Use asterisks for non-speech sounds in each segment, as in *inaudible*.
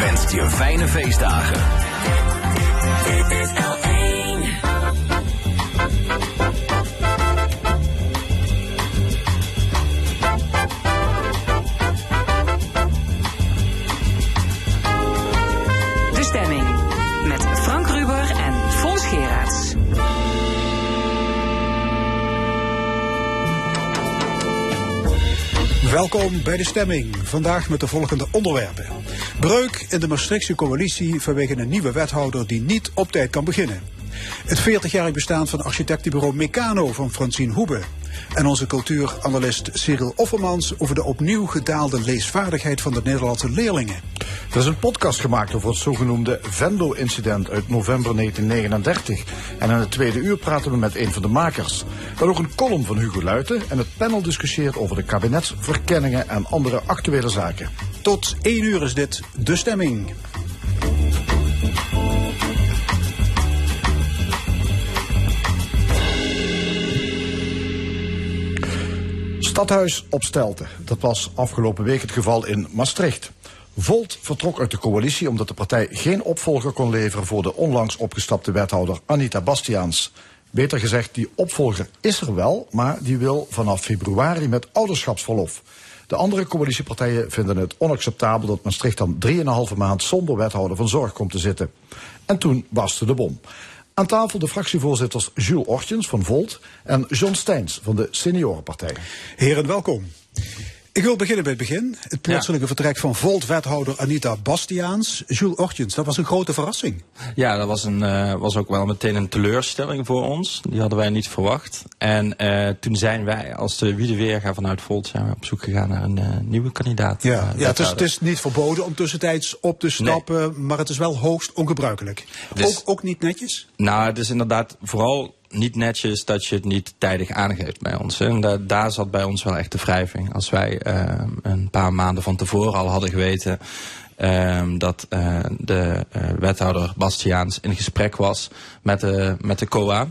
wenst je fijne feestdagen. Dit is L1. De stemming. Met Frank Ruber en Fons Geraerts. Welkom bij de stemming. Vandaag met de volgende onderwerpen. Breuk in de Maastrichtse coalitie vanwege een nieuwe wethouder die niet op tijd kan beginnen. Het 40-jarig bestaan van architectenbureau Meccano van Francine Hoebe. En onze cultuuranalist Cyril Offermans over de opnieuw gedaalde leesvaardigheid van de Nederlandse leerlingen. Er is een podcast gemaakt over het zogenoemde Vendo-incident uit november 1939. En in het tweede uur praten we met een van de makers. Dan ook een column van Hugo Luiten en het panel discussieert over de kabinetsverkenningen en andere actuele zaken. Tot 1 uur is dit de stemming. Stadhuis op Stelten. Dat was afgelopen week het geval in Maastricht. Volt vertrok uit de coalitie omdat de partij geen opvolger kon leveren voor de onlangs opgestapte wethouder Anita Bastiaans. Beter gezegd, die opvolger is er wel, maar die wil vanaf februari met ouderschapsverlof. De andere coalitiepartijen vinden het onacceptabel dat Maastricht dan 3,5 maand zonder wethouder van zorg komt te zitten. En toen barstte de bom. Aan tafel de fractievoorzitters Jules Ortjens van Volt en John Steins van de Seniorenpartij. Heren, welkom. Ik wil beginnen bij het begin. Het plotselinge vertrek van Volt-wethouder Anita Bastiaans. Jules Ortjens, dat was een grote verrassing. Ja, dat was, een, eh, was ook wel meteen een teleurstelling voor ons. Die hadden wij niet verwacht. En eh, toen zijn wij als de Wiedeweerga vanuit Volt zijn we op zoek gegaan naar een eh, nieuwe kandidaat. Ja, ja het, is, wethouder. het is niet verboden om tussentijds op te stappen, maar het is wel hoogst ongebruikelijk. Dus- ook, ook niet netjes? Nou, het is inderdaad vooral niet netjes dat je het niet tijdig aangeeft bij ons. hè. En da- daar zat bij ons wel echt de wrijving. Als wij eh, een paar maanden van tevoren al hadden geweten... ehm, dat eh, de eh, wethouder Bastiaans in gesprek was met de, met de COA...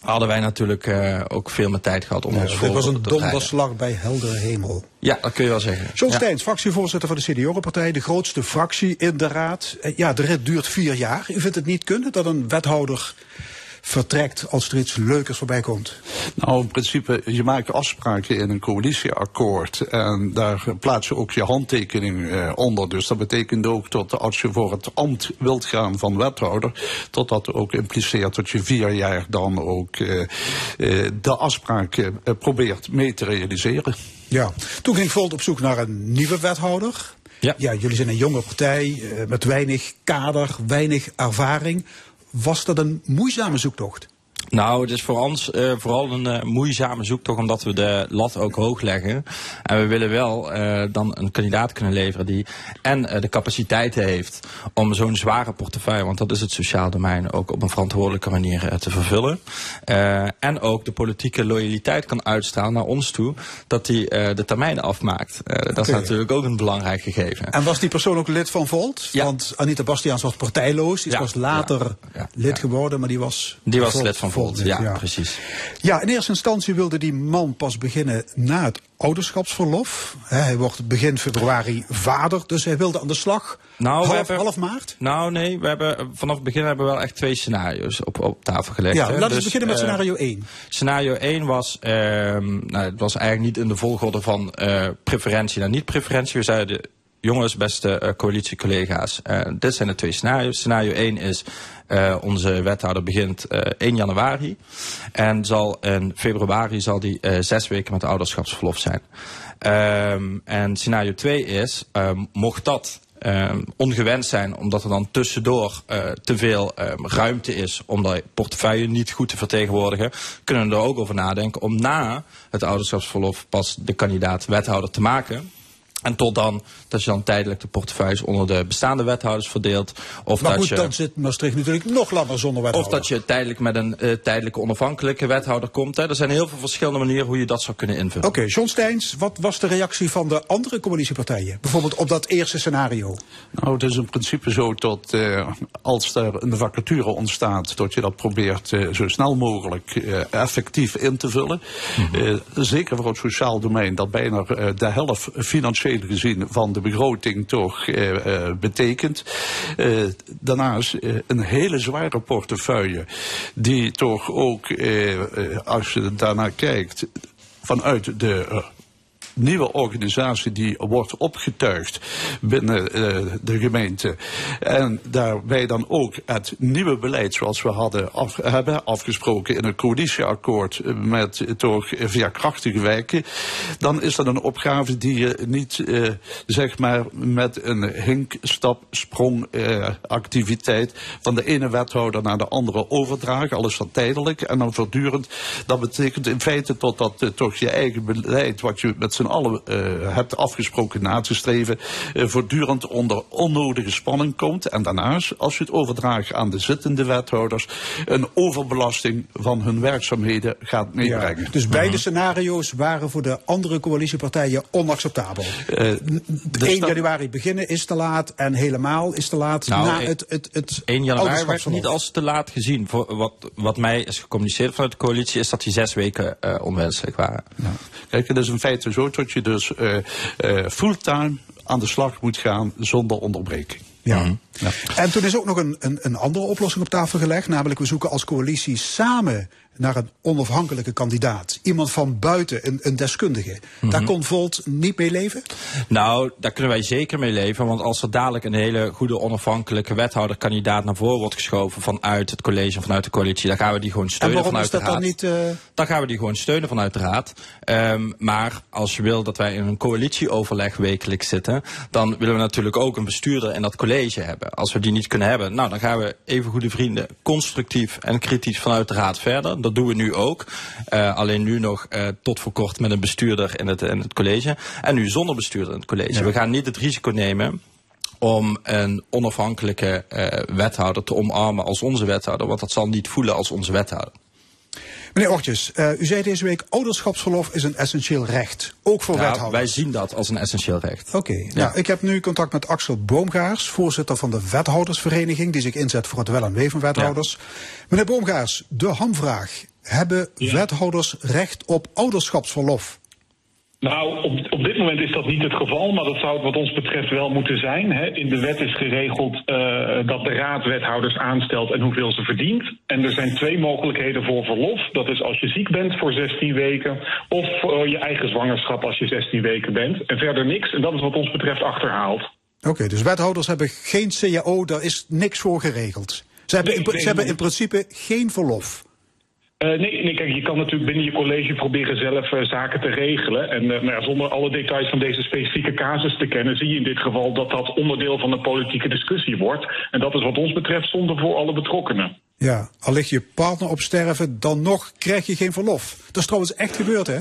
hadden wij natuurlijk eh, ook veel meer tijd gehad om ons voor Dit was een te donderslag bij heldere hemel. Ja, dat kun je wel zeggen. John Ja. Steins, fractievoorzitter van de Seniorenpartij, de grootste fractie in de raad. Ja, de rit duurt vier jaar. U vindt het niet kunnen dat een wethouder vertrekt als er iets leukers voorbij komt? Nou, in principe, je maakt afspraken in een coalitieakkoord. En daar plaats je ook je handtekening eh, onder. Dus dat betekent ook dat als je voor het ambt wilt gaan van wethouder, dat dat ook impliceert dat je vier jaar dan ook eh, eh, de afspraken eh, probeert mee te realiseren. Ja. Toen ging Volt op zoek naar een nieuwe wethouder. Ja. jullie zijn een jonge partij eh, met weinig kader, weinig ervaring. Was dat een moeizame zoektocht? Nou, het is voor ons eh, vooral een eh, moeizame zoektocht omdat we de lat ook hoog leggen. En we willen wel eh, dan een kandidaat kunnen leveren die en de capaciteiten heeft om zo'n zware portefeuille, want dat is het sociaal domein, ook op een verantwoordelijke manier te vervullen. En ook de politieke loyaliteit kan uitstralen naar ons toe, dat hij de termijnen afmaakt. Dat is natuurlijk ook een belangrijk gegeven. En was die persoon ook lid van Volt? Ja. Want Anita Bastiaans was partijloos. Die Ja. pas later Ja. Lid geworden, maar die was... Die was lid van Volt, ja, precies. Ja, in eerste instantie wilde die man pas beginnen na het ouderschapsverlof. Hij wordt begin februari vader, dus hij wilde aan de slag. Nou, we half, hebben- half maart? Nou nee, we hebben, vanaf het begin hebben we wel echt twee scenario's op, op tafel gelegd. Ja, laten we Dus, beginnen met eh, scenario 1. Scenario 1 was, ehm, nou, het was eigenlijk niet in de volgorde van eh, preferentie naar niet-preferentie. We zeiden, jongens, beste eh, coalitiecollega's, eh, dit zijn de twee scenario's. Scenario 1 is, eh, onze wethouder begint eh 1 januari. En zal in februari zal die zes weken met ouderschapsverlof zijn. Ehm, en scenario 2 is, ehm, mocht dat ehm, ongewenst zijn, omdat er dan tussendoor te veel ruimte is om de portefeuille niet goed te vertegenwoordigen, kunnen we er ook over nadenken om na het ouderschapsverlof pas de kandidaat wethouder te maken. En tot dan, dat je dan tijdelijk de portefeuilles onder de bestaande wethouders verdeelt. Of Maar dat goed, je, dan zit Maastricht natuurlijk nog langer zonder of wethouder. dat je tijdelijk met een eh, tijdelijke onafhankelijke wethouder komt. Hè. Er zijn heel veel verschillende manieren hoe je dat zou kunnen invullen. Oké, John Steins, wat was de reactie van de andere coalitiepartijen? Bijvoorbeeld op dat eerste scenario. Nou, het is in principe zo dat eh, als er een vacature ontstaat, dat je dat probeert eh, zo snel mogelijk eh, effectief in te vullen. Eh, zeker voor het sociaal domein, dat bijna eh, de helft financieel gezien van de begroting toch eh, eh, betekent. Eh, daarnaast een hele zware portefeuille die toch ook, als je daarnaar kijkt, vanuit de nieuwe organisatie die wordt opgetuigd binnen eh, de gemeente. En daarbij dan ook het nieuwe beleid zoals we hadden af, hebben afgesproken in het coalitieakkoord eh, met eh, toch via krachtige wijken. Dan is dat een opgave die je niet eh, zeg maar met een hink, stap, sprong eh, activiteit van de ene wethouder naar de andere overdragen. Alles wat tijdelijk en dan voortdurend. Dat betekent in feite totdat toch je eigen beleid wat je met z'n allen uh, hebt afgesproken na te streven, uh, voortdurend onder onnodige spanning komt. En daarnaast, als je het overdraagt aan de zittende wethouders, een overbelasting van hun werkzaamheden gaat meebrengen. Dus beide scenario's waren voor de andere coalitiepartijen onacceptabel. Uh, 1 januari beginnen is te laat en helemaal is te laat Nou, na eh, het, het, het 1 januari werd niet als te laat gezien. Voor wat, wat mij is gecommuniceerd vanuit de coalitie is dat die zes weken eh, onwenselijk waren. Kijk, het is in feite zo dat je dus uh, uh, fulltime aan de slag moet gaan zonder onderbreking. Ja. Mhm. Ja. En toen is ook nog een, een, een andere oplossing op tafel gelegd. Namelijk, we zoeken als coalitie samen naar een onafhankelijke kandidaat. Iemand van buiten, een, een deskundige. Mhm. Daar kon Volt niet mee leven? Nou, daar kunnen wij zeker mee leven. Want als er dadelijk een hele goede onafhankelijke wethouderkandidaat naar voren wordt geschoven vanuit het college of vanuit de coalitie, dan gaan we die gewoon En steunen waarom vanuit is dat de dan raad. niet... eh, Dan gaan we die gewoon steunen vanuit de raad. Um, maar als je wil dat wij in een coalitieoverleg wekelijks zitten, dan willen we natuurlijk ook een bestuurder in dat college hebben. Als we die niet kunnen hebben, nou dan gaan we even goede vrienden constructief en kritisch vanuit de raad verder. Dat doen we nu ook. Uh, alleen nu nog uh, tot voor kort met een bestuurder in het, in het college. En nu zonder bestuurder in het college. Ja. We gaan niet het risico nemen om een onafhankelijke uh, wethouder te omarmen als onze wethouder. Want dat zal niet voelen als onze wethouder. Meneer Ortjes, uh, u zei deze week ouderschapsverlof is een essentieel recht. Ook voor ja, wethouders. Wij zien dat als een essentieel recht. Oké. Okay. Ja. Nou, ik heb nu contact met Axel Boomgaars, voorzitter van de wethoudersvereniging, die zich inzet voor het wel en wee van wethouders. Ja. Meneer Boomgaars, de hamvraag. Hebben ja. wethouders recht op ouderschapsverlof? Nou, op, op dit moment is dat niet het geval, maar dat zou het wat ons betreft wel moeten zijn. Hè. In de wet is geregeld uh, dat de raad wethouders aanstelt en hoeveel ze verdient. En er zijn twee mogelijkheden voor verlof. Dat is als je ziek bent voor 16 weken of voor je eigen zwangerschap als je 16 weken bent. En verder niks. En dat is wat ons betreft achterhaald. Oké, okay, dus wethouders hebben geen CAO, daar is niks voor geregeld. Ze hebben, in, ze hebben in principe geen verlof. Uh, nee, nee, kijk, je kan natuurlijk binnen je college proberen zelf uh, zaken te regelen. En uh, nou zonder alle details van deze specifieke casus te kennen, zie je in dit geval dat dat onderdeel van de politieke discussie wordt. En dat is wat ons betreft zonde voor alle betrokkenen. Ja, al ligt je partner op sterven, dan nog krijg je geen verlof. Dat is trouwens echt gebeurd, hè?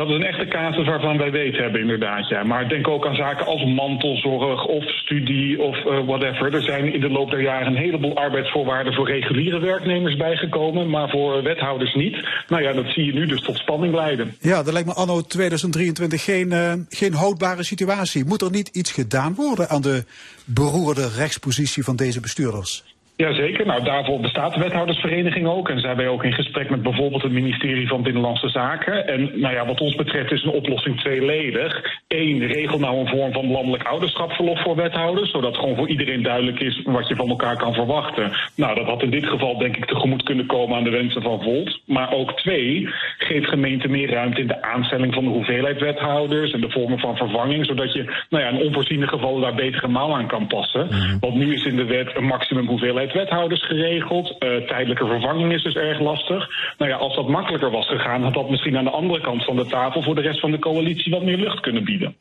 Dat is een echte casus waarvan wij weten hebben, inderdaad. Ja. Maar denk ook aan zaken als mantelzorg of studie of uh, whatever. Er zijn in de loop der jaren een heleboel arbeidsvoorwaarden voor reguliere werknemers bijgekomen, maar voor wethouders niet. Nou ja, dat zie je nu dus tot spanning leiden. Ja, dat lijkt me anno 2023 geen, uh, geen houdbare situatie. Moet er niet iets gedaan worden aan de beroerde rechtspositie van deze bestuurders? Jazeker, nou daarvoor bestaat de wethoudersvereniging ook. En zijn wij ook in gesprek met bijvoorbeeld het ministerie van Binnenlandse Zaken. En nou ja, wat ons betreft is een oplossing tweeledig. Eén, regel nou een vorm van landelijk ouderschapsverlof voor wethouders. Zodat gewoon voor iedereen duidelijk is wat je van elkaar kan verwachten. Nou, dat had in dit geval denk ik tegemoet kunnen komen aan de wensen van Volt. Maar ook twee, geef gemeenten meer ruimte in de aanstelling van de hoeveelheid wethouders. En de vormen van vervanging. Zodat je nou ja, in onvoorziene gevallen daar betere mouw aan kan passen. Mm. Want nu is in de wet een maximum hoeveelheid wethouders geregeld. Uh, tijdelijke vervanging is dus erg lastig. Nou ja, als dat makkelijker was gegaan, had dat misschien aan de andere kant van de tafel voor de rest van de coalitie wat meer lucht kunnen bieden.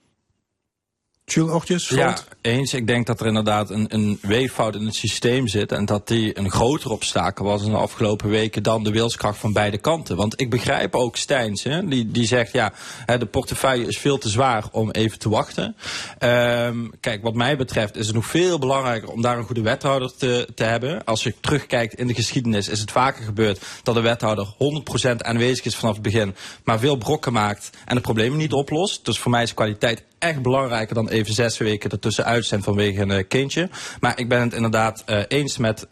Jules Ochtjes, Ja, eens. Ik denk dat er inderdaad een, een weeffout in het systeem zit. En dat die een groter obstakel was in de afgelopen weken dan de wilskracht van beide kanten. Want ik begrijp ook Stijns, hè, die, die zegt ja, hè, de portefeuille is veel te zwaar om even te wachten. Um, kijk, wat mij betreft is het nog veel belangrijker om daar een goede wethouder te, te hebben. Als je terugkijkt in de geschiedenis is het vaker gebeurd dat de wethouder 100% aanwezig is vanaf het begin. Maar veel brokken maakt en de problemen niet oplost. Dus voor mij is kwaliteit echt belangrijker dan even zes weken ertussenuit zijn vanwege een eh, kindje. Maar ik ben het inderdaad eh, eens met eh,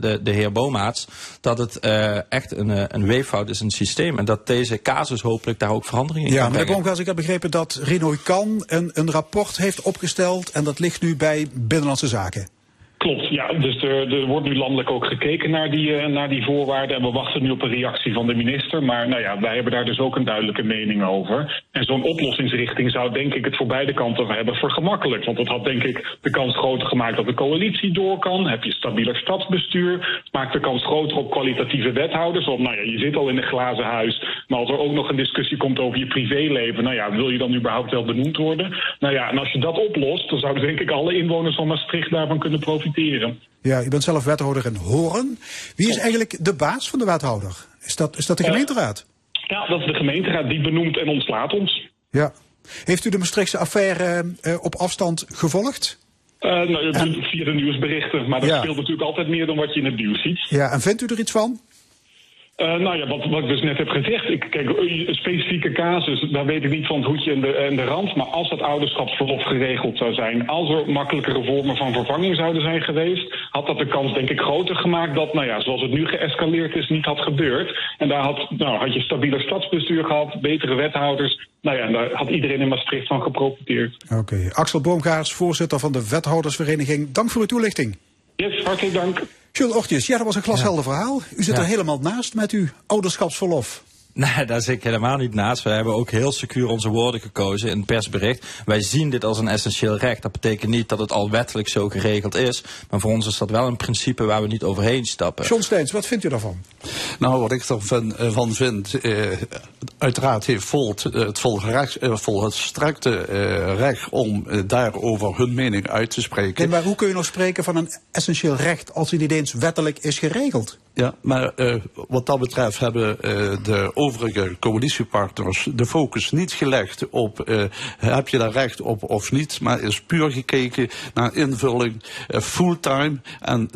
de, de heer Bomaats dat het echt een, een weeffout is in het systeem. En dat deze casus hopelijk daar ook verandering in Ja, kan meneer brengen. Bronkhorst, ik heb begrepen dat Renoy Kan een, een rapport heeft opgesteld en dat ligt nu bij Binnenlandse Zaken. Klopt, ja. Dus er, er wordt nu landelijk ook gekeken naar die, eh, naar die voorwaarden. En we wachten nu op een reactie van de minister. Maar nou ja, wij hebben daar dus ook een duidelijke mening over. En zo'n oplossingsrichting zou denk ik het voor beide kanten hebben vergemakkelijkt. Want dat had denk ik de kans groter gemaakt dat de coalitie door kan. Heb je stabieler stadsbestuur. Maakt de kans groter op kwalitatieve wethouders. Want nou ja, je zit al in een glazen huis. Maar als er ook nog een discussie komt over je privéleven. Nou ja, wil je dan überhaupt wel benoemd worden? Nou ja, en als je dat oplost, dan zouden denk ik alle inwoners van Maastricht daarvan kunnen profiteren. Ja, u bent zelf wethouder in Hoorn. Wie is eigenlijk de baas van de wethouder? Is dat, is dat de gemeenteraad? Ja, dat is de gemeenteraad die benoemt en ontslaat ons. Ja. Heeft u de Maastrichtse affaire eh, op afstand gevolgd? Eh, nou, En- via de nieuwsberichten. Maar dat Ja. speelt natuurlijk altijd meer dan wat je in het nieuws ziet. Ja, en vindt u er iets van? Eh, nou ja, wat, wat ik dus net heb gezegd. Ik, kijk, een specifieke casus, daar weet ik niet van het hoedje en de, en de rand. Maar als dat ouderschapsverlof geregeld zou zijn, als er makkelijkere vormen van vervanging zouden zijn geweest, had dat de kans denk ik groter gemaakt dat, nou ja, zoals het nu geëscaleerd is, niet had gebeurd. En daar had, nou, had je stabieler stadsbestuur gehad, betere wethouders. Nou ja, en daar had iedereen in Maastricht van geprofiteerd. Oké. Axel Boomgaars, voorzitter van de wethoudersvereniging. Dank voor uw toelichting. Yes, hartelijk dank. Jules Ochtjes, ja, dat was een glashelder verhaal. U zit Ja. er helemaal naast met uw ouderschapsverlof. Nee, daar zit ik helemaal niet naast. We hebben ook heel secuur onze woorden gekozen in het persbericht. Wij zien dit als een essentieel recht. Dat betekent niet dat het al wettelijk zo geregeld is. Maar voor ons is dat wel een principe waar we niet overheen stappen. John Steins, wat vindt u daarvan? Nou, wat ik ervan eh, van vind, eh, uiteraard heeft Volt eh, het volgerecht, eh, volstrekte eh, recht om daarover hun mening uit te spreken. Nee, maar hoe kun je nog spreken van een essentieel recht als het niet eens wettelijk is geregeld? Ja, maar eh, wat dat betreft hebben eh, de overige coalitiepartners de focus niet gelegd op eh, heb je daar recht op of niet, maar is puur gekeken naar invulling eh, fulltime en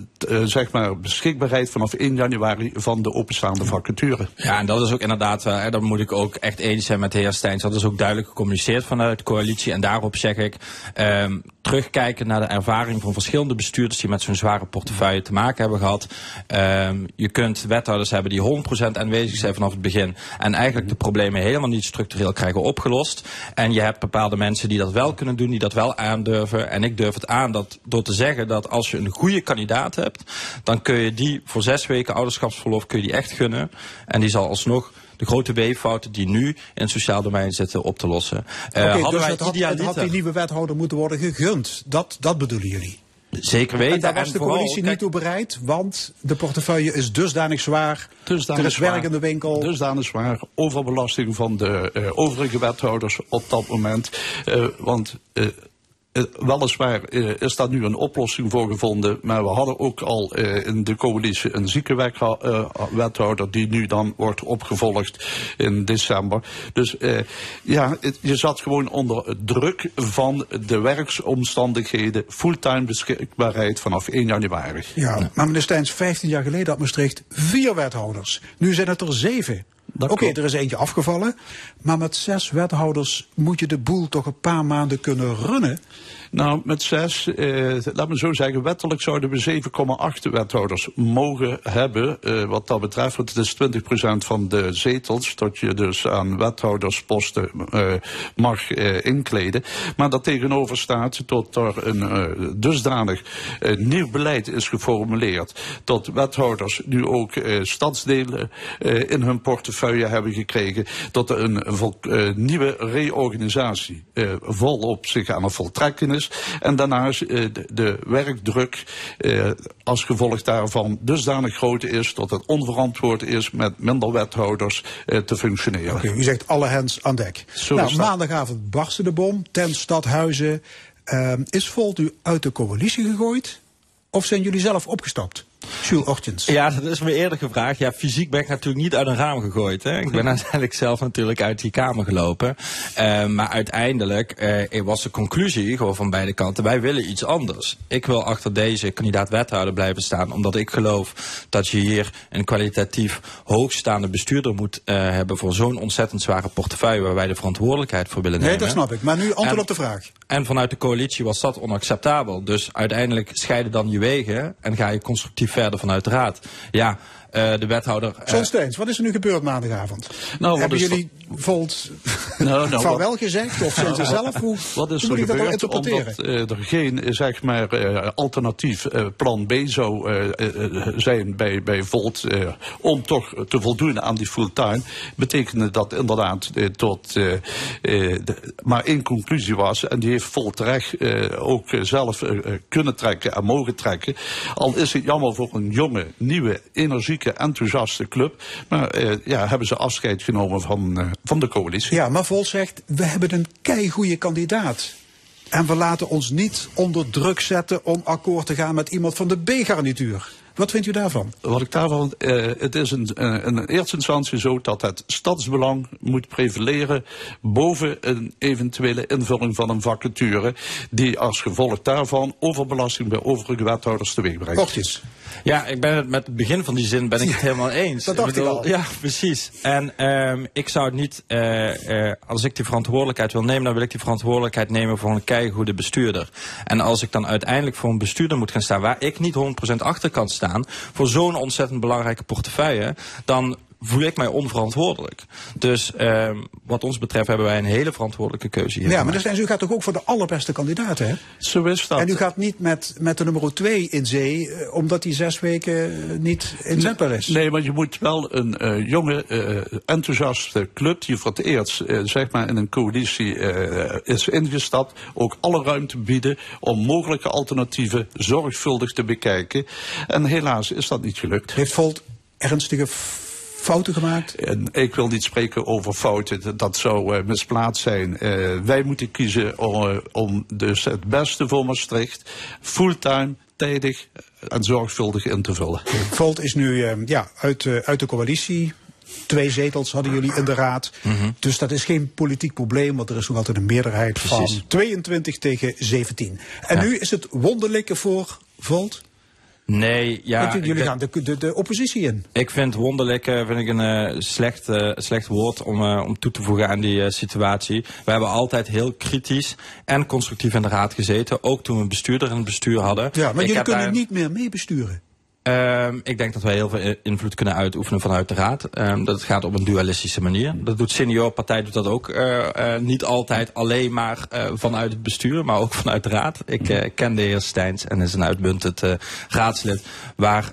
zeg maar beschikbaarheid vanaf 1 januari van de openstaande vacature. Ja, en dat is ook inderdaad, uh, daar moet ik ook echt eens zijn met de heer Steins. Dat is ook duidelijk gecommuniceerd vanuit de coalitie. En daarop zeg ik, um, terugkijken naar de ervaring van verschillende bestuurders die met zo'n zware portefeuille te maken hebben gehad. Um, je kunt wethouders hebben die 100% aanwezig zijn vanaf het begin. En eigenlijk de problemen helemaal niet structureel krijgen opgelost. En je hebt bepaalde mensen die dat wel kunnen doen, die dat wel aandurven. En ik durf het aan dat, door te zeggen dat als je een goede kandidaat hebt, dan kun je die voor zes weken ouderschapsverlof kun je die echt gunnen. En die zal alsnog de grote weeffouten die nu in het sociaal domein zitten op te lossen. Uh, okay, hadden dus wij het had, het had die nieuwe wethouder moeten worden gegund. Dat, dat bedoelen jullie? Zeker weten. En daar was en de vooral, coalitie kijk, niet toe bereid, want de portefeuille is dusdanig zwaar. Dusdanig er is zwaar. werk in de winkel. Dusdanig zwaar. Overbelasting van de uh, overige wethouders op dat moment. Uh, want weliswaar uh, is daar nu een oplossing voor gevonden. Maar we hadden ook al uh, in de coalitie een ziekenwethouder die nu dan wordt opgevolgd in december. Dus ja, je zat gewoon onder druk van de werksomstandigheden, fulltime beschikbaarheid vanaf 1 januari. Ja, maar meneer Steins, 15 jaar geleden had Maastricht vier wethouders. Nu zijn het er zeven. Oké, okay, er is eentje afgevallen. Maar met zes wethouders moet je de boel toch een paar maanden kunnen runnen? Nou, met zes, eh, laat me zo zeggen, wettelijk zouden we 7,8 wethouders mogen hebben. Eh, wat dat betreft, want het is 20% van de zetels dat je dus aan wethoudersposten eh, mag eh, inkleden. Maar dat tegenover staat tot er een uh, dusdanig uh, nieuw beleid is geformuleerd. Dat wethouders nu ook stadsdelen in hun portefeuille hebben gekregen. Dat er een nieuwe reorganisatie volop zich aan het voltrekken is. En daarnaast uh, de, de, werkdruk uh, als gevolg daarvan dusdanig groot is dat het onverantwoord is met minder wethouders uh, te functioneren. Oké, okay, u zegt alle hands aan dek. Zo nou, maandagavond barstte de bom ten stadhuizen. is Volt u uit de coalitie gegooid? Of zijn jullie zelf opgestapt? Jules Ochtjens. Ja, dat is me eerder gevraagd. Ja, fysiek ben ik natuurlijk niet uit een raam gegooid. Hè. Ik ben *laughs* uiteindelijk zelf natuurlijk uit die kamer gelopen. Uh, maar uiteindelijk uh, was de conclusie gewoon van beide kanten. Wij willen iets anders. Ik wil achter deze kandidaat wethouder blijven staan. Omdat ik geloof dat je hier een kwalitatief hoogstaande bestuurder moet uh, hebben voor zo'n ontzettend zware portefeuille waar wij de verantwoordelijkheid voor willen nemen. Nee, dat snap ik. Maar nu antwoord En- op de vraag. En vanuit de coalitie was dat onacceptabel. Dus uiteindelijk scheiden dan je wegen en ga je constructief verder vanuit de raad. Ja, de wethouder. eh, John Steens, wat is er nu gebeurd maandagavond? Nou, Hebben jullie Volt *laughs* Nou, nou, vaarwel wat- gezegd? Of zijn ze *laughs* zelf? Hoe, Wat is er gebeurd? Omdat eh, er geen eh, zeg maar, eh, alternatief eh, plan B zou eh, eh, eh, zijn bij, bij Volt eh, om toch te voldoen aan die fulltime, betekende dat inderdaad eh, tot eh, eh, de- maar één conclusie was. En die heeft Volt terecht eh, ook eh, zelf eh, eh, kunnen trekken en mogen trekken. Al is het jammer voor een jonge, nieuwe, energieke, enthousiaste club. Maar eh, ja, hebben ze afscheid genomen van, eh, van de coalitie. Ja, maar Volt zegt, we hebben een keigoede kandidaat. En we laten ons niet onder druk zetten om akkoord te gaan met iemand van de B-garnituur. Wat vindt u daarvan? Wat ik daarvan, eh, het is in, eh, in eerste instantie zo dat het stadsbelang moet prevaleren boven een eventuele invulling van een vacature, die als gevolg daarvan overbelasting bij overige wethouders teweeg brengt. Ochtjes. Ja, ik ben het met het begin van die zin ben ik het *laughs* helemaal eens. dat dacht ik al. Ja, precies. En ehm, ik zou het niet, eh, eh, als ik die verantwoordelijkheid wil nemen, dan wil ik die verantwoordelijkheid nemen voor een keigoede bestuurder. En als ik dan uiteindelijk voor een bestuurder moet gaan staan, waar ik niet 100% achter kan staan, voor zo'n ontzettend belangrijke portefeuille, dan voel ik mij onverantwoordelijk. Dus ehm, wat ons betreft hebben wij een hele verantwoordelijke keuze hier. Ja, maar dus, en u gaat toch ook voor de allerbeste kandidaten, hè? Zo is dat. En u gaat niet met, met de nummer 2 in zee, eh, omdat die zes weken eh, niet inzetbaar is. Nee, maar je moet wel een eh, jonge, eh, enthousiaste club die voor het eerst zeg maar in een coalitie eh, is ingestapt, ook alle ruimte bieden om mogelijke alternatieven zorgvuldig te bekijken. En helaas is dat niet gelukt. Heeft Volt ernstige fouten gemaakt? En ik wil niet spreken over fouten, dat- zou eh, misplaatst zijn. Eh, wij moeten kiezen om, eh, om dus het beste voor Maastricht fulltime, tijdig en zorgvuldig in te vullen. Volt is nu eh, ja, uit, eh, uit de coalitie. Twee zetels hadden jullie in de raad. Dus dat is geen politiek probleem, want er is nog altijd een meerderheid Precies. van 22 tegen 17. En Ja. nu is het wonderlijke voor Volt. Nee, ja. Want jullie ik gaan de, de, de oppositie in. Ik vind wonderlijk eh, vind ik een eh, slecht, eh, slecht woord om, om toe te voegen aan die situatie. We hebben altijd heel kritisch en constructief in de raad gezeten. Ook toen we een bestuurder in het bestuur hadden. Ja, maar Ik jullie kunnen daar- niet meer meebesturen. Ehm, ik denk dat wij heel veel invloed kunnen uitoefenen vanuit de raad. Ehm, dat het gaat op een dualistische manier. Dat doet senior partij doet dat ook eh, eh, niet altijd alleen maar eh, vanuit het bestuur, maar ook vanuit de raad. Ik ken de heer Steins en is een uitmuntend raadslid waar,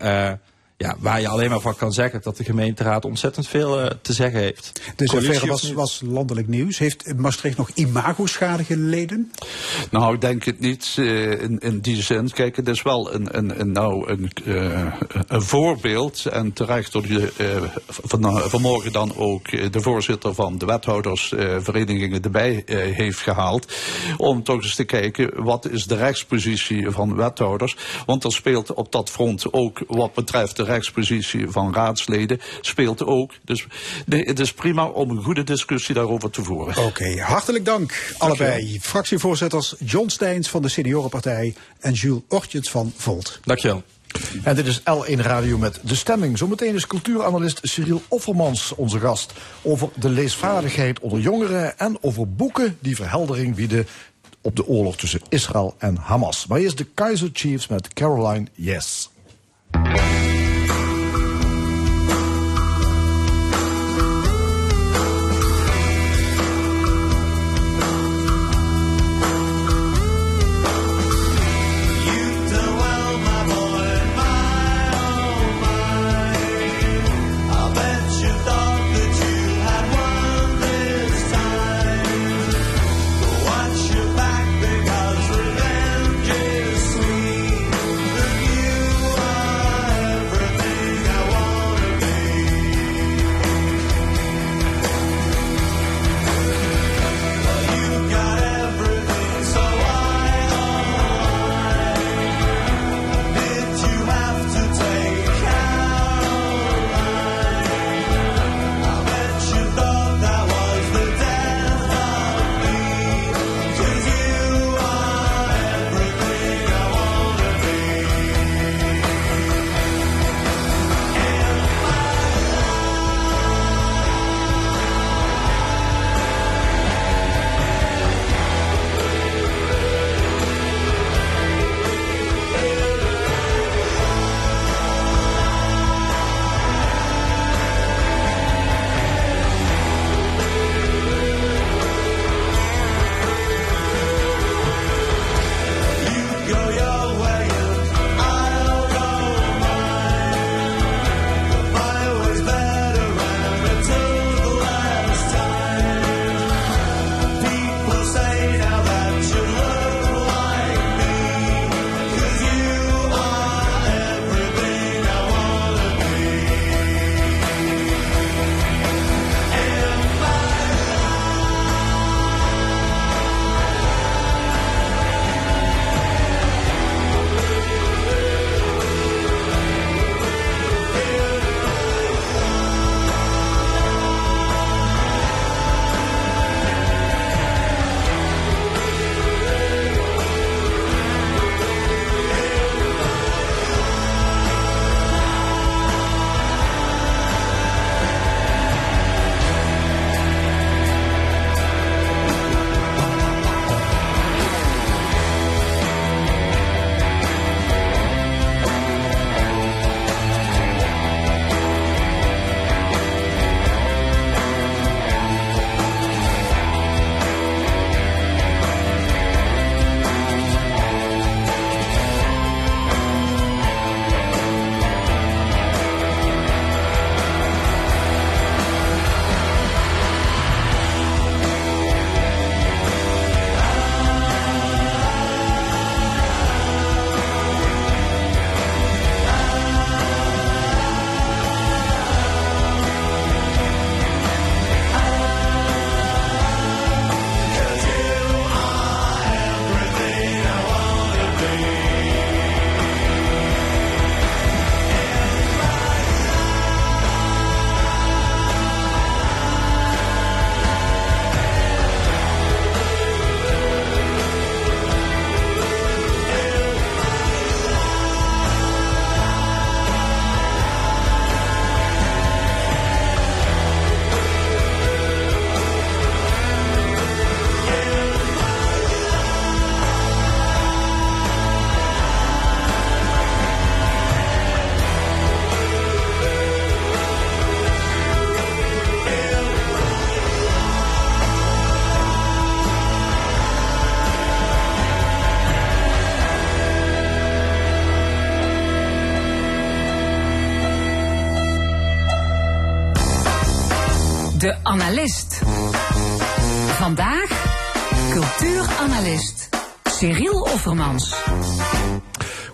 ja, waar je alleen maar van kan zeggen dat de gemeenteraad ontzettend veel eh, te zeggen heeft. Dus affaire of was, was landelijk nieuws. Heeft Maastricht nog imago-schade geleden? Nou, ik denk het niet eh, in, in die zin. Kijk, het is wel een, een, een, nou, een, eh, een voorbeeld. En terecht door je eh, van, vanmorgen dan ook de voorzitter van de wethoudersverenigingen erbij eh, heeft gehaald. Om toch eens te kijken, wat is de rechtspositie van wethouders? Want er speelt op dat front ook wat betreft de rechtspositie van raadsleden, speelt ook. Dus nee, het is prima om een goede discussie daarover te voeren. Oké, hartelijk dank allebei. Fractievoorzitters John Steins van de Seniorenpartij en Jules Ortjens van Volt. Dankjewel. En dit is L1 Radio met De Stemming. Zometeen is cultuuranalist Cyril Offermans onze gast. Over de leesvaardigheid onder jongeren en over boeken die verheldering bieden op de oorlog tussen Israël en Hamas. Maar eerst de Kaiser Chiefs met Caroline Yes.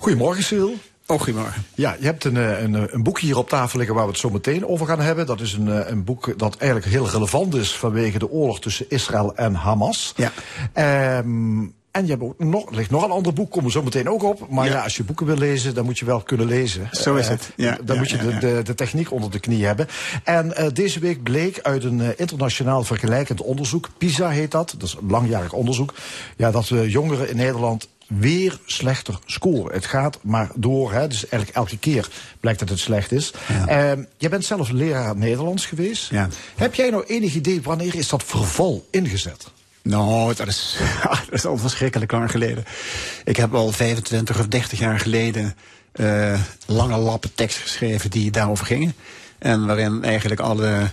Goedemorgen, Cyril. Oh, goedemorgen. Ja, je hebt een, eh, een, een boekje hier op tafel liggen waar we het zo meteen over gaan hebben. Dat is een, eh, een boek dat eigenlijk heel relevant is vanwege de oorlog tussen Israël en Hamas. Ja. Ehm, en je hebt ook nog, ligt nog een ander boek, komen we zo meteen ook op. Maar ja. Ja. als je boeken wil lezen, dan moet je wel kunnen lezen. Zo is Eh, het. Ja, dan ja, moet je de, de, de techniek onder de knie hebben. En eh, deze week bleek uit een eh, internationaal vergelijkend onderzoek, PISA heet dat, dat is een langjarig onderzoek, ja, dat we jongeren in Nederland weer slechter scoren. Het gaat maar door, hè, dus eigenlijk elke keer blijkt dat het slecht is. Ehm, jij bent zelf leraar Nederlands geweest. Ja. Heb jij nou enig idee wanneer is dat verval ingezet? Nou, dat is, *laughs* dat is al verschrikkelijk lang geleden. Ik heb al 25 of 30 jaar geleden eh, lange lappen tekst geschreven die daarover gingen. En waarin eigenlijk alle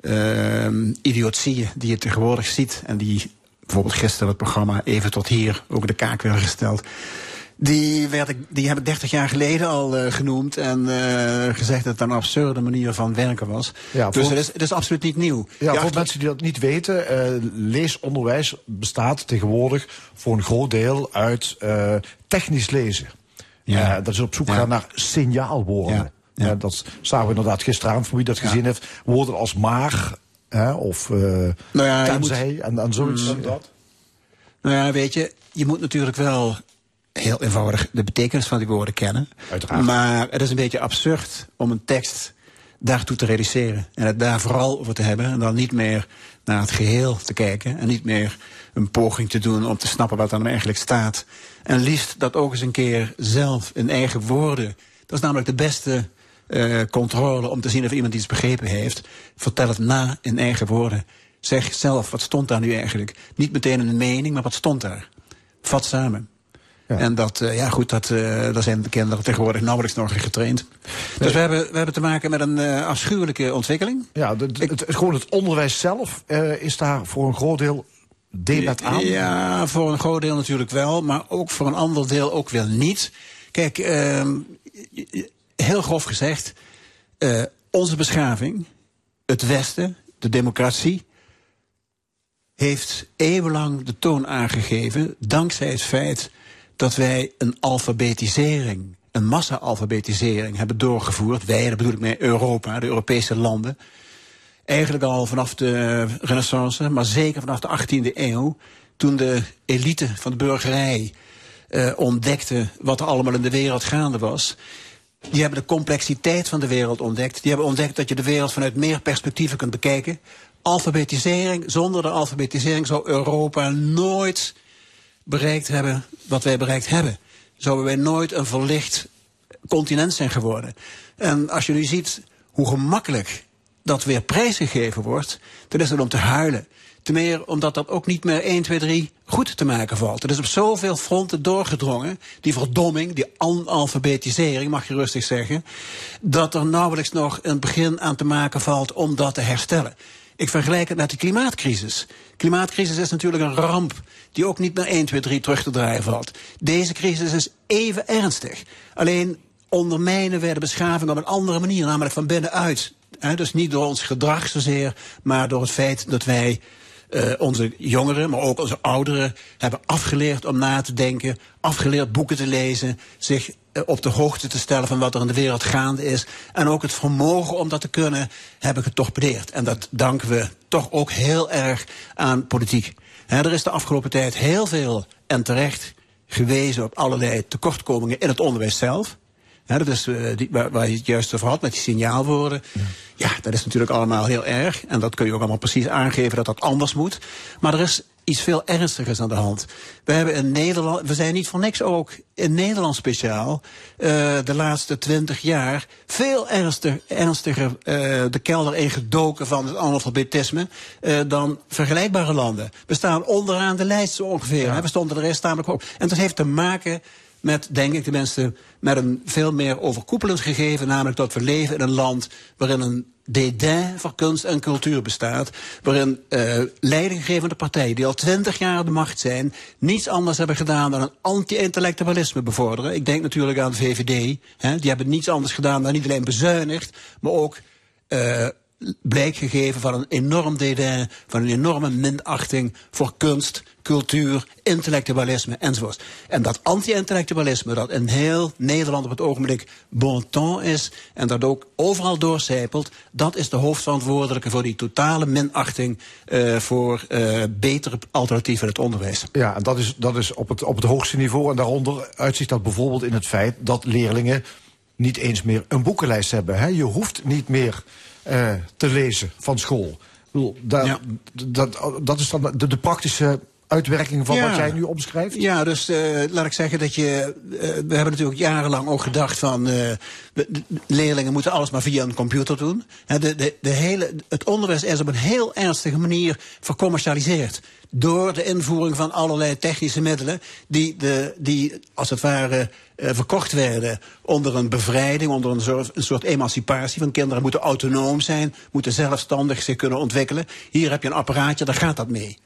eh idiotieën die je tegenwoordig ziet... en die bijvoorbeeld gisteren het programma Even tot hier ook de kaak werden gesteld... Die, werd ik, die heb ik 30 jaar geleden al eh, genoemd en eh, gezegd dat het een absurde manier van werken was. Ja, dus het is, het is absoluut niet nieuw. Ja, voor mensen die dat niet weten, eh, leesonderwijs bestaat tegenwoordig voor een groot deel uit technisch lezen. Ja. Dat is op zoek Ja. gaan naar signaalwoorden. Ja. Ja. Dat zagen we inderdaad gisteravond, voor wie dat gezien heeft. Woorden als maar hè, of eh Nou ja, tenzij en, en zoiets. Nou ja, weet je, je moet natuurlijk wel heel eenvoudig de betekenis van die woorden kennen. Uiteraard. Maar het is een beetje absurd om een tekst daartoe te reduceren. En het daar vooral over te hebben. En dan niet meer naar het geheel te kijken. En niet meer een poging te doen om te snappen wat er nou eigenlijk staat. En liefst dat ook eens een keer zelf in eigen woorden. Dat is namelijk de beste eh, controle om te zien of iemand iets begrepen heeft. Vertel het na in eigen woorden. Zeg zelf, wat stond daar nu eigenlijk? Niet meteen een mening, maar wat stond daar? Vat samen. Ja. En dat, eh, ja goed, dat, eh, daar zijn de kinderen tegenwoordig nauwelijks nog in getraind. Dus we hebben, we hebben te maken met een afschuwelijke ontwikkeling. Ja, de- de- het, gewoon het onderwijs zelf is daar voor een groot deel debat aan. Ja, voor een groot deel natuurlijk wel, maar ook voor een ander deel ook wel niet. Kijk, ehm, heel grof gezegd, eh, onze beschaving, het Westen, de democratie, heeft eeuwenlang de toon aangegeven, dankzij het feit dat wij een alfabetisering, een massa-alfabetisering hebben doorgevoerd. Wij, dat bedoel ik met Europa, de Europese landen. Eigenlijk al vanaf de Renaissance, maar zeker vanaf de 18e eeuw, toen de elite van de burgerij eh, ontdekte wat er allemaal in de wereld gaande was. Die hebben de complexiteit van de wereld ontdekt. Die hebben ontdekt dat je de wereld vanuit meer perspectieven kunt bekijken. Alfabetisering, zonder de alfabetisering zou Europa nooit bereikt hebben wat wij bereikt hebben. Zouden wij nooit een verlicht continent zijn geworden. En als je nu ziet hoe gemakkelijk dat weer prijsgegeven wordt, dan is het om te huilen. Ten meer omdat dat ook niet meer 1, 2, 3 goed te maken valt. Het is op zoveel fronten doorgedrongen, die verdomming, die analfabetisering, mag je rustig zeggen, dat er nauwelijks nog een begin aan te maken valt om dat te herstellen. Ik vergelijk het met de klimaatcrisis. Klimaatcrisis is natuurlijk een ramp die ook niet naar 1, 2, 3 terug te draaien valt. Deze crisis is even ernstig. Alleen ondermijnen wij de beschaving op een andere manier, namelijk van binnenuit. Dus niet door ons gedrag zozeer, maar door het feit dat wij eh, onze jongeren, maar ook onze ouderen, hebben afgeleerd om na te denken, afgeleerd boeken te lezen, zich eh, op de hoogte te stellen van wat er in de wereld gaande is. En ook het vermogen om dat te kunnen, hebben getorpedeerd. En dat danken we toch ook heel erg aan politiek. Er is de afgelopen tijd heel veel en terecht gewezen op allerlei tekortkomingen in het onderwijs zelf. Dat is die, waar, waar je het juist over had met die signaalwoorden. Ja, dat is natuurlijk allemaal heel erg. En dat kun je ook allemaal precies aangeven dat dat anders moet. Maar er is iets veel ernstigers aan de hand. We hebben in Nederland, we zijn niet voor niks ook in Nederland speciaal, eh, de laatste twintig jaar veel ernstig, ernstiger eh, de kelder ingedoken van het analfabetisme dan vergelijkbare landen. We staan onderaan de lijst zo ongeveer. Hè? We stonden er eerst tamelijk hoog. En dat heeft te maken met, denk ik tenminste, met een veel meer overkoepelend gegeven, namelijk dat we leven in een land waarin een dédain voor kunst en cultuur bestaat, waarin eh, leidinggevende partijen die al twintig jaar de macht zijn, niets anders hebben gedaan dan een anti-intellectualisme bevorderen. Ik denk natuurlijk aan de VVD, hè, die hebben niets anders gedaan dan niet alleen bezuinigd, maar ook eh, blijk gegeven van een enorm dédain, van een enorme minachting voor kunst, cultuur, intellectualisme enzovoort. En dat anti-intellectualisme, dat in heel Nederland op het ogenblik bon ton is en dat ook overal doorcijpelt, dat is de hoofdverantwoordelijke voor die totale minachting uh, voor uh, betere alternatieven in het onderwijs. Ja, en dat is, dat is op, het, op het hoogste niveau en daaronder uitzicht dat bijvoorbeeld in het feit dat leerlingen niet eens meer een boekenlijst hebben. Hè? Je hoeft niet meer te lezen van school. Ik bedoel, daar, ja. dat, dat is dan de, de praktische uitwerking van Ja. wat jij nu omschrijft? Ja, dus eh, laat ik zeggen dat je. eh, we hebben natuurlijk jarenlang ook gedacht van. eh, leerlingen moeten alles maar via een computer doen. De, de, de hele, het onderwijs is op een heel ernstige manier vercommercialiseerd. Door de invoering van allerlei technische middelen. die, de, die als het ware. verkocht werden onder een bevrijding, onder een soort, een soort emancipatie van kinderen moeten autonoom zijn, moeten zelfstandig zich kunnen ontwikkelen. Hier heb je een apparaatje, daar gaat dat mee.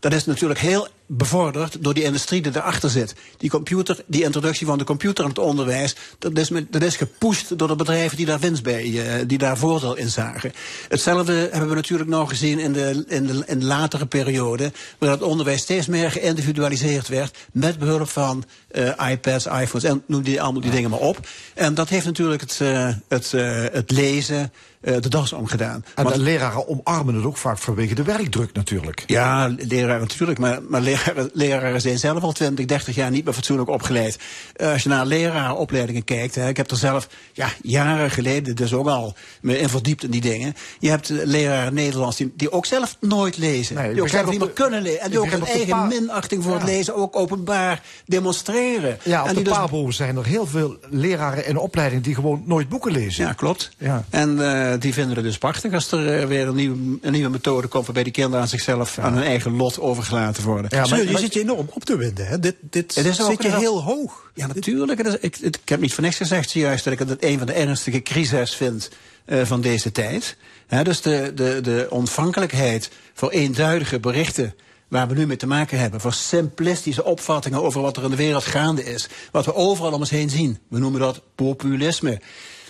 Dat is natuurlijk heel bevorderd door die industrie die erachter zit. Die computer, die introductie van de computer in het onderwijs, dat is, met, dat is gepusht door de bedrijven die daar winst bij, eh, die daar voordeel in zagen. Hetzelfde hebben we natuurlijk nog gezien in de, in de, in de latere periode, waar het onderwijs steeds meer geïndividualiseerd werd, met behulp van eh, iPads, iPhones en noem die allemaal die dingen maar op. En dat heeft natuurlijk het, eh, het, het lezen de das omgedaan. En Want- de leraren omarmen het ook vaak vanwege de werkdruk natuurlijk. ja, leraren natuurlijk, maar, maar leraren, leraren zijn zelf al 20, 30 jaar niet meer fatsoenlijk opgeleid. Eh, als je naar lerarenopleidingen kijkt, hè, ik heb er zelf ja, jaren geleden dus ook al me in verdiept in die dingen. Je hebt eh, leraren Nederlands die, die ook zelf nooit lezen. Nee, die ook zelf niet meer de- kunnen lezen. En die ook hun de eigen minachting voor het lezen ook openbaar demonstreren. Ja, op en de die dus- Pabo zijn er heel veel leraren in de opleiding die gewoon nooit boeken lezen. Ja, klopt. Ja. En eh, die vinden het dus prachtig als er eh, weer een nieuwe, een nieuwe methode komt waarbij die kinderen aan zichzelf, aan hun eigen lot overgelaten worden. Ja, maar- je maar- zit je enorm op te winden. Hè? Dit, dit Het is zit je heel hoog. Ja, natuurlijk. Het is- ik, het- ik heb niet voor niks gezegd zojuist dat ik het een van de ernstige crises vind eh, van deze tijd. Hè, dus de, de, de ontvankelijkheid voor eenduidige berichten waar we nu mee te maken hebben, voor simplistische opvattingen over wat er in de wereld gaande is, wat we overal om ons heen zien. We noemen dat populisme.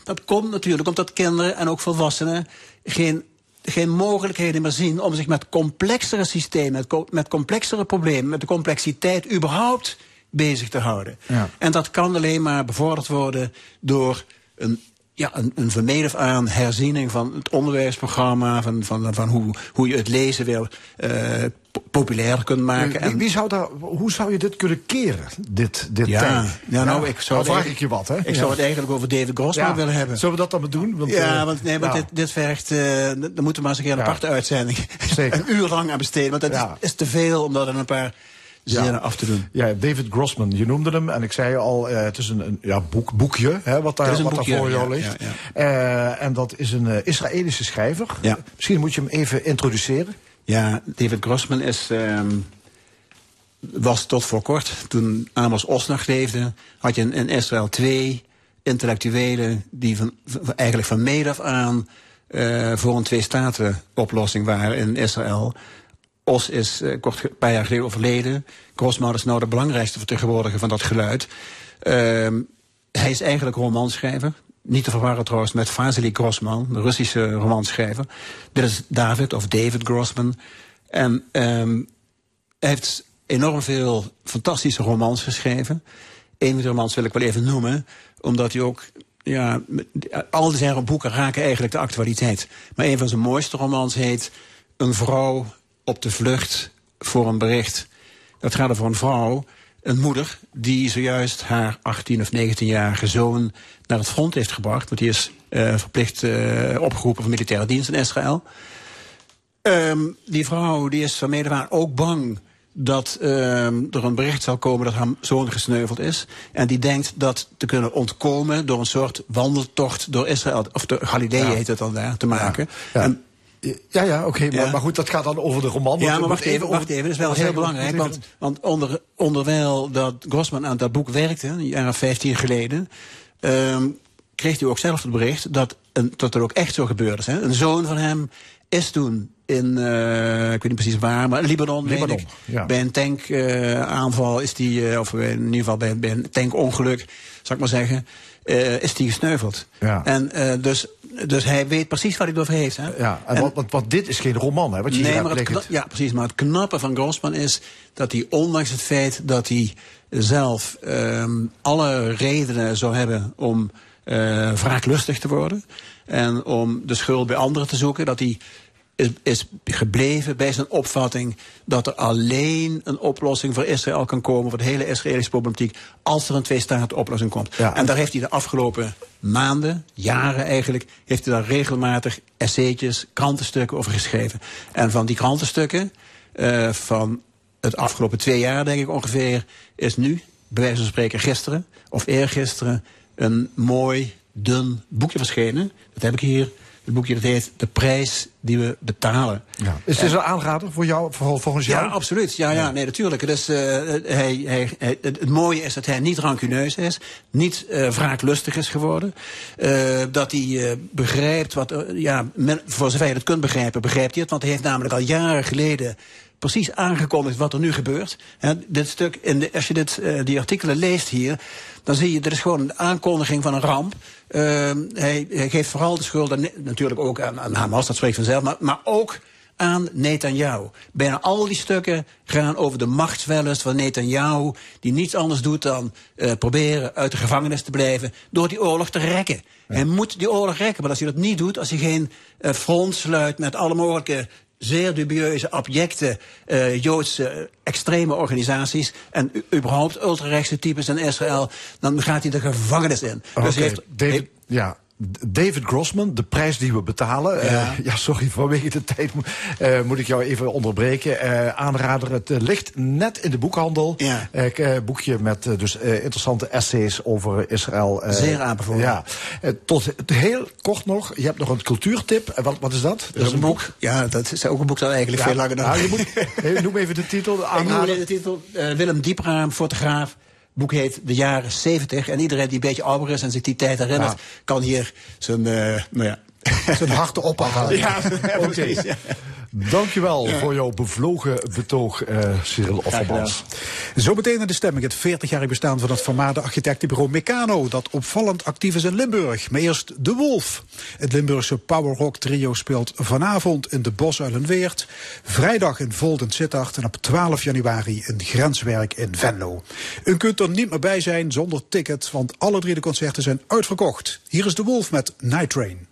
Dat komt natuurlijk omdat kinderen en ook volwassenen geen geen mogelijkheden meer zien om zich met complexere systemen, met, co- met complexere problemen, met de complexiteit überhaupt bezig te houden. Ja. En dat kan alleen maar bevorderd worden door een, ja, een, een af aan herziening van het onderwijsprogramma, van, van, van hoe, hoe je het lezen weer po- populair kunt maken. En- wie zou daar, hoe zou je dit kunnen keren, dit, dit ja, ja, nou, ik zou, Dan vraag ik je wat, hè? Ik Ja. zou het eigenlijk over David Grossman willen hebben. Zullen we dat dan maar doen? Want, Ja, eh, want, nee, want nou, dit, dit vergt. eh, dan moeten we maar eens een keer een aparte uitzending. Zeker. *laughs* een uur lang aan besteden. Want dat is, is te veel om dat in een paar Zinnen af te doen. Ja, David Grossman, je noemde hem. En ik zei al, eh, het is een, een ja, boek, boekje, hè, wat, daar, wat boekje, daar voor jou ligt. Eh, en dat is een eh, Israëlische schrijver. Ja. Misschien moet je hem even introduceren. Ja, David Grossman is, ehm, was tot voor kort, toen Amos nog leefde, had je in, Israël twee intellectuelen die van, eigenlijk van meet af aan voor een twee-staten-oplossing waren in Israël. Os is eh, kort, een paar jaar geleden overleden. Grossman is nou de belangrijkste vertegenwoordiger van dat geluid. Ehm, hij is eigenlijk romanschrijver. Niet te verwarren trouwens met Vasily Grossman, de Russische romanschrijver. Dit is David of David Grossman. En ehm, hij heeft enorm veel fantastische romans geschreven. Een van die romans wil ik wel even noemen, omdat hij ook. Ja, al zijn boeken raken eigenlijk de actualiteit. Maar een van zijn mooiste romans heet Een vrouw op de vlucht voor een bericht. Dat gaat over een vrouw, een moeder, die zojuist haar 18 of 19-jarige zoon naar het front heeft gebracht. Want die is eh, verplicht eh, opgeroepen voor militaire dienst in Israël. Ehm, die vrouw die is van mede ook bang dat ehm, er een bericht zal komen dat haar zoon gesneuveld is. En die denkt dat te kunnen ontkomen door een soort wandeltocht door Israël, of de Galilei Ja. heet het dan daar, te maken. Ja. En, Ja, ja, oké. Maar, maar goed, dat gaat dan over de roman. ja, maar wacht even, wacht even, dat is wel heel belangrijk. Want, want onder, onderwijl dat Grossman aan dat boek werkte, een jaar of 15 geleden, ehm, kreeg hij ook zelf het bericht dat, een, dat er ook echt zo gebeurd is. Hè. Een zoon van hem is toen in, eh, ik weet niet precies waar, maar Libanon, Libanon, ik. ja. Bij een tankaanval is die, eh, of in ieder geval bij, bij een tankongeluk, zal ik maar zeggen, eh, is die gesneuveld. Ja. En eh, dus, dus hij weet precies waar hij het over heeft. Hè? Ja, en, wat, wat, wat dit is geen roman, hè? Wat je Nee, maar het, ja, precies. Maar het knappe van Grossman is dat hij, ondanks het feit dat hij zelf ehm, alle redenen zou hebben om eh wraaklustig te worden en om de schuld bij anderen te zoeken, dat hij is, is gebleven bij zijn opvatting dat er alleen een oplossing voor Israël kan komen, voor de hele Israëlische problematiek, als er een twee-staten oplossing komt. Ja. En daar heeft hij de afgelopen maanden, jaren eigenlijk, heeft hij daar regelmatig essaytjes, krantenstukken over geschreven. En van die krantenstukken, eh, van het afgelopen twee jaar denk ik ongeveer, is nu, bij wijze van spreken gisteren of eergisteren, een mooi, dun boekje verschenen. Dat heb ik hier. Het boekje dat heet De prijs die we betalen. Ja. Is dit een aanrader voor jou, voor, volgens jou? Ja, absoluut. Ja, ja, nee, natuurlijk. Dus, eh, hij, hij, hij- het, het mooie is dat hij niet rancuneus is, niet eh wraaklustig is geworden. eh, dat hij eh, begrijpt wat, er- ja, men- voor zover je het kunt begrijpen, begrijpt hij het. Want hij heeft namelijk al jaren geleden precies aangekondigd wat er nu gebeurt. Hè, dit stuk, in de, als je dit, eh, die artikelen leest hier, dan zie je, dit is gewoon een aankondiging van een ramp. Ehm, hij, hij geeft vooral de schuld aan, natuurlijk ook aan, aan Hamas, dat spreekt vanzelf, maar, maar ook aan Netanyahu. Bijna al die stukken gaan over de machtswellust van Netanyahu... die niets anders doet dan eh, proberen uit de gevangenis te blijven... door die oorlog te rekken. Hij moet die oorlog rekken, maar als hij dat niet doet... als hij geen eh, front sluit met alle mogelijke zeer dubieuze, abjecte eh, Joodse extreme organisaties... en überhaupt ultrarechtse types in Israël... dan gaat hij de gevangenis in. Dus heeft, David, ja. David Grossman, de prijs die we betalen. Ja, ja sorry, vanwege de tijd eh, moet ik jou even onderbreken. Eh, aanrader, het eh, ligt net in de boekhandel. Ja. Eh, eh, boekje met eh, dus eh, interessante essays over Israël. eh, Zeer aanbevolen. Ja. Eh, tot heel kort nog, je hebt nog een cultuurtip. Wat, wat is dat? dat is een boek. Ja, dat is ook een boek dat eigenlijk veel langer dan... Nou, je moet, *laughs* eh, noem even de titel. *laughs* Ik noem Aanrader. de titel. eh, Willem Diepraam, fotograaf. Boek heet De jaren 70. En iedereen die een beetje ouder is en zich die tijd herinnert... Ja. kan hier zijn, eh nou ja... Zijn harte ophalen. *laughs* Ja, precies, ja. Dankjewel voor jouw bevlogen betoog, eh Cyril Offermans. Zometeen in de stemming het 40-jarig bestaan van het vermaarde architectenbureau Meccano, dat opvallend actief is in Limburg. Maar eerst De Wolf. Het Limburgse powerrock trio speelt vanavond in de Bosuilenweert, vrijdag in Volden Sittard en op 12 januari in Grenswerk in Venlo. U kunt er niet meer bij zijn zonder ticket, want alle drie de concerten zijn uitverkocht. Hier is De Wolf met Night Train.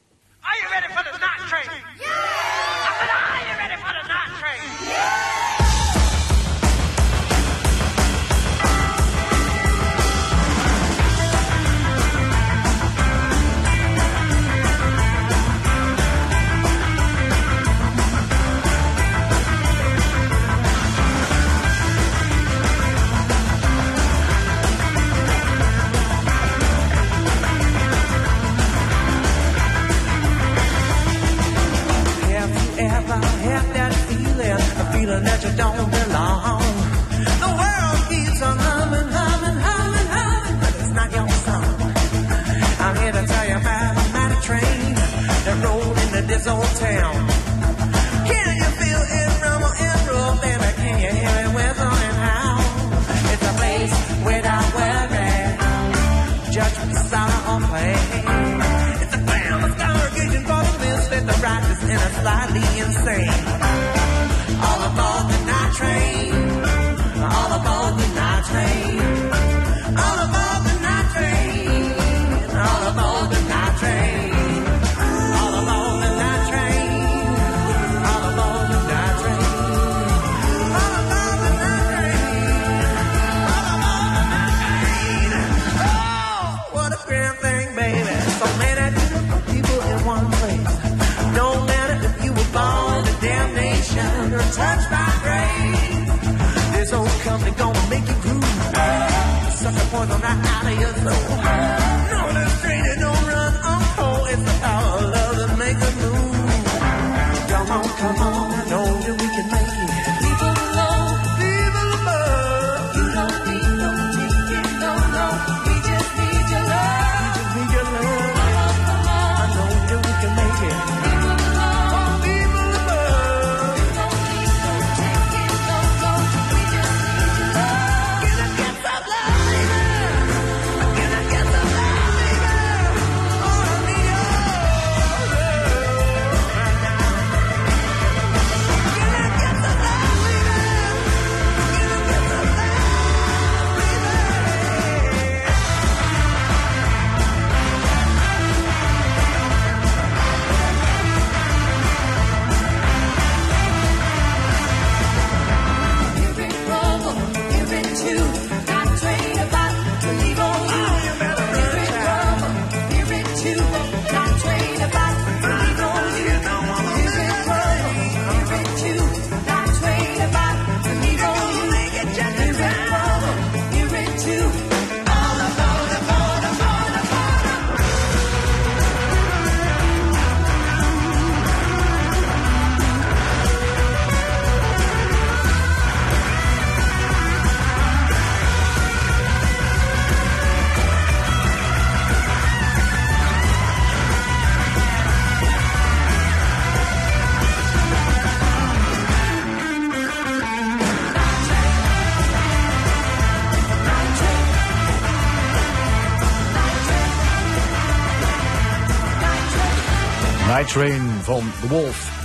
Train van The Wolf.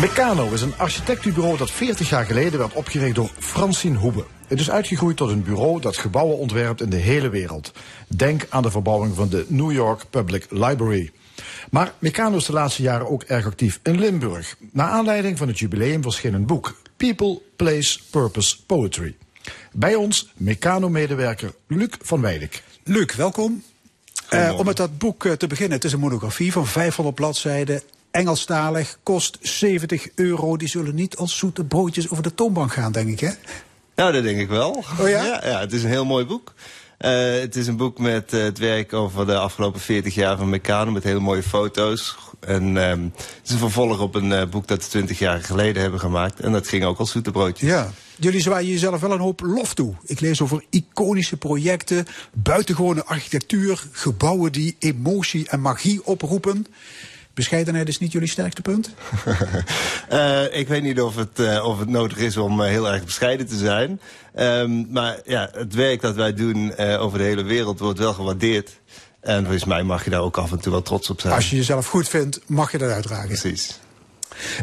Meccano is een architectenbureau dat 40 jaar geleden werd opgericht door Francine Hoebe. Het is uitgegroeid tot een bureau dat gebouwen ontwerpt in de hele wereld. Denk aan de verbouwing van de New York Public Library. Maar Meccano is de laatste jaren ook erg actief in Limburg. Naar aanleiding van het jubileum verscheen een boek People, Place, Purpose, Poetry. Bij ons Meccano-medewerker Luc van Weidik. Luc, welkom. Eh, om met dat boek eh, te beginnen, het is een monografie van 500 bladzijden. Engelstalig, kost 70 euro. Die zullen niet als zoete broodjes over de toonbank gaan, denk ik, hè? Nou, dat denk ik wel. Oh ja? *laughs* ja? het is een heel mooi boek. Eh, het is een boek met het werk over de afgelopen 40 jaar van Meccano... met hele mooie foto's. En ehm, het is een vervolg op een boek dat we 20 jaar geleden hebben gemaakt. En dat ging ook als zoete broodjes. Ja. Jullie zwaaien jezelf wel een hoop lof toe. Ik lees over iconische projecten, buitengewone architectuur, gebouwen die emotie en magie oproepen. Bescheidenheid is niet jullie sterkste punt? *laughs* Eh, ik weet niet of het, eh, of het nodig is om eh, heel erg bescheiden te zijn. Ehm, maar ja, het werk dat wij doen over de hele wereld wordt wel gewaardeerd. En volgens mij mag je daar ook af en toe wel trots op zijn. Als je jezelf goed vindt, mag je dat uitdragen. Precies.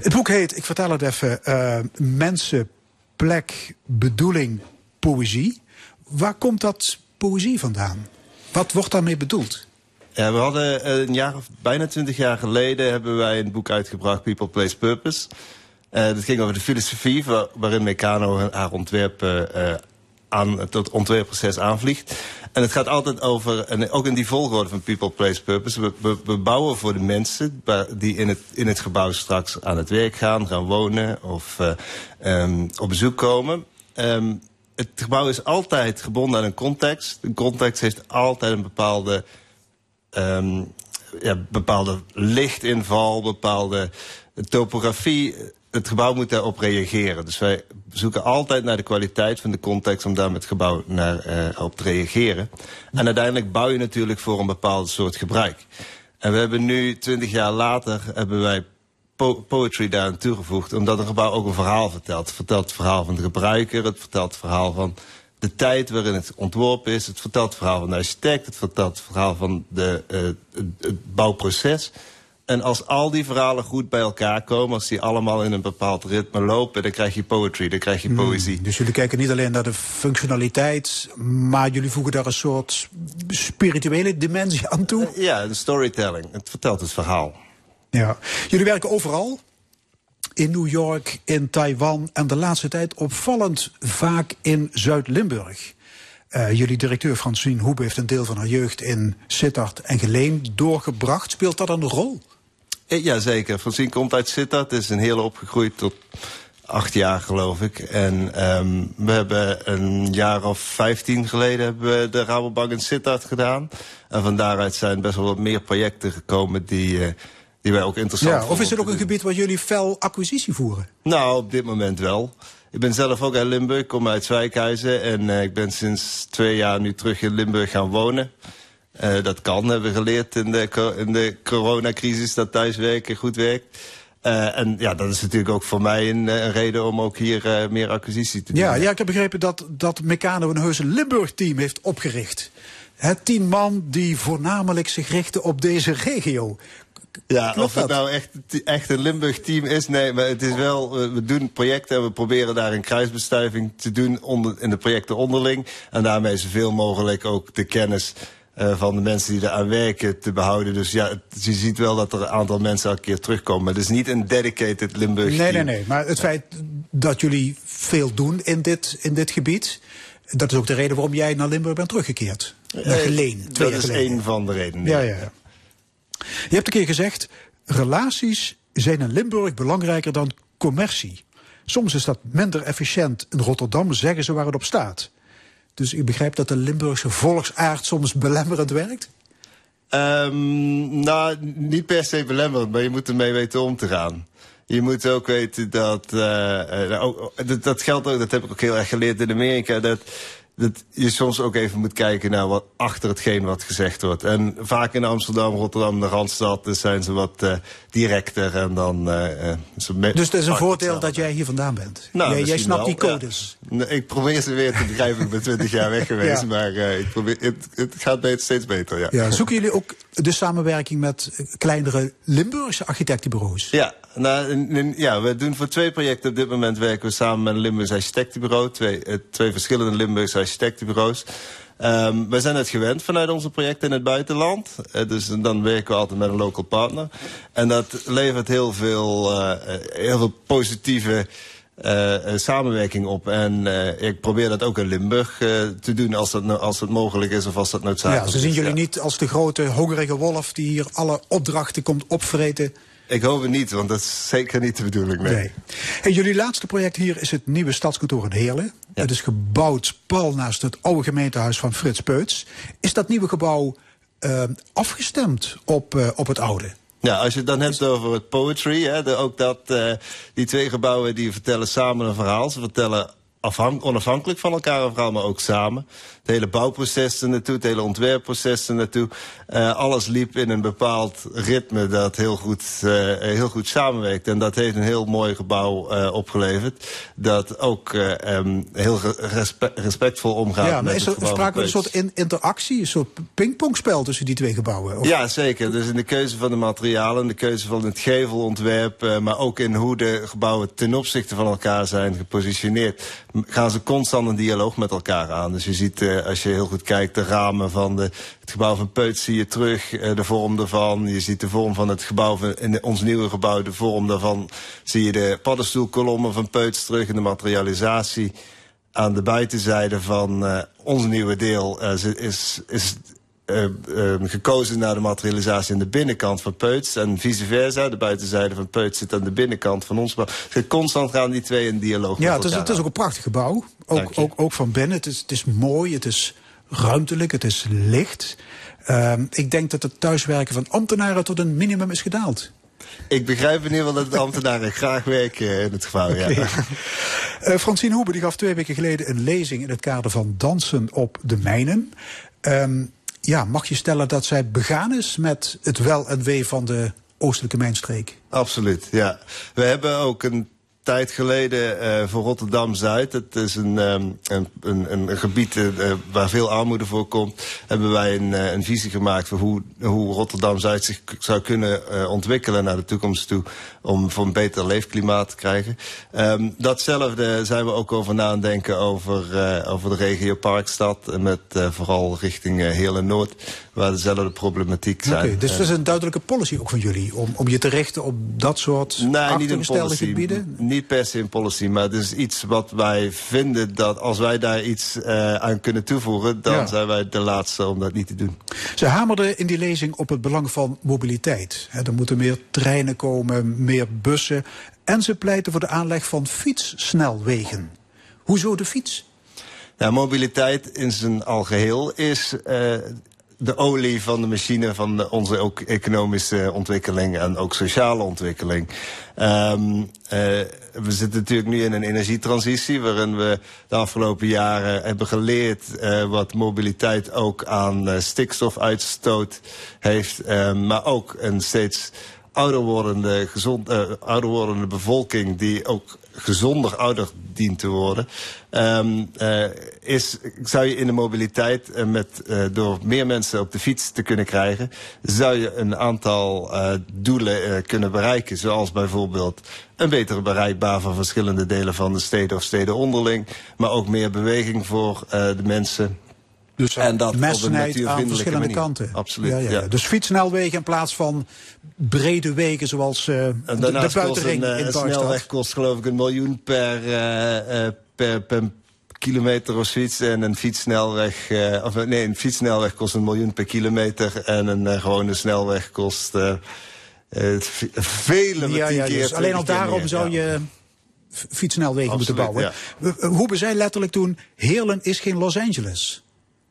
Het boek heet, ik vertel het even, Mensen, Plek, Bedoeling, Poëzie. Waar komt dat poëzie vandaan? Wat wordt daarmee bedoeld? Ja, we hadden eh, een jaar of bijna twintig jaar geleden hebben wij een boek uitgebracht, People, Place, Purpose. Eh, dat ging over de filosofie wa- waarin Meccano haar ontwerpen eh, aan het ontwerpproces aanvliegt. En het gaat altijd over, en ook in die volgorde van People, Place, Purpose. We, we, we bouwen voor de mensen die in het, in het gebouw straks aan het werk gaan, gaan wonen of eh, ehm, op bezoek komen. Ehm, het gebouw is altijd gebonden aan een context. Een context heeft altijd een bepaalde ehm, ja, bepaalde lichtinval, bepaalde topografie. Het gebouw moet daarop reageren. Dus wij zoeken altijd naar de kwaliteit van de context om daar met het gebouw naar, eh, op te reageren. En uiteindelijk bouw je natuurlijk voor een bepaald soort gebruik. En we hebben nu, twintig jaar later, hebben wij po- poetry daar aan toegevoegd. Omdat een gebouw ook een verhaal vertelt. Het vertelt het verhaal van de gebruiker. Het vertelt het verhaal van de tijd waarin het ontworpen is. Het vertelt het verhaal van de architect. Het vertelt het verhaal van de, eh, het bouwproces. En als al die verhalen goed bij elkaar komen, als die allemaal in een bepaald ritme lopen, dan krijg je poetry, dan krijg je poëzie. Dus jullie kijken niet alleen naar de functionaliteit, maar jullie voegen daar een soort spirituele dimensie aan toe. Ja, de storytelling. Het vertelt het verhaal. Ja. Jullie werken overal. In New York, in Taiwan en de laatste tijd opvallend vaak in Zuid-Limburg. Eh, jullie directeur Francine Hoebe heeft een deel van haar jeugd in Sittard en Geleen doorgebracht. Speelt dat een rol? Eh, Ja, zeker. Francine komt uit Sittard. Is een heel opgegroeid tot acht jaar, geloof ik. En ehm, we hebben een jaar of vijftien geleden hebben we de Rabobank in Sittard gedaan. En van daaruit zijn best wel wat meer projecten gekomen die, eh, die wij ook interessant Ja, of is het om ook een gebied waar jullie fel acquisitie voeren? Nou, op dit moment wel. Ik ben zelf ook uit Limburg, kom uit Zwijkhuizen. En eh, ik ben sinds twee jaar nu terug in Limburg gaan wonen. Eh, dat kan, hebben we geleerd in de, in de coronacrisis, dat thuiswerken goed werkt. Eh, en ja, dat is natuurlijk ook voor mij een, eh, een reden om ook hier meer acquisitie te doen. Ja, ja, ik heb begrepen dat, dat Meccano een heuse Limburg-team heeft opgericht. Het tien man die voornamelijk zich richten op deze regio. Ja, Klopt of het dat? nou echt, echt een Limburg-team is, nee, maar het is wel, we doen projecten en we proberen daar een kruisbestuiving te doen onder, in de projecten onderling. En daarmee zoveel mogelijk ook de kennis eh, van de mensen die eraan werken te behouden. Dus ja, het- je ziet wel dat er een aantal mensen elke keer terugkomen. Maar het is niet een dedicated Limburg Nee, team. nee, nee. Maar het feit dat jullie veel doen in dit, in dit gebied. Dat is ook de reden waarom jij naar Limburg bent teruggekeerd. Naar Eh, Geleen, Dat is één van de redenen. Ja, ja, ja. Je hebt een keer gezegd, relaties zijn in Limburg belangrijker dan commercie. Soms is dat minder efficiënt. In Rotterdam zeggen ze waar het op staat. Dus ik begrijp dat de Limburgse volksaard soms belemmerend werkt? Ehm, nou, niet per se belemmerend, maar je moet ermee weten om te gaan. Je moet ook weten dat, eh, eh, ook, dat, dat geldt ook, dat heb ik ook heel erg geleerd in Amerika, dat, dat je soms ook even moet kijken naar wat achter hetgeen wat gezegd wordt. En vaak in Amsterdam, Rotterdam, de Randstad, dus zijn ze wat eh, directer en dan... eh, eh, ze Dus het is een vaak voordeel dat jij hier vandaan bent. Nou, jij, snapt wel, die codes. Nee, Ik probeer ze weer te begrijpen. Ik ben twintig jaar weg *laughs* geweest, Ja. maar ik probeer, het, het gaat steeds beter, ja. Ja, zoeken jullie ook de samenwerking met kleinere Limburgse architectenbureaus. Ja, nou, ja, we doen voor twee projecten op dit moment werken we samen met een Limburgs architectenbureau. Twee, eh, twee verschillende Limburgse architectenbureaus. Ehm wij zijn het gewend vanuit onze projecten in het buitenland. Eh, dus dan werken we altijd met een local partner. En dat levert heel veel, eh, heel veel positieve eh, samenwerking op. En eh, ik probeer dat ook in Limburg eh, te doen als dat, als mogelijk is of als dat noodzakelijk Ja, is. ze zien jullie ja. niet als de grote hongerige wolf die hier alle opdrachten komt opvreten. Ik hoop het niet, want dat is zeker niet de bedoeling. Nee. Nee. En jullie laatste project hier is het nieuwe stadskantoor in Heerlen. Het is gebouwd pal naast het oude gemeentehuis van Frits Peuts. Is dat nieuwe gebouw afgestemd op, op het oude? Ja, als je het dan hebt over het poetry, hè, ook dat, eh, die twee gebouwen die vertellen samen een verhaal. Ze vertellen onafhankelijk van elkaar een verhaal, maar ook samen. Het hele bouwproces er naartoe, het hele ontwerpproces er naartoe. Eh, alles liep in een bepaald ritme dat heel goed, eh, heel goed samenwerkt. En dat heeft een heel mooi gebouw eh, opgeleverd. Dat ook eh, em, heel respe- respectvol omgaat ja, met maar is het er sprake van een soort in- interactie, een soort pingpongspel tussen die twee gebouwen? Of- Ja, zeker. Dus in de keuze van de materialen, de keuze van het gevelontwerp, maar ook in hoe de gebouwen ten opzichte van elkaar zijn gepositioneerd, gaan ze constant een dialoog met elkaar aan. Dus je ziet, eh, als je heel goed kijkt, de ramen van de, het gebouw van Peuts zie je terug, eh, de vorm daarvan. Je ziet de vorm van het gebouw, van, in ons nieuwe gebouw, de vorm daarvan. Zie je de paddenstoelkolommen van Peuts terug in de materialisatie aan de buitenzijde van eh, ons nieuwe deel is, is, eh, eh, gekozen naar de materialisatie aan de binnenkant van Peuts. En vice versa, de buitenzijde van Peuts zit aan de binnenkant van ons. Dus constant gaan die twee in dialoog Ja, het is, het is ook een prachtig gebouw. Ook, ook, ook van binnen. Het is, het is mooi, het is ruimtelijk, het is licht. Ehm, ik denk dat het thuiswerken van ambtenaren tot een minimum is gedaald. Ik begrijp in ieder geval dat de ambtenaren *laughs* graag werken in het gebouw. Ja. Eh, Francine Hoebe die gaf twee weken geleden een lezing in het kader van dansen op de mijnen. Ehm, ja, mag je stellen dat zij begaan is met het wel en wee van de oostelijke mijnstreek? Absoluut, ja. We hebben ook een tijd geleden eh, voor Rotterdam-Zuid, het is een, ehm, een, een, een gebied eh, eh, waar veel armoede voorkomt, hebben wij een, een visie gemaakt voor hoe, hoe Rotterdam-Zuid zich zou kunnen ontwikkelen naar de toekomst toe, om voor een beter leefklimaat te krijgen. Ehm, datzelfde zijn we ook over na aan denken over, over de regio Parkstad, en met vooral richting uh, Heerlen-Noord, waar dezelfde problematiek Oké, zijn. dus En- dat is een duidelijke policy ook van jullie. Om, om je te richten op dat soort Nee, niet een achtergestelde policy. gebieden. Niet per se een policy, maar het is iets wat wij vinden dat als wij daar iets eh, aan kunnen toevoegen, dan Ja. zijn wij de laatste om dat niet te doen. Ze hamerden in die lezing op het belang van mobiliteit. Er moeten meer treinen komen, meer bussen. En ze pleiten voor de aanleg van fietssnelwegen. Hoezo de fiets? Ja, mobiliteit in zijn algeheel is eh, de olie van de machine van onze ook economische ontwikkeling en ook sociale ontwikkeling. Ehm, eh, we zitten natuurlijk nu in een energietransitie waarin we de afgelopen jaren hebben geleerd eh, wat mobiliteit ook aan eh, stikstofuitstoot heeft, eh, maar ook een steeds ouder wordende, gezond, ouder wordende bevolking die ook gezonder ouder dient te worden. Ehm, eh, is, zou je in de mobiliteit eh, met, eh, door meer mensen op de fiets te kunnen krijgen, zou je een aantal eh, doelen kunnen bereiken. Zoals bijvoorbeeld een betere bereikbaar van verschillende delen van de steden of steden onderling. Maar ook meer beweging voor de mensen. Dus en dat messenheid aan verschillende manier. kanten. Absoluut. Ja, ja. Dus fietssnelwegen in plaats van brede wegen zoals eh, En de, buitenring een, in een snelweg kost geloof ik een miljoen per, per, per kilometer of zoiets. En een fietssnelweg, eh, of nee, een fietssnelweg kost een miljoen per kilometer. En een eh, gewone snelweg kost v- vele Ja, ja, keer. dus alleen al 20 keer daarom meer, zou ja. je fietssnelwegen moeten bouwen. We- we- Hoe zei letterlijk toen, Heerlen is geen Los Angeles.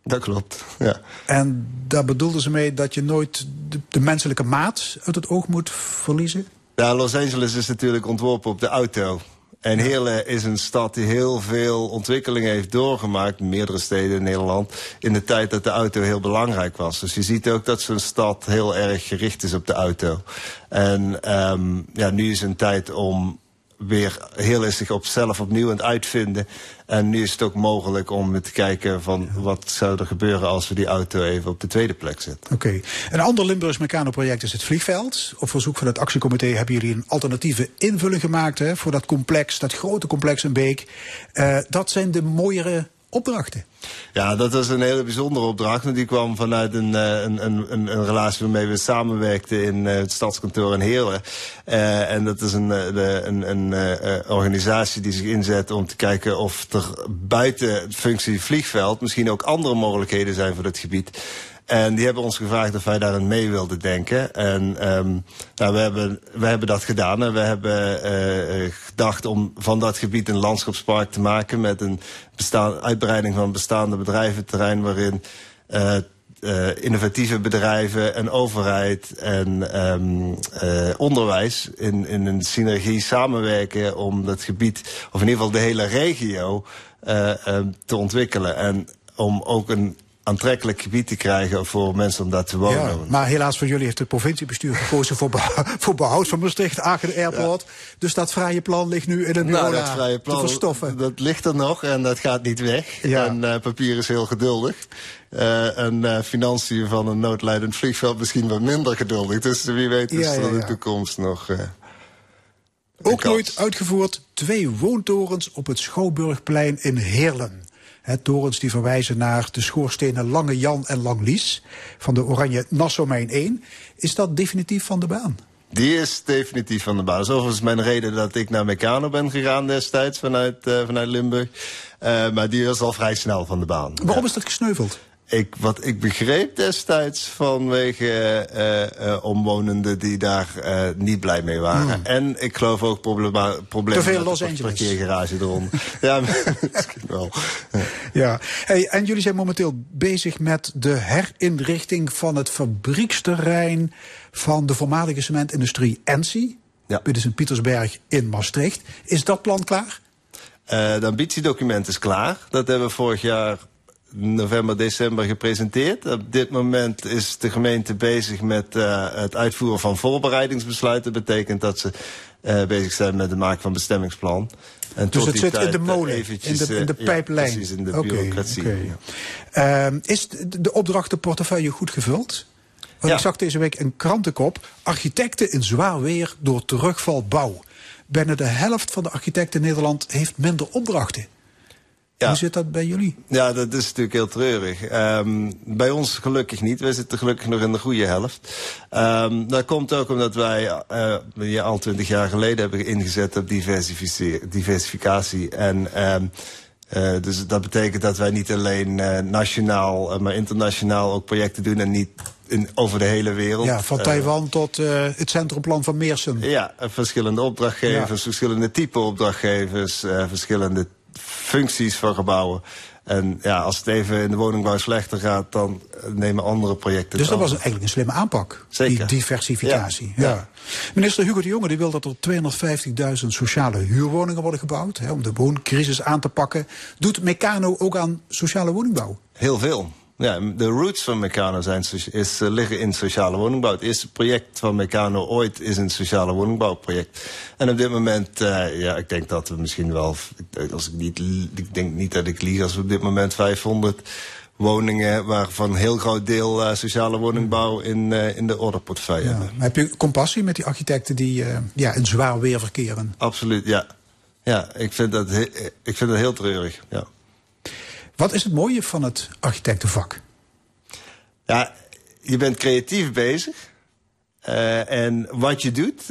Dat klopt, ja. En daar bedoelden ze mee dat je nooit de, de menselijke maat uit het oog moet verliezen? Ja, Los Angeles is natuurlijk ontworpen op de auto. En Heerlen is een stad die heel veel ontwikkelingen heeft doorgemaakt, meerdere steden in Nederland, in de tijd dat de auto heel belangrijk was. Dus je ziet ook dat zo'n stad heel erg gericht is op de auto. En ehm, ja, nu is een tijd om weer heel is zich op zelf opnieuw aan het uitvinden. En nu is het ook mogelijk om te kijken van wat zou er gebeuren als we die auto even op de tweede plek zetten. Oké. Een ander Limburgs Meccano-project is het vliegveld. Op verzoek van het actiecomité hebben jullie een alternatieve invulling gemaakt hè, voor dat complex, dat grote complex in Beek. Eh, dat zijn de mooiere opdrachten. Ja, dat was een hele bijzondere opdracht. Want die kwam vanuit een, eh, een, een, een, een relatie waarmee we samenwerkten in eh, het stadskantoor in Heerlen. Eh, en dat is een, een, een eh, organisatie die zich inzet om te kijken of er buiten functie vliegveld misschien ook andere mogelijkheden zijn voor het gebied. En die hebben ons gevraagd of wij daarin mee wilden denken. En ehm nou, we, hebben, we hebben dat gedaan. En we hebben eh, gedacht om van dat gebied een landschapspark te maken... met een bestaan, uitbreiding van bestaande bedrijventerrein... waarin eh, innovatieve bedrijven en overheid en eh, onderwijs in, in een synergie samenwerken om dat gebied, of in ieder geval de hele regio, eh, te ontwikkelen. En om ook een aantrekkelijk gebied te krijgen voor mensen om daar te wonen. Ja, maar helaas voor jullie heeft het provinciebestuur gekozen voor, beho- *laughs* voor behoud van Maastricht, Aachen Airport. Dus dat vrije plan ligt nu in een Nou, dat vrije te plan, verstoffen. dat ligt er nog en dat gaat niet weg. Ja. En eh, papier is heel geduldig. Eh, en eh, financiën van een noodlijdend vliegveld misschien wat minder geduldig. Dus wie weet is er in de toekomst nog... Ook nooit uitgevoerd twee woontorens op het Schouwburgplein in Heerlen. Hè, torens die verwijzen naar de schoorstenen Lange Jan en Lang Lies van de Oranje Nassau-mijn 1. Is dat definitief van de baan? Die is definitief van de baan. Dat is overigens mijn reden dat ik naar Meccano ben gegaan destijds vanuit, eh, vanuit Limburg. Eh, maar die was al vrij snel van de baan. Waarom is dat gesneuveld? Ik, wat ik begreep destijds vanwege eh, eh, omwonenden die daar eh, niet blij mee waren. En ik geloof ook problema- problemen Te veel met Los de Angeles. parkeergarage eronder. *laughs* ja, *laughs* misschien wel. Ja. Hey, en jullie zijn momenteel bezig met de herinrichting van het fabrieksterrein van de voormalige cementindustrie Ensi. Ja. Bij de Sint-Pietersberg in Maastricht. Is dat plan klaar? Eh, het ambitiedocument is klaar. Dat hebben we vorig jaar november, december gepresenteerd. Op dit moment is de gemeente bezig met eh, het uitvoeren van voorbereidingsbesluiten. Dat betekent dat ze eh, bezig zijn met het maken van bestemmingsplan. En Dus het zit in de eh, molen, in eventjes, de, in de pijplijn. Ja, precies, in de bureaucratie. ja. Ehm, is de, de opdrachtenportefeuille goed gevuld? Want Ja. ik zag deze week een krantenkop. Architecten in zwaar weer door terugval bouw. Bijna de helft van de architecten in Nederland heeft minder opdrachten. Ja. Hoe zit dat bij jullie? Ja, dat is natuurlijk heel treurig. Ehm, bij ons gelukkig niet. Wij zitten gelukkig nog in de goede helft. Ehm, dat komt ook omdat wij eh, ja, al twintig jaar geleden hebben ingezet op diversificatie. En ehm, eh, dus dat betekent dat wij niet alleen eh, nationaal, maar internationaal ook projecten doen en niet in, over de hele wereld. Ja, van Taiwan tot het centrumplan van Meersen. ja, en verschillende opdrachtgevers, verschillende type opdrachtgevers, verschillende functies van gebouwen. En ja, als het even in de woningbouw slechter gaat, dan nemen andere projecten Dus dat was eigenlijk een slimme aanpak. Zeker. Die diversificatie. Ja. Ja. Minister Hugo de Jonge die wil dat er 250.000 sociale huurwoningen worden gebouwd. Hè, om de wooncrisis aan te pakken. Doet Meccano ook aan sociale woningbouw? Heel veel. Ja, de roots van Meccano zijn, is, eh, liggen in sociale woningbouw. Het eerste project van Meccano ooit is een sociale woningbouwproject. En op dit moment, eh, ja, ik denk dat we misschien wel, ik- als ik, niet, ik denk niet dat ik lieg, als we op dit moment 500 woningen, waarvan een heel groot deel eh, sociale woningbouw in, eh, in de orderportefeuille Ja. hebben. Maar Heb je compassie met die architecten die eh, ja, in zwaar weer verkeren? Absoluut, ja. Ja, ik vind dat, ik vind dat heel treurig, ja. Wat is het mooie van het architectenvak? Ja, je bent creatief bezig. Eh, en wat je doet,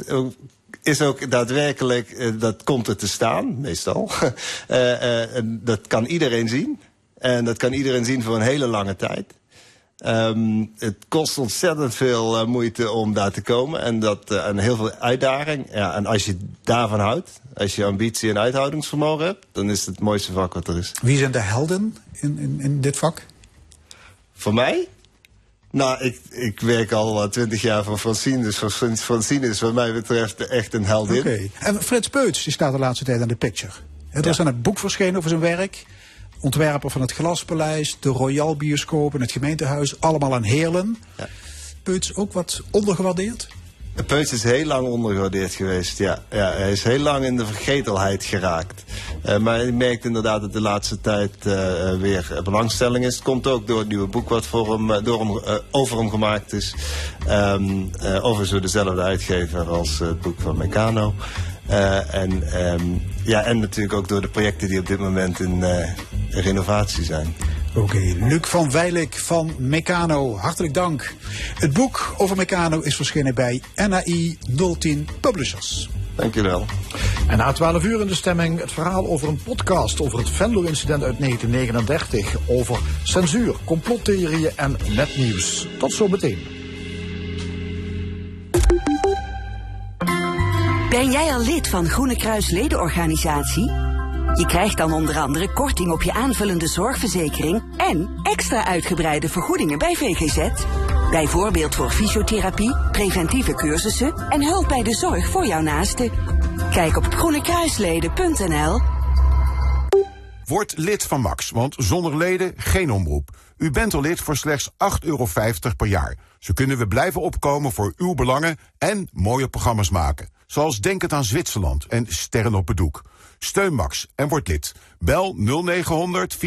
is ook daadwerkelijk, eh, dat komt er te staan, meestal. *laughs* En dat kan iedereen zien. En dat kan iedereen zien voor een hele lange tijd. Ehm, het kost ontzettend veel eh, moeite om daar te komen. En, dat, eh, en heel veel uitdaging. Ja, en als je daarvan houdt, als je ambitie en uithoudingsvermogen hebt, dan is het het mooiste vak wat er is. Wie zijn de helden in, in, in dit vak? Voor mij? Nou, ik, ik werk al twintig jaar voor Francine. Dus Fran- Francine is wat mij betreft echt een heldin. Oké. En Frits Peuts die staat de laatste tijd aan de picture. Er Ja. is aan het boek verschenen over zijn werk. Ontwerper van het Glaspaleis, de Royal Bioscoop en het gemeentehuis. Allemaal aan Heerlen. Ja. Peuts ook wat ondergewaardeerd? Peuts is heel lang ondergewaardeerd geweest. Ja, ja, hij is heel lang in de vergetelheid geraakt. Eh, maar je merkt inderdaad dat de laatste tijd eh, eh, weer belangstelling is. Het komt ook door het nieuwe boek wat voor hem, door hem, over hem gemaakt is. Ehm eh, overigens door dezelfde uitgever als het boek van Meccano. Eh, en, ehm, ja, en natuurlijk ook door de projecten die op dit moment in, eh, in renovatie zijn. Oké, Luc van Weilik van Meccano, hartelijk dank. Het boek over Meccano is verschenen bij NAI 010 Publishers. Dank jullie wel. En na 12 uur in de stemming het verhaal over een podcast over het Venlo-incident uit 1939. Over censuur, complottheorieën en netnieuws. Tot zometeen. Ben jij al lid van Groene Kruis ledenorganisatie? Je krijgt dan onder andere korting op je aanvullende zorgverzekering en extra uitgebreide vergoedingen bij VGZ. Bijvoorbeeld voor fysiotherapie, preventieve cursussen en hulp bij de zorg voor jouw naasten. Kijk op groenekruisleden.nl. Word lid van Max, want zonder leden geen omroep. U bent al lid voor slechts 8,50 euro per jaar. Zo kunnen we blijven opkomen voor uw belangen en mooie programma's maken. Zoals Denk het aan Zwitserland en Sterren op het Doek. Steun Max en word lid. Bel 0900 4x5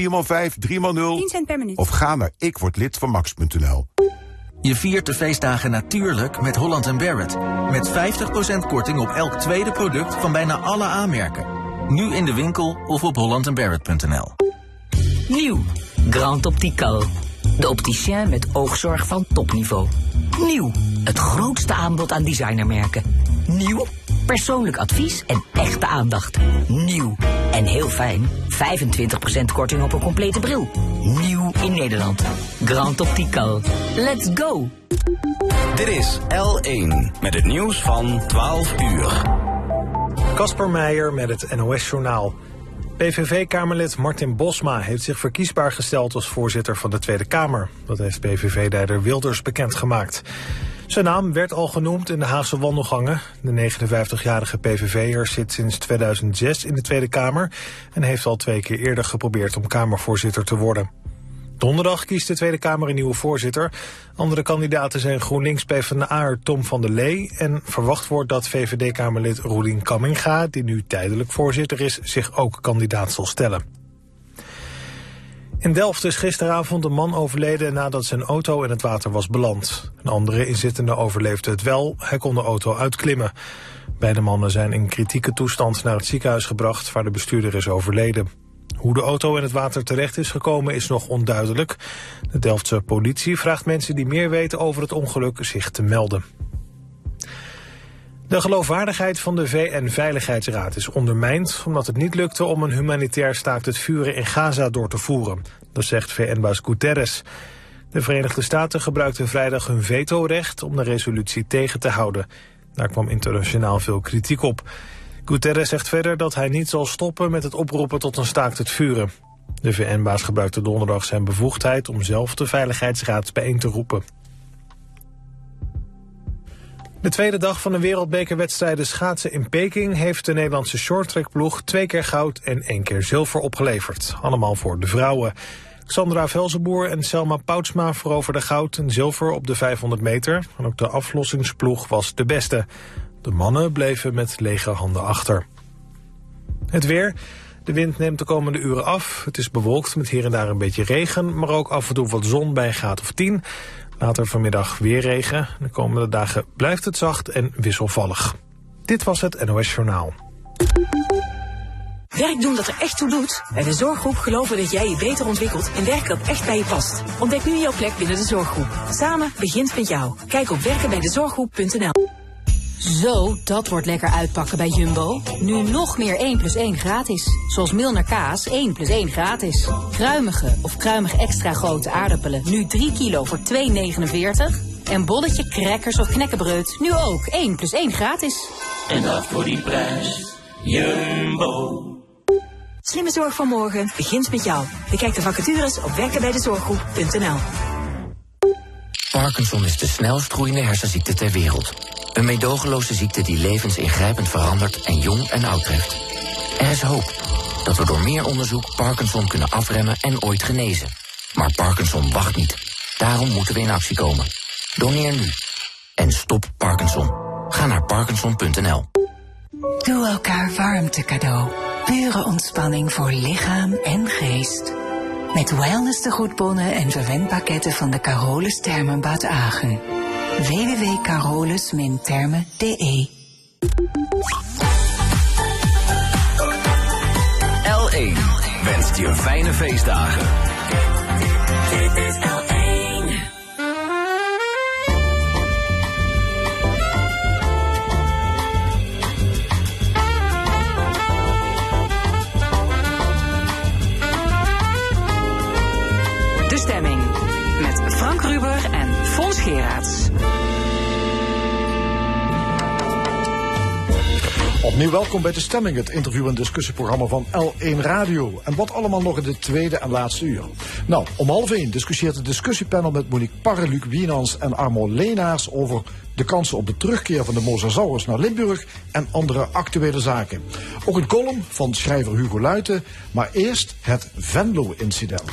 3x0 cent per minuut. of ga naar ikwordlidvanmax.nl. Je viert de feestdagen natuurlijk met Holland Barrett. Met 50% korting op elk tweede product van bijna alle aanmerken. Nu in de winkel of op hollandandbarrett.nl. Nieuw. Grand Optical. De opticien met oogzorg van topniveau. Nieuw. Het grootste aanbod aan designermerken. Nieuw. Persoonlijk advies en echte aandacht. Nieuw. En heel fijn. 25% korting op een complete bril. Nieuw in Nederland. Grand Optical. Let's go. Dit is L1 met het nieuws van 12 uur. Kasper Meijer met het NOS-journaal. PVV-kamerlid Martin Bosma heeft zich verkiesbaar gesteld als voorzitter van de Tweede Kamer. Dat heeft PVV-leider Wilders bekendgemaakt. Zijn naam werd al genoemd in de Haagse wandelgangen. De 59-jarige PVV'er zit sinds 2006 in de Tweede Kamer... en heeft al twee keer eerder geprobeerd om Kamervoorzitter te worden. Donderdag kiest de Tweede Kamer een nieuwe voorzitter. Andere kandidaten zijn GroenLinks PvdA'er Tom van der Lee... en verwacht wordt dat VVD-Kamerlid Roelien Kamminga... die nu tijdelijk voorzitter is, zich ook kandidaat zal stellen. In Delft is gisteravond een man overleden nadat zijn auto in het water was beland. Een andere inzittende overleefde het wel, hij kon de auto uitklimmen. Beide mannen zijn in kritieke toestand naar het ziekenhuis gebracht... waar de bestuurder is overleden. Hoe de auto in het water terecht is gekomen is nog onduidelijk. De Delftse politie vraagt mensen die meer weten over het ongeluk zich te melden. De geloofwaardigheid van de VN-veiligheidsraad is ondermijnd... omdat het niet lukte om een humanitair staakt het vuren in Gaza door te voeren. Dat zegt VN-baas Guterres. De Verenigde Staten gebruikten vrijdag hun vetorecht om de resolutie tegen te houden. Daar kwam internationaal veel kritiek op. Guterres zegt verder dat hij niet zal stoppen met het oproepen tot een staakt het vuren. De VN-baas gebruikte donderdag zijn bevoegdheid om zelf de Veiligheidsraad bijeen te roepen. De tweede dag van de wereldbekerwedstrijden schaatsen in Peking... heeft de Nederlandse shorttrackploeg twee keer goud en één keer zilver opgeleverd. Allemaal voor de vrouwen. Sandra Velzenboer en Selma Poutsma veroverden goud en zilver op de 500 meter. En ook de aflossingsploeg was de beste. De mannen bleven met lege handen achter. Het weer. De wind neemt de komende uren af. Het is bewolkt met hier en daar een beetje regen... maar ook af en toe wat zon bij een graad of 10... Later vanmiddag weer regen. De komende dagen blijft het zacht en wisselvallig. Dit was het NOS Journaal. Werk doen dat er echt toe doet? Bij de Zorggroep geloven dat jij je beter ontwikkelt en werk dat echt bij je past. Ontdek nu jouw plek binnen de Zorggroep. Samen begint met jou. Kijk op werkenbijdezorggroep.nl Zo, dat wordt lekker uitpakken bij Jumbo. Nu nog meer 1 plus 1 gratis. Zoals Milner kaas 1 plus 1 gratis. Kruimige of kruimig extra grote aardappelen. Nu 3 kilo voor 2,49. En bolletje, crackers of knekkenbreud. Nu ook 1 plus 1 gratis. En dat voor die prijs. Jumbo. Slimme zorg van morgen begint met jou. Bekijk de vacatures op werkenbijdezorggroep.nl Parkinson is de snelst groeiende hersenziekte ter wereld. Een meedogenloze ziekte die levens ingrijpend verandert en jong en oud treft. Er is hoop dat we door meer onderzoek Parkinson kunnen afremmen en ooit genezen. Maar Parkinson wacht niet. Daarom moeten we in actie komen. Doneer nu. En stop Parkinson. Ga naar parkinson.nl. Doe elkaar warmte cadeau. Pure ontspanning voor lichaam en geest. Met wellness tegoedbonnen en verwendpakketten van de Carolus Thermenbad Agen. www.carolus-thermen.de L1 wenst je fijne feestdagen. De stemming. Met Frank Ruber en Fons Geraerts. Opnieuw welkom bij De Stemming, het interview- en discussieprogramma van L1 Radio. En wat allemaal nog in de tweede en laatste uur. Nou, om half één discussieert het discussiepanel met Monique Parre, Luc Wienans en Armo Leenaars over de kansen op de terugkeer van de mosasaurus naar Limburg en andere actuele zaken. Ook een column van schrijver Hugo Luiten, maar eerst het Venlo-incident.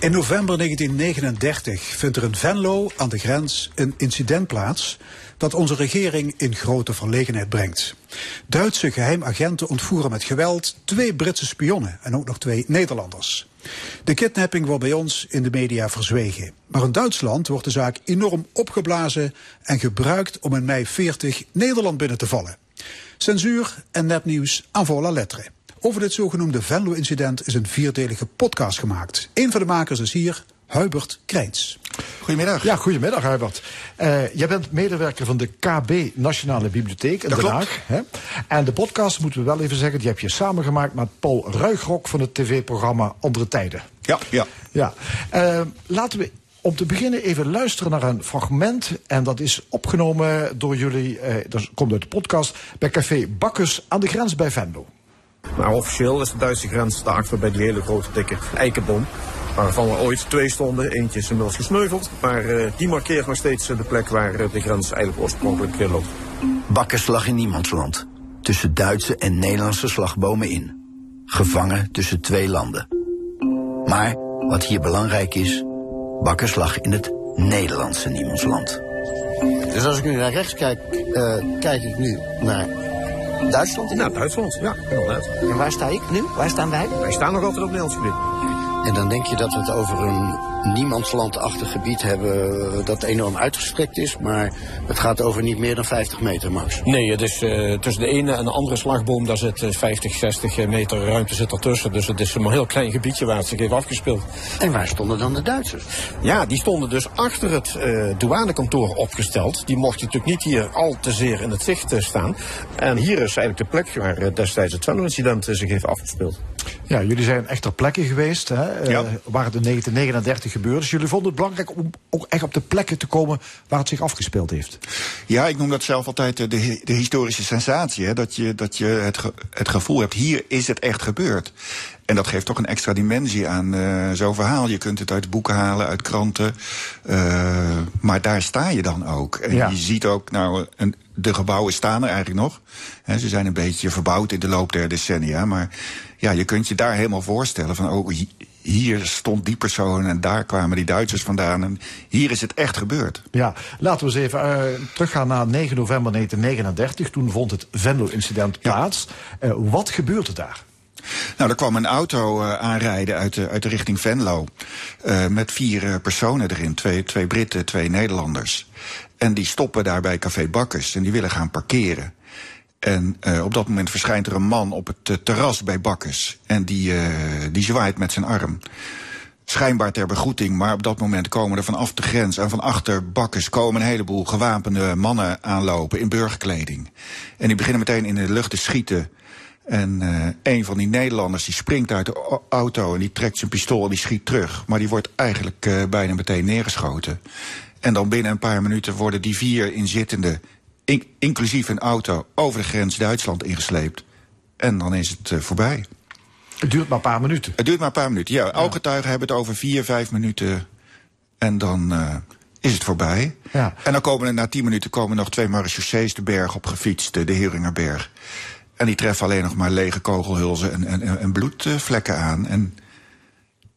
In november 1939 vindt er in Venlo aan de grens een incident plaats dat onze regering in grote verlegenheid brengt. Duitse geheimagenten ontvoeren met geweld twee Britse spionnen en ook nog twee Nederlanders. De kidnapping wordt bij ons in de media verzwegen. Maar in Duitsland wordt de zaak enorm opgeblazen en gebruikt om in mei 40 Nederland binnen te vallen. Censuur en nepnieuws aan volle lettre. Over dit zogenoemde Venlo-incident is een vierdelige podcast gemaakt. Een van de makers is hier, Hubert Krijns. Goedemiddag. Ja, goedemiddag Hubert. Eh, jij bent medewerker van de KB Nationale Bibliotheek in Dat Den. Haag. Hè? En de podcast, moeten we wel even zeggen, die heb je samengemaakt met Paul Ruigrok van het tv-programma Andere Tijden. Ja, ja. Ja. Eh, laten we om te beginnen even luisteren naar een fragment. En dat is opgenomen door jullie, eh, dat komt uit de podcast, bij Café Bakkes aan de grens bij Venlo. Maar officieel is de Duitse grens daarachter bij die hele grote dikke eikenboom. Waarvan er ooit twee stonden. Eentje is inmiddels gesneuveld. Maar eh, die markeert nog steeds eh, de plek waar eh, de grens eigenlijk oorspronkelijk loopt. Bakkers lag in niemandsland. Tussen Duitse en Nederlandse slagbomen in. Gevangen tussen twee landen. Maar wat hier belangrijk is, Bakkers lag in het Nederlandse niemandsland. Dus als ik nu naar rechts kijk, eh, kijk ik nu naar Duitsland? Nou, Duitsland, ja, inderdaad. En waar sta ik nu? Waar staan wij? Wij staan nog altijd op Nederlands gebied. En dan denk je dat het over een niemandslandachtig gebied hebben dat enorm uitgestrekt is, maar het gaat over niet meer dan 50 meter max. Nee, het is eh, tussen de ene en de andere slagboom, daar zit eh, 50, 60 meter ruimte zit ertussen. Dus het is een heel klein gebiedje waar het zich heeft afgespeeld. En waar stonden dan de Duitsers? Ja, die stonden dus achter het eh, douanekantoor opgesteld. Die mochten natuurlijk niet hier al te zeer in het zicht eh, staan. En hier is eigenlijk de plek waar eh, destijds het Venlo-incident eh, zich heeft afgespeeld. Ja, jullie zijn echt ter plekke geweest, hè, eh, waar het in 1939 gebeurde. Dus jullie vonden het belangrijk om ook echt op de plekken te komen waar het zich afgespeeld heeft. Ja, ik noem dat zelf altijd eh, de, de historische sensatie. Hè? Dat je, dat je het, ge- het gevoel hebt, hier is het echt gebeurd. En dat geeft toch een extra dimensie aan eh, zo'n verhaal. Je kunt het uit boeken halen, uit kranten. eh, maar daar sta je dan ook. En Ja. je ziet ook, nou, een, de gebouwen staan er eigenlijk nog. Ze zijn een beetje verbouwd in de loop der decennia. Maar ja, je kunt je daar helemaal voorstellen van... Oh, hier stond die persoon en daar kwamen die Duitsers vandaan. En hier is het echt gebeurd. Ja, laten we eens even eh, teruggaan naar 9 november 1939. Toen vond het Venlo-incident plaats. Eh, wat gebeurde daar? Nou, er kwam een auto eh, aanrijden uit de, uit de richting Venlo. met vier personen erin. Twee, twee Britten, twee Nederlanders. En die stoppen daar bij Café Bakkers. En die willen gaan parkeren. En eh, op dat moment verschijnt er een man op het eh, terras bij Bakkers. En die, eh, die zwaait met zijn arm. Schijnbaar ter begroeting, maar op dat moment komen er vanaf de grens en van achter Bakkers komen een heleboel gewapende mannen aanlopen in burgerkleding. En die beginnen meteen in de lucht te schieten. En een van die Nederlanders die springt uit de auto en die trekt zijn pistool en die schiet terug. Maar die wordt eigenlijk bijna meteen neergeschoten. En dan binnen een paar minuten worden die vier inzittenden, in- inclusief een auto, over de grens Duitsland ingesleept. En dan is het eh, voorbij. Het duurt maar een paar minuten. Het duurt maar een paar minuten. Ja, ooggetuigen hebben het over vier, vijf minuten. En dan eh, is het voorbij. Ja. En dan komen er na tien minuten komen nog twee marechaussees de berg op gefietst, eh, de Heringerberg. En die treffen alleen nog maar lege kogelhulzen en, en, en bloedvlekken aan. En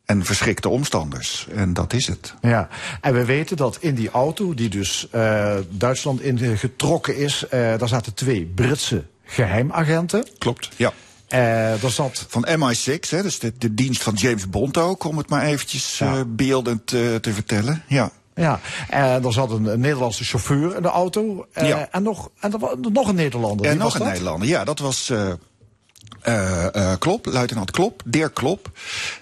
en verschrikte omstanders. En dat is het. Ja, en we weten dat in die auto, die dus uh, Duitsland in getrokken is, uh, daar zaten twee Britse geheimagenten. Klopt, ja. Uh, daar zat... Van MI6, hè, dus de, de, dienst van James Bond ook, om het maar eventjes ja. beeldend te vertellen. Ja. Ja, en er zat een, een, Nederlandse chauffeur in de auto. ja. En, nog, en er was nog een Nederlander. En nog een Nederlander, ja. Dat was uh, uh, Klop, luitenant Klop, Dirk Klop.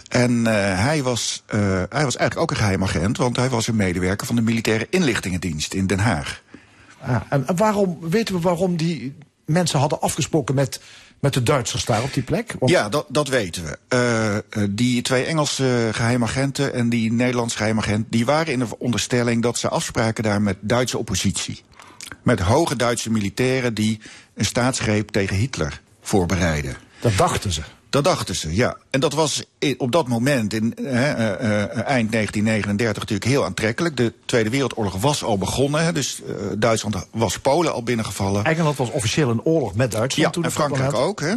En uh, hij, was, hij was eigenlijk ook een geheimagent, want hij was een medewerker van de militaire inlichtingendienst in Den Haag. Ja, en waarom, weten we waarom die mensen hadden afgesproken met, met de Duitsers daar op die plek? Ja, dat, dat weten we. die twee Engelse geheimagenten en die Nederlandse geheimagent... die waren in de onderstelling dat ze afspraken daar met Duitse oppositie. Met hoge Duitse militairen die een staatsgreep tegen Hitler voorbereiden. Dat dachten ze. Dat dachten ze, ja. En dat was op dat moment, in uh, uh, eind 1939, natuurlijk heel aantrekkelijk. De Tweede Wereldoorlog was al begonnen. Dus uh, Duitsland was Polen al binnengevallen. Engeland was officieel een oorlog met Duitsland ja, toen. en Frankrijk ook. Hè.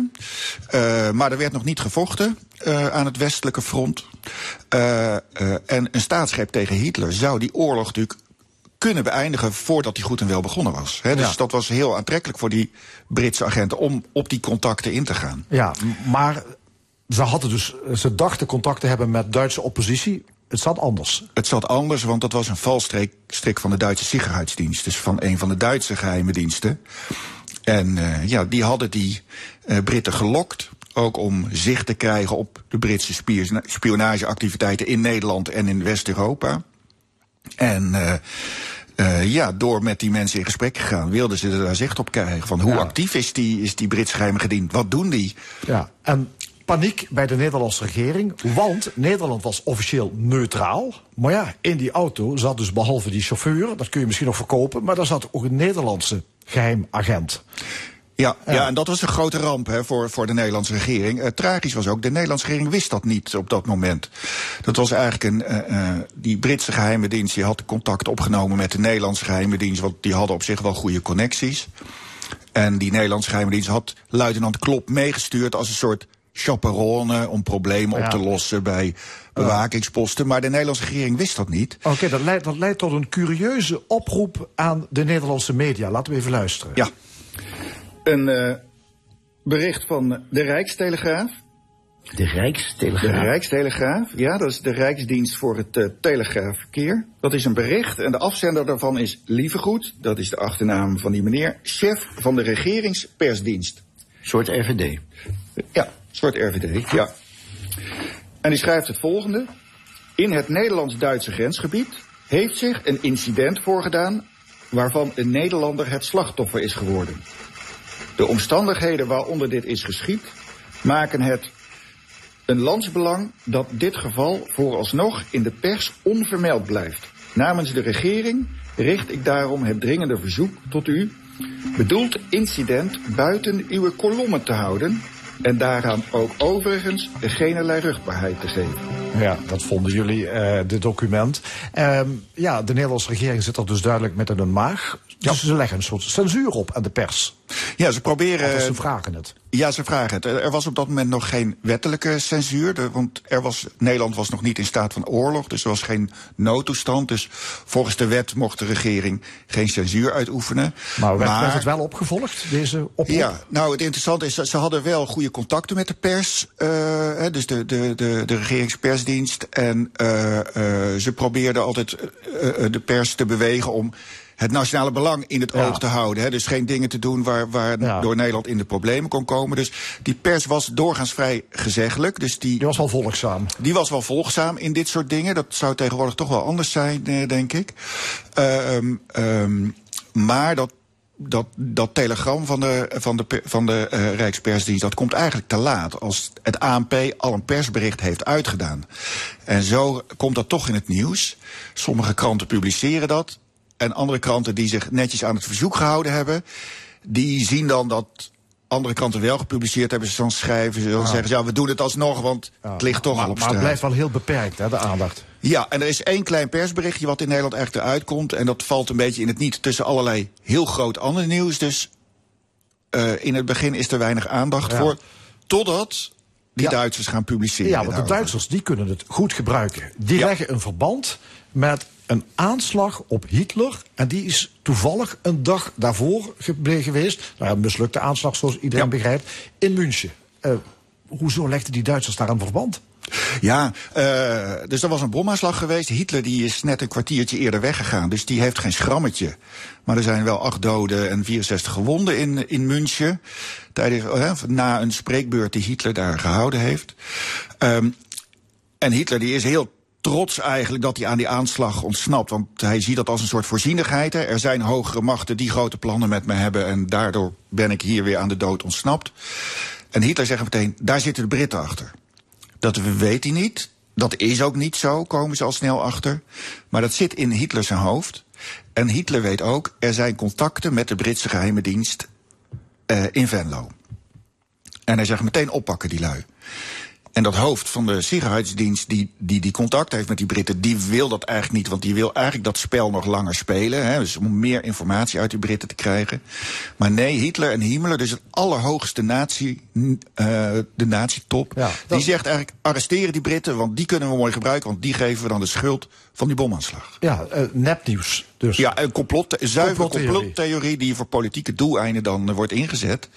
maar er werd nog niet gevochten aan het westelijke front. en een staatsgreep tegen Hitler zou die oorlog natuurlijk kunnen beëindigen voordat hij goed en wel begonnen was. He, dus ja. dat was heel aantrekkelijk voor die Britse agenten om op die contacten in te gaan. Ja, maar ze hadden dus, ze dachten contact te hebben met Duitse oppositie. Het zat anders. Het zat anders, want dat was een valstrik van de Duitse Sicherheidsdienst. Dus van een van de Duitse geheime diensten. En uh, ja, die hadden die uh, Britten gelokt. Ook om zicht te krijgen op de Britse spionageactiviteiten in Nederland en in West-Europa. En uh, uh, ja, door met die mensen in gesprek te gaan, wilden ze er daar zicht op krijgen. Van hoe ja. actief is die, is die Brits geheime gediend? Wat doen die? Ja, en paniek bij de Nederlandse regering. Want Nederland was officieel neutraal. Maar ja, in die auto zat dus behalve die chauffeur, dat kun je misschien nog verkopen, maar daar zat ook een Nederlandse geheimagent. Ja, ja. en dat was een grote ramp hè, voor, voor de Nederlandse regering. Uh, tragisch was ook, de Nederlandse regering wist dat niet op dat moment. Dat was eigenlijk een. Uh, uh, die Britse geheime dienst die had contact opgenomen met de Nederlandse geheime dienst, want die hadden op zich wel goede connecties. En die Nederlandse geheime dienst had luitenant Klop meegestuurd als een soort chaperone om problemen ja. op te lossen bij bewakingsposten. Maar de Nederlandse regering wist dat niet. Oké, okay, dat, leidt, dat leidt tot een curieuze oproep aan de Nederlandse media. Laten we even luisteren. Ja. Een uh, bericht van de Rijkstelegraaf. De Rijkstelegraaf? De Rijkstelegraaf, ja, dat is de Rijksdienst voor het uh, telegraafverkeer. Dat is een bericht en de afzender daarvan is Lievegoed, dat is de achternaam van die meneer, chef van de regeringspersdienst. Soort RVD? Ja, soort RVD, ja. En die schrijft het volgende. In het Nederlands-Duitse grensgebied heeft zich een incident voorgedaan waarvan een Nederlander het slachtoffer is geworden. De omstandigheden waaronder dit is geschied maken het een landsbelang dat dit geval vooralsnog in de pers onvermeld blijft. Namens de regering richt ik daarom het dringende verzoek tot u bedoeld incident buiten uw kolommen te houden en daaraan ook overigens geenerlei rugbaarheid te geven. Ja, dat vonden jullie, uh, dit document. Uh, ja, de Nederlandse regering zit er dus duidelijk met een maag. Ja. Dus ze leggen een soort censuur op aan de pers. Ja, ze proberen. Of ze vragen het. Ja, ze vragen het. Er was op dat moment nog geen wettelijke censuur. Want er was, Nederland was nog niet in staat van oorlog. Dus er was geen noodtoestand. Dus volgens de wet mocht de regering geen censuur uitoefenen. Maar werd, maar, werd het wel opgevolgd, deze oproep? Ja, nou het interessante is, ze hadden wel goede contacten met de pers. Uh, dus de, de, de, de regeringspersdienst. En uh, uh, ze probeerden altijd de pers te bewegen om het nationale belang in het ja. oog te houden. Hè. Dus geen dingen te doen waar, waar ja. door Nederland in de problemen kon komen. Dus die pers was doorgaans vrij gezeggelijk. Dus die, die was wel volgzaam. Die was wel volgzaam in dit soort dingen. Dat zou tegenwoordig toch wel anders zijn, eh, denk ik. Uh, um, um, maar dat dat, dat telegram van de, van de, van de uh, Rijkspersdienst, dat komt eigenlijk te laat. Als het ANP al een persbericht heeft uitgedaan. En zo komt dat toch in het nieuws. Sommige kranten publiceren dat. En andere kranten die zich netjes aan het verzoek gehouden hebben, die zien dan dat andere kranten wel gepubliceerd hebben. Ze dan schrijven, ze dan ja. zeggen ze, ja, we doen het alsnog, want ja. het ligt toch maar, al op maar straat. het blijft wel heel beperkt, hè, de aandacht. Ja, en er is één klein persberichtje wat in Nederland echt eruit komt. En dat valt een beetje in het niet tussen allerlei heel groot ander nieuws. Dus uh, in het begin is er weinig aandacht ja. voor. Totdat die. Duitsers gaan publiceren. Ja, want de. Duitsers die kunnen het goed gebruiken. Die leggen een verband met een aanslag op Hitler. En die is toevallig een dag daarvoor ge- geweest. Nou, een mislukte aanslag, zoals iedereen begrijpt. In München. Eh, hoezo legden die Duitsers daar een verband? Ja, eh, dus er was een bomaanslag geweest. Hitler die is net een kwartiertje eerder weggegaan. Dus die heeft geen schrammetje. Maar er zijn wel acht doden en 64 gewonden in, in München. Tijdens, eh, na een spreekbeurt die Hitler daar gehouden heeft. Ehm, en Hitler die is heel trots eigenlijk dat hij aan die aanslag ontsnapt. Want hij ziet dat als een soort voorzienigheid. Er zijn hogere machten die grote plannen met me hebben... en daardoor ben ik hier weer aan de dood ontsnapt. En Hitler zegt meteen, daar zitten de Britten achter. Dat weet hij niet. Dat is ook niet zo, komen ze al snel achter. Maar dat zit in Hitler zijn hoofd. En Hitler weet ook, er zijn contacten met de Britse geheime dienst eh, in Venlo. En hij zegt meteen oppakken die lui. En dat hoofd van de Sicherheidsdienst die, die die contact heeft met die Britten, die wil dat eigenlijk niet, want die wil eigenlijk dat spel nog langer spelen. Hè, dus om meer informatie uit die Britten te krijgen. Maar nee, Hitler en Himmler, dus het allerhoogste nazi, eh, de nazi-top, die zegt eigenlijk arresteren die Britten, want die kunnen we mooi gebruiken, want die geven we dan de schuld van die bomaanslag. Ja, eh, nepnieuws. Dus. Ja, een complot, Complottheorie. complottheorie die voor politieke doeleinden dan eh, wordt ingezet.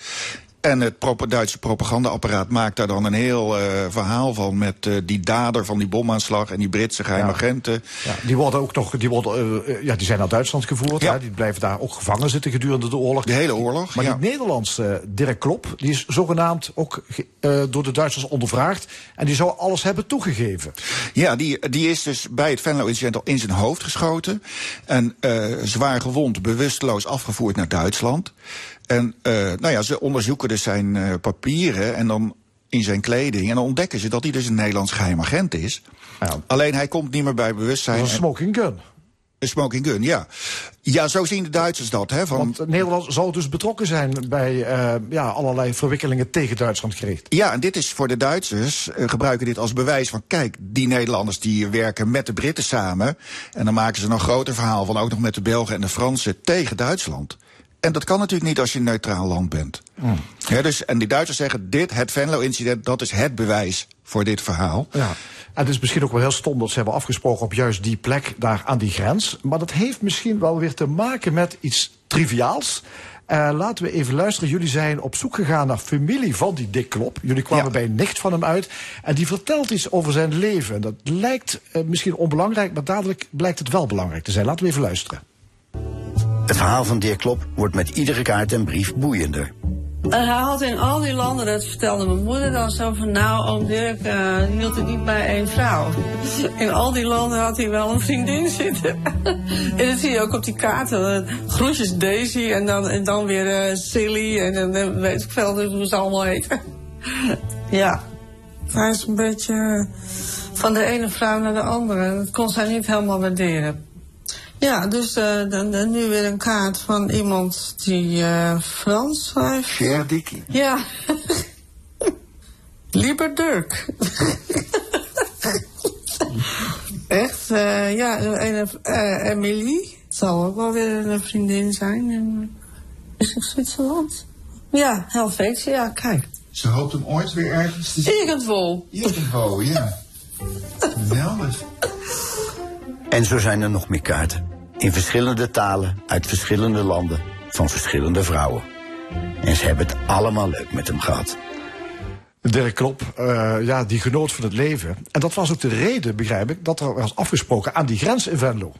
En het Duitse propagandaapparaat maakt daar dan een heel eh, verhaal van met eh, die dader van die bomaanslag en die Britse geheime agenten. Ja, die worden ook nog, die, worden, eh, ja, die zijn naar Duitsland gevoerd. Hè, die blijven daar ook gevangen zitten gedurende de oorlog. De hele oorlog. Maar ja. die Nederlandse Dirk Klop, die is zogenaamd ook door de Duitsers ondervraagd. En die zou alles hebben toegegeven. Ja, die, die is dus bij het Venlo-incident al in zijn hoofd geschoten. En zwaar gewond, bewusteloos afgevoerd naar Duitsland. En eh, nou ja, ze onderzoeken dus zijn eh, papieren en dan in zijn kleding. En dan ontdekken ze dat hij dus een Nederlands geheim agent is. Alleen hij komt niet meer bij bewustzijn. Dat is een En- smoking gun. Een smoking gun, ja. Ja, zo zien de Duitsers dat. Hè, van, Want Nederland zou dus betrokken zijn bij eh, ja, allerlei verwikkelingen tegen Duitsland gericht. Ja, en dit is voor de Duitsers, gebruiken dit als bewijs van... kijk, die Nederlanders die werken met de Britten samen... en dan maken ze een nog groter verhaal van ook nog met de Belgen en de Fransen tegen Duitsland. En dat kan natuurlijk niet als je een neutraal land bent. Hè, dus, en die Duitsers zeggen, dit, het Venlo-incident, dat is het bewijs voor dit verhaal. Ja. En het is misschien ook wel heel stom dat ze hebben afgesproken op juist die plek daar aan die grens. Maar dat heeft misschien wel weer te maken met iets triviaals. Eh, laten we even luisteren. Jullie zijn op zoek gegaan naar familie van die Dick Klop. Jullie kwamen bij een nicht van hem uit. En die vertelt iets over zijn leven. Dat lijkt eh, misschien onbelangrijk, maar dadelijk blijkt het wel belangrijk te zijn. Laten we even luisteren. Het verhaal van Dirk Klop wordt met iedere kaart en brief boeiender. En hij had in al die landen, dat vertelde mijn moeder dan zo van... nou, oom Dirk eh, hield het niet bij één vrouw. *laughs* In al die landen had hij wel een vriendin zitten. *laughs* en dat zie je ook op die kaarten. Groetjes Daisy en dan, en dan weer eh, Silly en eh, weet ik veel dus hoe ze allemaal heten. *laughs* ja, hij is een beetje eh, van de ene vrouw naar de andere. Dat kon zij niet helemaal waarderen. Ja, dus eh, dan, dan nu weer een kaart van iemand die eh, Frans schrijft. Cher Dickie. Ja. *laughs* Lieber Dirk. *laughs* Echt, eh, ja, een eh Emily. Het zal ook wel weer een vriendin zijn. in is het Zwitserland? Ja, Helvetia, kijk. Ze hoopt hem ooit weer ergens te zien. Irgendwo. Irgendwo, ja. *laughs* Geweldig. En zo zijn er nog meer kaarten. In verschillende talen, uit verschillende landen, van verschillende vrouwen. En ze hebben het allemaal leuk met hem gehad. Dirk Klop, eh, ja, die genoot van het leven. En dat was ook de reden, begrijp ik, dat er was afgesproken aan die grens in Venlo.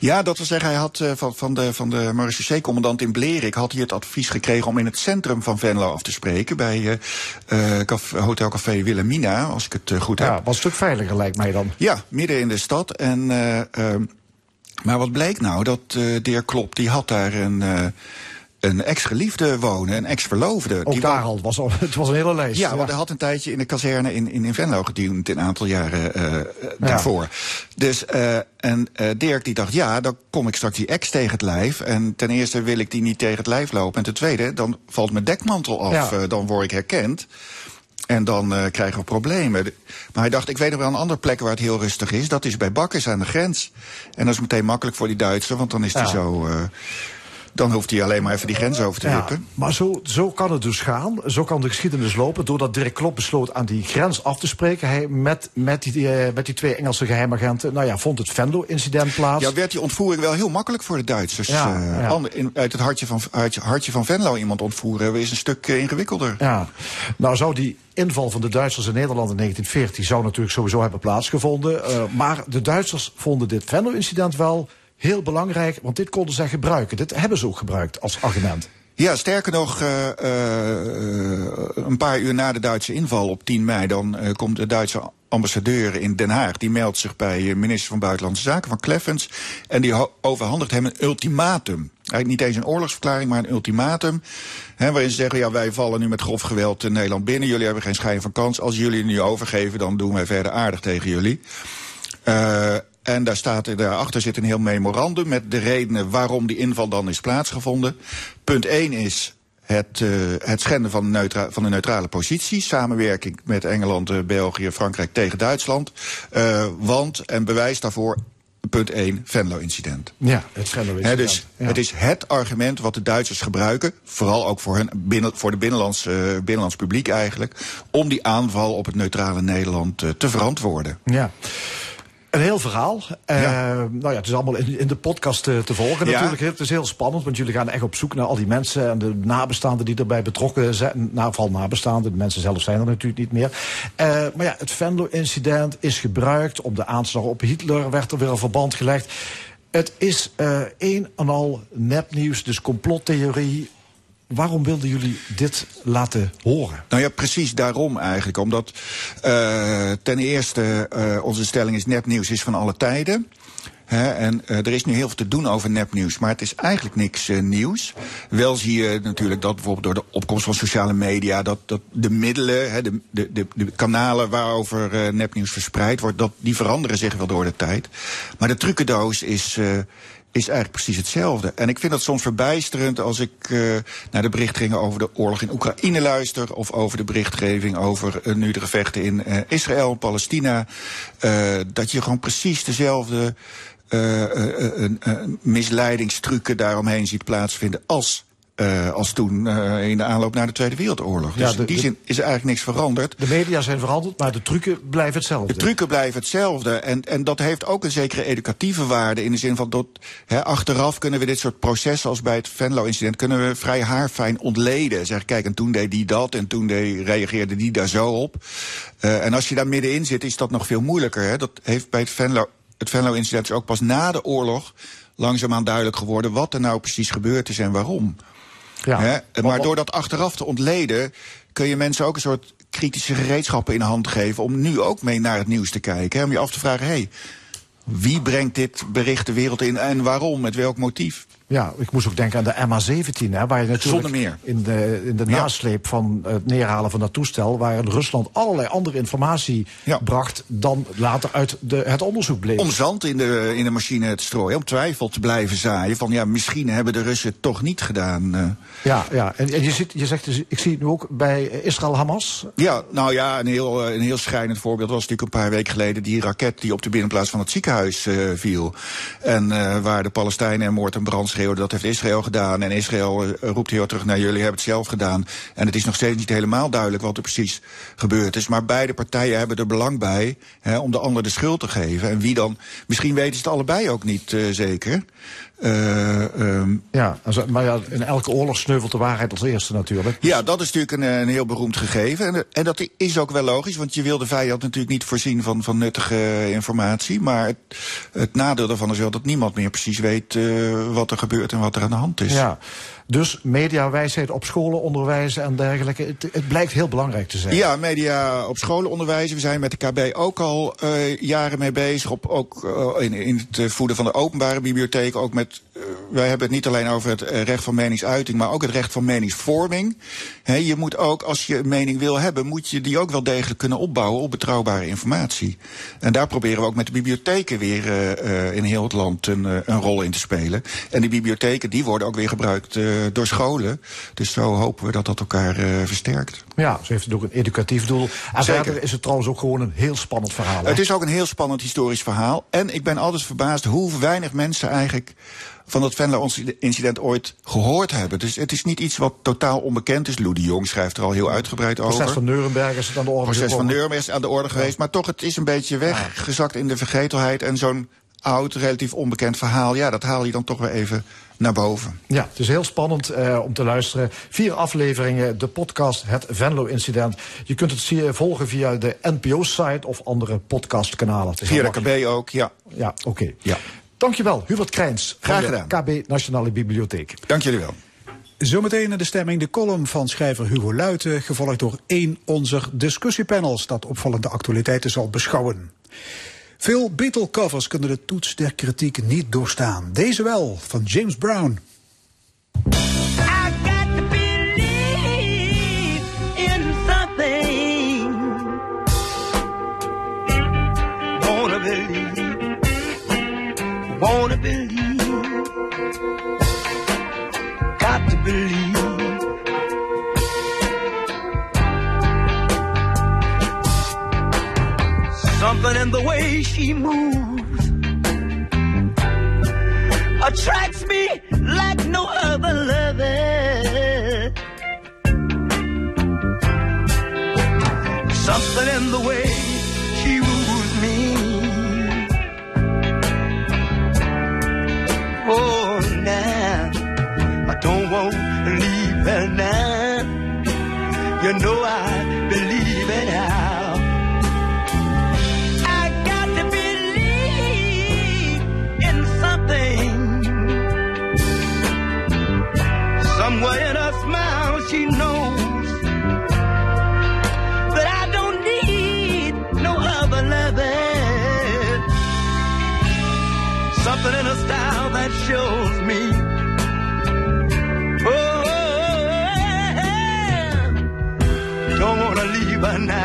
Ja, dat wil zeggen, hij had eh, van, van de, van de marechaussee-commandant in Blerik... had hij het advies gekregen om in het centrum van Venlo af te spreken... bij eh, eh, caf- Hotel Café Wilhelmina, als ik het goed heb. Ja, was een stuk veiliger lijkt mij dan. Ja, midden in de stad. En, eh, ehm, maar wat bleek nou? Dat eh de heer Klop, die had daar een, eh, een ex-geliefde wonen, een ex-verloofde. Ook Die daar al, was al, *laughs* het was een hele lijst. ja, want hij had een tijdje in de kazerne in, in, in Venlo gediend, een aantal jaren eh, daarvoor. Dus, en Dirk die dacht, ja, dan kom ik straks die ex tegen het lijf. En ten eerste wil ik die niet tegen het lijf lopen. En ten tweede, dan valt mijn dekmantel af, Ja. dan word ik herkend. En dan eh, krijgen we problemen. Maar hij dacht, ik weet nog wel een andere plek waar het heel rustig is. Dat is bij Bakkers aan de grens. En dat is meteen makkelijk voor die Duitser, want dan is hij Ja. zo... eh, dan hoeft hij alleen maar even die grens over te Ja, wippen. maar zo, zo kan het dus gaan. Zo kan de geschiedenis lopen. Doordat Dirk Klop besloot aan die grens af te spreken. Hij met, met, die, eh, met die twee Engelse geheimagenten. Nou ja, vond het Venlo-incident plaats. Ja, werd die ontvoering wel heel makkelijk voor de Duitsers. Ja, Eh, ja. in- uit het hartje van, hartje, hartje van Venlo iemand ontvoeren is een stuk eh, ingewikkelder. Ja, nou zou die inval van de Duitsers in Nederland in 1940 zou natuurlijk sowieso hebben plaatsgevonden. Maar de Duitsers vonden dit Venlo-incident wel heel belangrijk, want dit konden zij gebruiken. Dit hebben ze ook gebruikt als argument. Ja, sterker nog, eh, eh, een paar uur na de Duitse inval op 10 mei... dan eh, komt de Duitse ambassadeur in Den Haag. Die meldt zich bij minister van Buitenlandse Zaken, van Kleffens... en die overhandigt hem een ultimatum. Eigenlijk niet eens een oorlogsverklaring, maar een ultimatum. Hè, waarin ze zeggen, ja, wij vallen nu met grof geweld in Nederland binnen. Jullie hebben geen schijn van kans. Als jullie nu overgeven, dan doen wij verder aardig tegen jullie. En daar staat, daarachter zit een heel memorandum met de redenen waarom die inval dan is plaatsgevonden. Punt 1 is het, eh, het schenden van, neutra van de neutrale positie. Samenwerking met Engeland, eh, België, Frankrijk tegen Duitsland. Eh, want, en bewijs daarvoor, punt 1, Venlo-incident. Ja, het Venlo-incident. Dus Ja. het is het argument wat de Duitsers gebruiken, vooral ook voor, hun binnen, voor de binnenlands, eh, binnenlands publiek eigenlijk, om die aanval op het neutrale Nederland te verantwoorden. Ja. Een heel verhaal. Eh, Nou ja, het is allemaal in, in de podcast te, te volgen Ja. natuurlijk. Het is heel spannend, want jullie gaan echt op zoek naar al die mensen... en de nabestaanden die erbij betrokken zijn. Nou, vooral nabestaanden, de mensen zelf zijn er natuurlijk niet meer. Eh, maar ja, het Venlo-incident is gebruikt om de aanslag op Hitler... werd er weer een verband gelegd. Het is eh een en al nepnieuws, dus complottheorie... Waarom wilden jullie dit laten horen? Nou ja, precies daarom eigenlijk. Omdat eh, ten eerste eh, onze stelling is nepnieuws is van alle tijden. En eh, er is nu heel veel te doen over nepnieuws, maar het is eigenlijk niks nieuws. Wel zie je natuurlijk dat bijvoorbeeld door de opkomst van sociale media, dat, dat de middelen, de, de, de, kanalen waarover nepnieuws verspreid wordt, dat, die veranderen zich wel door de tijd. Maar de trucendoos is. Is eigenlijk precies hetzelfde. En ik vind dat soms verbijsterend als ik eh, naar de berichtgeving over de oorlog in Oekraïne luister. Of over de berichtgeving over eh, nu de gevechten in eh, Israël, Palestina. dat je gewoon precies dezelfde misleidingstrucken daaromheen ziet plaatsvinden als. Eh, als toen eh, in de aanloop naar de Tweede Wereldoorlog. Ja, Dus de- in die zin is er eigenlijk niks veranderd. De media zijn veranderd, maar de trucken blijven hetzelfde. De trucken blijven hetzelfde. En, en dat heeft ook een zekere educatieve waarde. In de zin van dat achteraf kunnen we dit soort processen als bij het Venlo-incident... kunnen we vrij haarfijn ontleden. Zeg, kijk, en toen deed die dat en toen deed, reageerde die daar zo op. Eh, en als je daar middenin zit, is dat nog veel moeilijker. Dat heeft bij het Venlo... Het Venlo-incident is ook pas na de oorlog langzaamaan duidelijk geworden... wat er nou precies gebeurd is en waarom. Ja. Hè? Maar door dat achteraf te ontleden, kun je mensen ook een soort kritische gereedschappen in de hand geven. om nu ook mee naar het nieuws te kijken. Hè? Om je af te vragen: hé, hey, wie brengt dit bericht de wereld in en waarom? Met welk motief? Ja, ik moest ook denken aan de MH17, hè, waar je natuurlijk Zonder meer. in de, in de nasleep van het neerhalen van dat toestel, waar Rusland allerlei andere informatie bracht dan later uit de, het onderzoek bleek. Om zand in de, in de machine te strooien, om twijfel te blijven zaaien. Van ja, misschien hebben de Russen het toch niet gedaan. eh. Ja, ja. En, en je, ziet, je zegt, dus, ik zie het nu ook bij Israël-Hamas. Ja, nou ja, een heel, eh, een heel schrijnend voorbeeld was natuurlijk een paar weken geleden die raket die op de binnenplaats van het ziekenhuis eh, viel. En waar de Palestijnen en moord en brand dat heeft Israël gedaan. En Israël eh, roept heel terug naar jullie hebben het zelf gedaan. En het is nog steeds niet helemaal duidelijk wat er precies gebeurd is. Maar beide partijen hebben er belang bij hè, om de ander de schuld te geven. En wie dan, misschien weten ze het allebei ook niet eh, zeker. Eh, ehm, Ja, maar ja, in elke oorlog sneuvelt de waarheid als eerste natuurlijk. ja, dat is natuurlijk een, eh, een heel beroemd gegeven. En, en dat is ook wel logisch, want je wil de vijand natuurlijk niet voorzien van, van nuttige eh, informatie. Maar het, het nadeel daarvan is wel dat niemand meer precies weet eh, wat er gebeurt en wat er aan de hand is. Ja, dus mediawijsheid op scholen onderwijzen en dergelijke. Het, blijkt heel belangrijk te zijn. Ja, media op scholen onderwijzen. We zijn met de KB ook al eh, jaren mee bezig. Op, ook eh, in, in het voeden van de openbare bibliotheek. Ook met, eh, wij hebben het niet alleen over het recht van meningsuiting, maar ook het recht van meningsvorming. Je moet ook, als je een mening wil hebben, moet je die ook wel degelijk kunnen opbouwen op betrouwbare informatie. En daar proberen we ook met de bibliotheken weer in heel het land een, een rol in te spelen. En die bibliotheken die worden ook weer gebruikt door scholen. Dus zo hopen we dat dat elkaar eh, versterkt. Ja, ze heeft het ook een educatief doel. En Zeker. verder is het trouwens ook gewoon een heel spannend verhaal. hè? Het is ook een heel spannend historisch verhaal. En ik ben altijd verbaasd hoe weinig mensen eigenlijk van dat Venlo-incident ooit gehoord hebben. Dus het is niet iets wat totaal onbekend is. Lou de Jong schrijft er al heel uitgebreid over. proces van Nuremberg is het aan de orde proces van gekomen. Nuremberg is aan de orde geweest. Maar toch, het is een beetje weggezakt in de vergetelheid. En zo'n oud, relatief onbekend verhaal... ja, dat haal je dan toch weer even naar boven. Ja, het is heel spannend eh, om te luisteren. Vier afleveringen, de podcast Het Venlo-incident. Je kunt het zie- volgen via de NPO-site of andere podcastkanalen. Via de. KB ook, ja. Ja, oké. Ja. Dankjewel, Hubert Krijns. van Graag de gedaan. KB Nationale Bibliotheek. Dank jullie wel. Zometeen in de stemming de column van schrijver Hugo Luiten, gevolgd door één onze discussiepanels dat opvallende actualiteiten zal beschouwen. Veel Beatle-covers kunnen de toets der kritiek niet doorstaan. Deze wel, van James Brown. Wanna believe, wanna believe, Something in the way she moves attracts me like no other lover. Something in the way she woos me. Oh, now I don't want to leave her now. You know I But now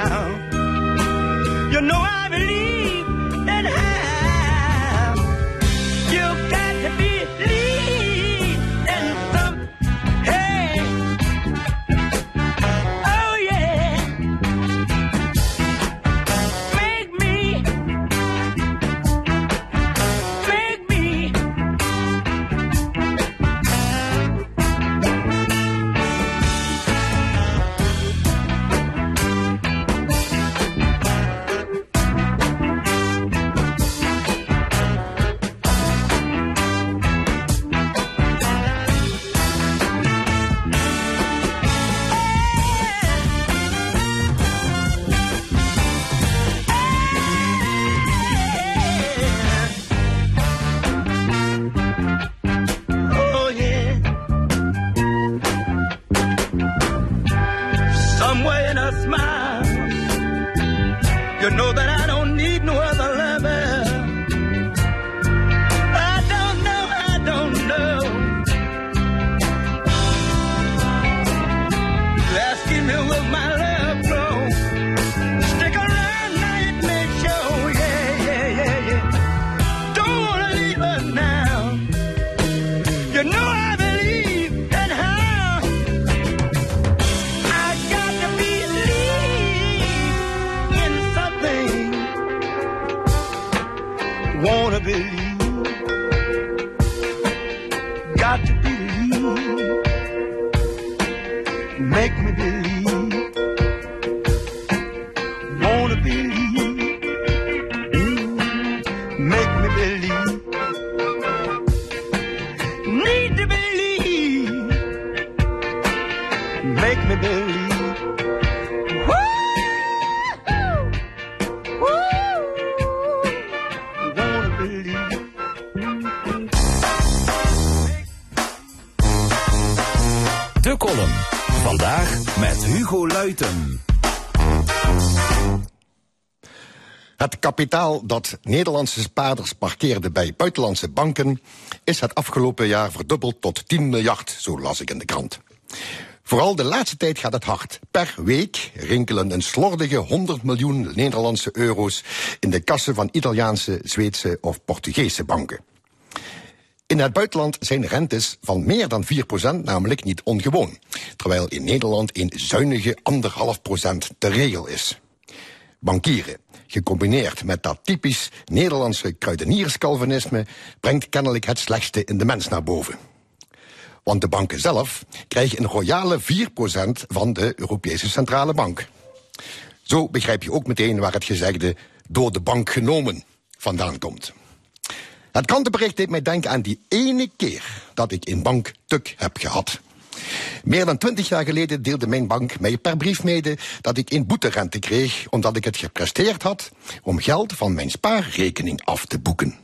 kapitaal dat Nederlandse spaarders parkeerden bij buitenlandse banken is het afgelopen jaar verdubbeld tot 10 miljard, zo las ik in de krant. Vooral de laatste tijd gaat het hard. Per week rinkelen een slordige 100 miljoen Nederlandse euro's in de kassen van Italiaanse, Zweedse of Portugese banken. In het buitenland zijn rentes van meer dan 4% namelijk niet ongewoon, terwijl in Nederland een zuinige 1,5% de regel is. Bankieren, gecombineerd met dat typisch Nederlandse kruidenierscalvinisme, brengt kennelijk het slechtste in de mens naar boven. Want de banken zelf krijgen een royale 4% van de Europese Centrale Bank. Zo begrijp je ook meteen waar het gezegde door de bank genomen vandaan komt. Het krantenbericht deed mij denken aan die ene keer dat ik in bank tuk heb gehad. Meer dan twintig jaar geleden deelde mijn bank mij per brief mede dat ik een boeterente kreeg omdat ik het gepresteerd had om geld van mijn spaarrekening af te boeken.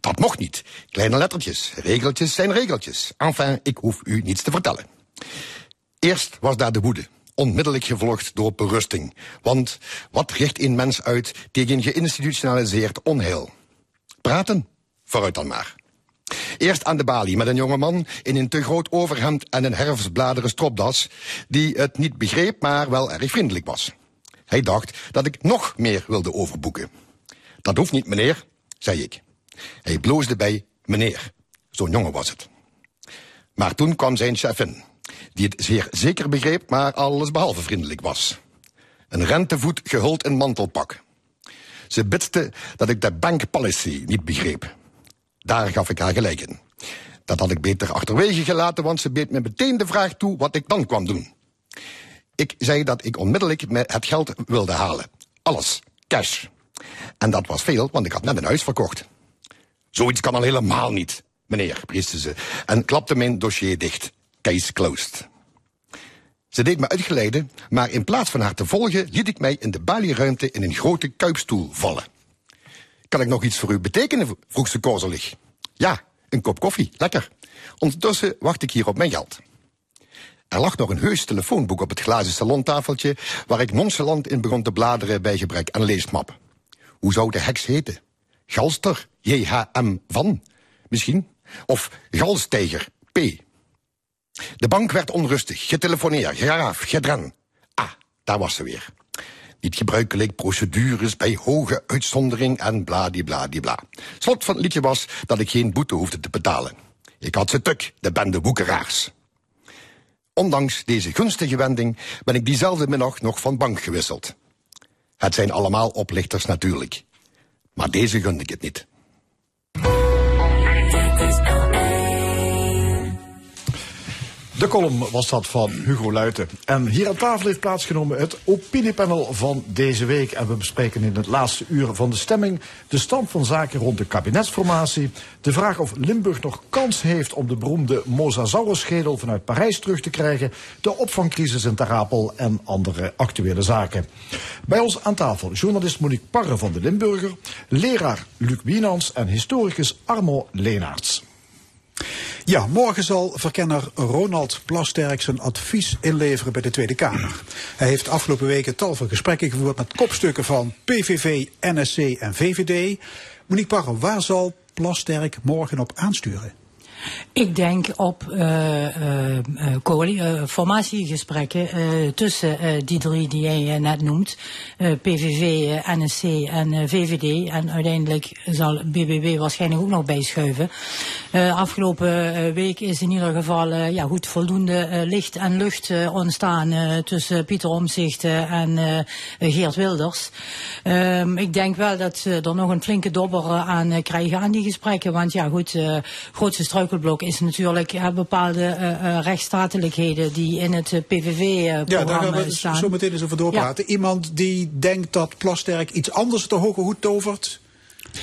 Dat mocht niet. Kleine lettertjes, regeltjes zijn regeltjes. Enfin, ik hoef u niets te vertellen. Eerst was daar de woede, onmiddellijk gevolgd door berusting. Want wat richt een mens uit tegen geïnstitutionaliseerd onheil? Praten? Vooruit dan maar. Eerst aan de balie met een jongeman in een te groot overhemd en een herfstbladeren stropdas, die het niet begreep, maar wel erg vriendelijk was. Hij dacht dat ik nog meer wilde overboeken. Dat hoeft niet, meneer, zei ik. Hij bloosde bij meneer. Zo'n jongen was het. Maar toen kwam zijn chefin, die het zeer zeker begreep, maar alles behalve vriendelijk was. Een rentevoet gehuld in mantelpak. Ze bitste dat ik de bank policy niet begreep. Daar gaf ik haar gelijk in. Dat had ik beter achterwege gelaten, want ze beet me meteen de vraag toe wat ik dan kwam doen. Ik zei dat ik onmiddellijk het geld wilde halen. Alles. Cash. En dat was veel, want ik had net een huis verkocht. Zoiets kan al helemaal niet, meneer, prieste ze. En klapte mijn dossier dicht. Case closed. Ze deed me uitgeleiden, maar in plaats van haar te volgen, liet ik mij in de balieruimte in een grote kuipstoel vallen. Kan ik nog iets voor u betekenen? vroeg ze korzelig. Ja, een kop koffie, lekker. Ondertussen wacht ik hier op mijn geld. Er lag nog een heus telefoonboek op het glazen salontafeltje, waar ik nonchalant in begon te bladeren bij gebrek aan leesmap. Hoe zou de heks heten? Galster, J-H-M van, misschien? Of Galsteiger, P. De bank werd onrustig, getelefoneerd, geraaf, gedren. Ah, daar was ze weer. Niet gebruikelijk procedures bij hoge uitzondering en bladibladibla. Slot van het liedje was dat ik geen boete hoefde te betalen. Ik had ze tuk, de bende woekeraars. Ondanks deze gunstige wending ben ik diezelfde middag nog van bank gewisseld. Het zijn allemaal oplichters natuurlijk. Maar deze gunde ik het niet. De column was dat van Hugo Luiten. En hier aan tafel heeft plaatsgenomen het opiniepanel van deze week. En we bespreken in het laatste uur van de stemming de stand van zaken rond de kabinetsformatie. De vraag of Limburg nog kans heeft om de beroemde Mosasaurus-schedel vanuit Parijs terug te krijgen. De opvangcrisis in Terapel en andere actuele zaken. Bij ons aan tafel journalist Monique Parre van de Limburger, leraar Luc Wienans en historicus Armo Leenaerts. Ja, morgen zal verkenner Ronald Plasterk zijn advies inleveren bij de Tweede Kamer. Hij heeft afgelopen weken tal van gesprekken gevoerd met kopstukken van PVV, NSC en VVD. Monique Parre, waar zal Plasterk morgen op aansturen? Ik denk op uh, formatiegesprekken tussen die drie die jij net noemt. PVV, NSC en VVD. En uiteindelijk zal BBB waarschijnlijk ook nog bijschuiven. afgelopen week is in ieder geval ja, goed, voldoende licht en lucht ontstaan tussen Pieter Omzicht en Geert Wilders. Ehm, ik denk wel dat ze er nog een flinke dobber aan krijgen aan die gesprekken. Want ja goed, grootste struikelblok is natuurlijk ja, bepaalde uh, rechtsstatelijkheden die in het PVV-programma ja, daar gaan we staan. zo meteen eens over doorpraten. Iemand die denkt dat Plasterk iets anders de hoge hoed tovert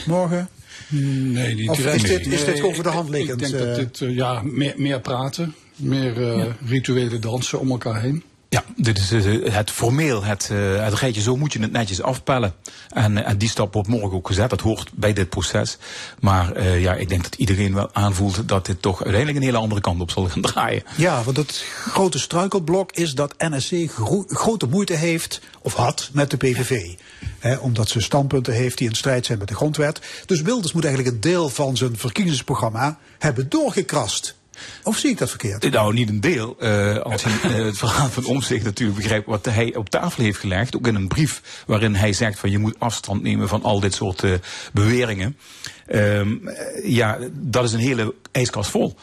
morgen? Nee, die Of is dit, is dit Nee, over de hand liggend? Ik denk dat eh? dit, eh, ja, meer, meer praten, meer eh, rituele dansen om elkaar heen. Ja, dit is eh, het formeel, het, eh, het rijtje, zo moet je het netjes afpellen. En, eh, die stap wordt morgen ook gezet, dat hoort bij dit proces. Maar ja, ik denk dat iedereen wel aanvoelt dat dit toch uiteindelijk een hele andere kant op zal gaan draaien. Ja, want het grote struikelblok is dat NSC gro- grote moeite heeft, of had, met de PVV. Omdat ze standpunten heeft die in strijd zijn met de grondwet. Dus Wilders moet eigenlijk een deel van zijn verkiezingsprogramma hebben doorgekrast Of zie ik dat verkeerd? Nou, niet een deel. Eh, als je eh, het verhaal van Omzicht natuurlijk begrijpt wat hij op tafel heeft gelegd, ook in een brief waarin hij zegt van je moet afstand nemen van al dit soort eh, beweringen. Ehm, eh, ja, dat is een hele ijskast vol.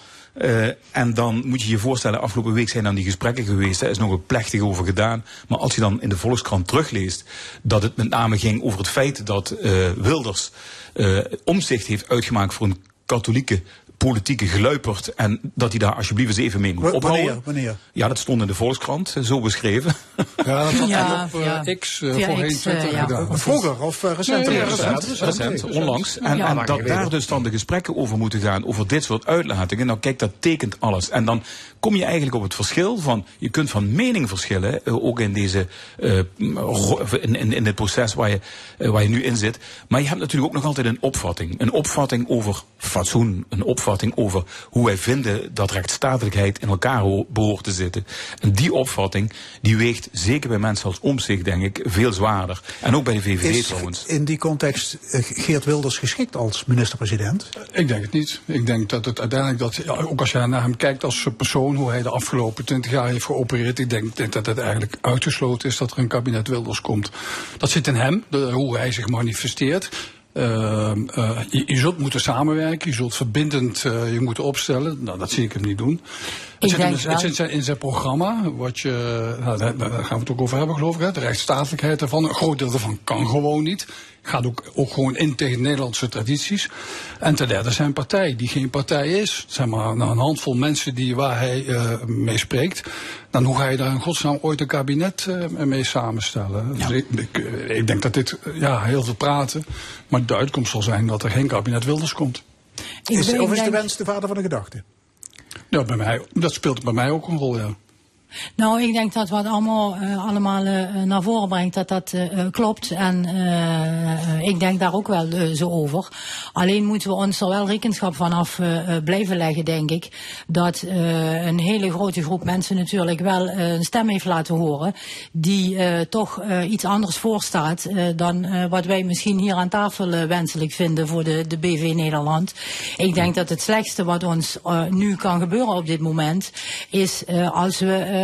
En dan moet je je voorstellen, afgelopen week zijn dan die gesprekken geweest. Er is nog een plechtig over gedaan. Maar als je dan in de Volkskrant terugleest dat het met name ging over het feit dat Wilders eh omzicht heeft uitgemaakt voor een katholieke politieke geluiperd. En dat hij daar alsjeblieft eens even mee moet ophouden. Wanneer? Wanneer? Ja, dat stond in de Volkskrant, eh, zo beschreven. Ja, dat had *laughs* Ja, hij op ja. eh, X eh, Via voorheen X, eh, Twitter ja. gedaan. Vroeger of eh, recent? Nee, recent, recent, onlangs. En, Ja, en dat daar dus dan de gesprekken over moeten gaan, over dit soort uitlatingen. Nou kijk, dat tekent alles. En dan kom je eigenlijk op het verschil van, je kunt van mening verschillen, eh, ook in deze, eh, in, in, in dit proces waar je, eh, waar je nu in zit. Maar je hebt natuurlijk ook nog altijd een opvatting. Een opvatting over fatsoen, een opvatting over hoe wij vinden dat rechtsstatelijkheid in elkaar ho- behoort te zitten. En die opvatting, die weegt zeker bij mensen als Omtzigt, denk ik, veel zwaarder. En ook bij de VVD Is trouwens. in die context eh, Geert Wilders geschikt als minister-president? Ik denk het niet. Ik denk dat het uiteindelijk, dat, ja, ook als je naar hem kijkt als persoon, hoe hij de afgelopen twintig jaar heeft geopereerd, ik denk, denk dat het eigenlijk uitgesloten is dat er een kabinet Wilders komt. Dat zit in hem, de, hoe hij zich manifesteert. Uh, uh, je, je, zult moeten samenwerken, je zult verbindend uh, je moeten opstellen. Nou, dat zie ik hem niet doen. Het zit, in, het zit in, zijn, in zijn programma, wat je, nou, daar, daar, gaan we het ook over hebben geloof ik, hè, de rechtsstatelijkheid ervan. Een groot deel daarvan kan gewoon niet. Gaat ook, ook gewoon in tegen Nederlandse tradities. En ten derde zijn partij, die geen partij is. Zeg maar nou, een handvol mensen die, waar hij uh, mee spreekt. Dan hoe ga je daar in godsnaam ooit een kabinet uh, mee samenstellen? Ja. Dus ik, ik, ik, denk dat dit, ja, heel veel praten. Maar de uitkomst zal zijn dat er geen kabinet Wilders komt. Is, of is de wens de vader van de gedachte? Ja, bij mij, dat speelt bij mij ook een rol, ja. Nou, ik denk dat wat allemaal, uh, allemaal uh, naar voren brengt, dat dat uh, klopt. En ik denk daar ook wel zo over. Alleen moeten we ons er wel rekenschap van af blijven leggen, denk ik. Dat een hele grote groep mensen natuurlijk wel een stem heeft laten horen. Die toch iets anders voorstaat dan wat wij misschien hier aan tafel wenselijk vinden voor de, de BV Nederland. Ik denk dat het slechtste wat ons nu kan gebeuren op dit moment is als we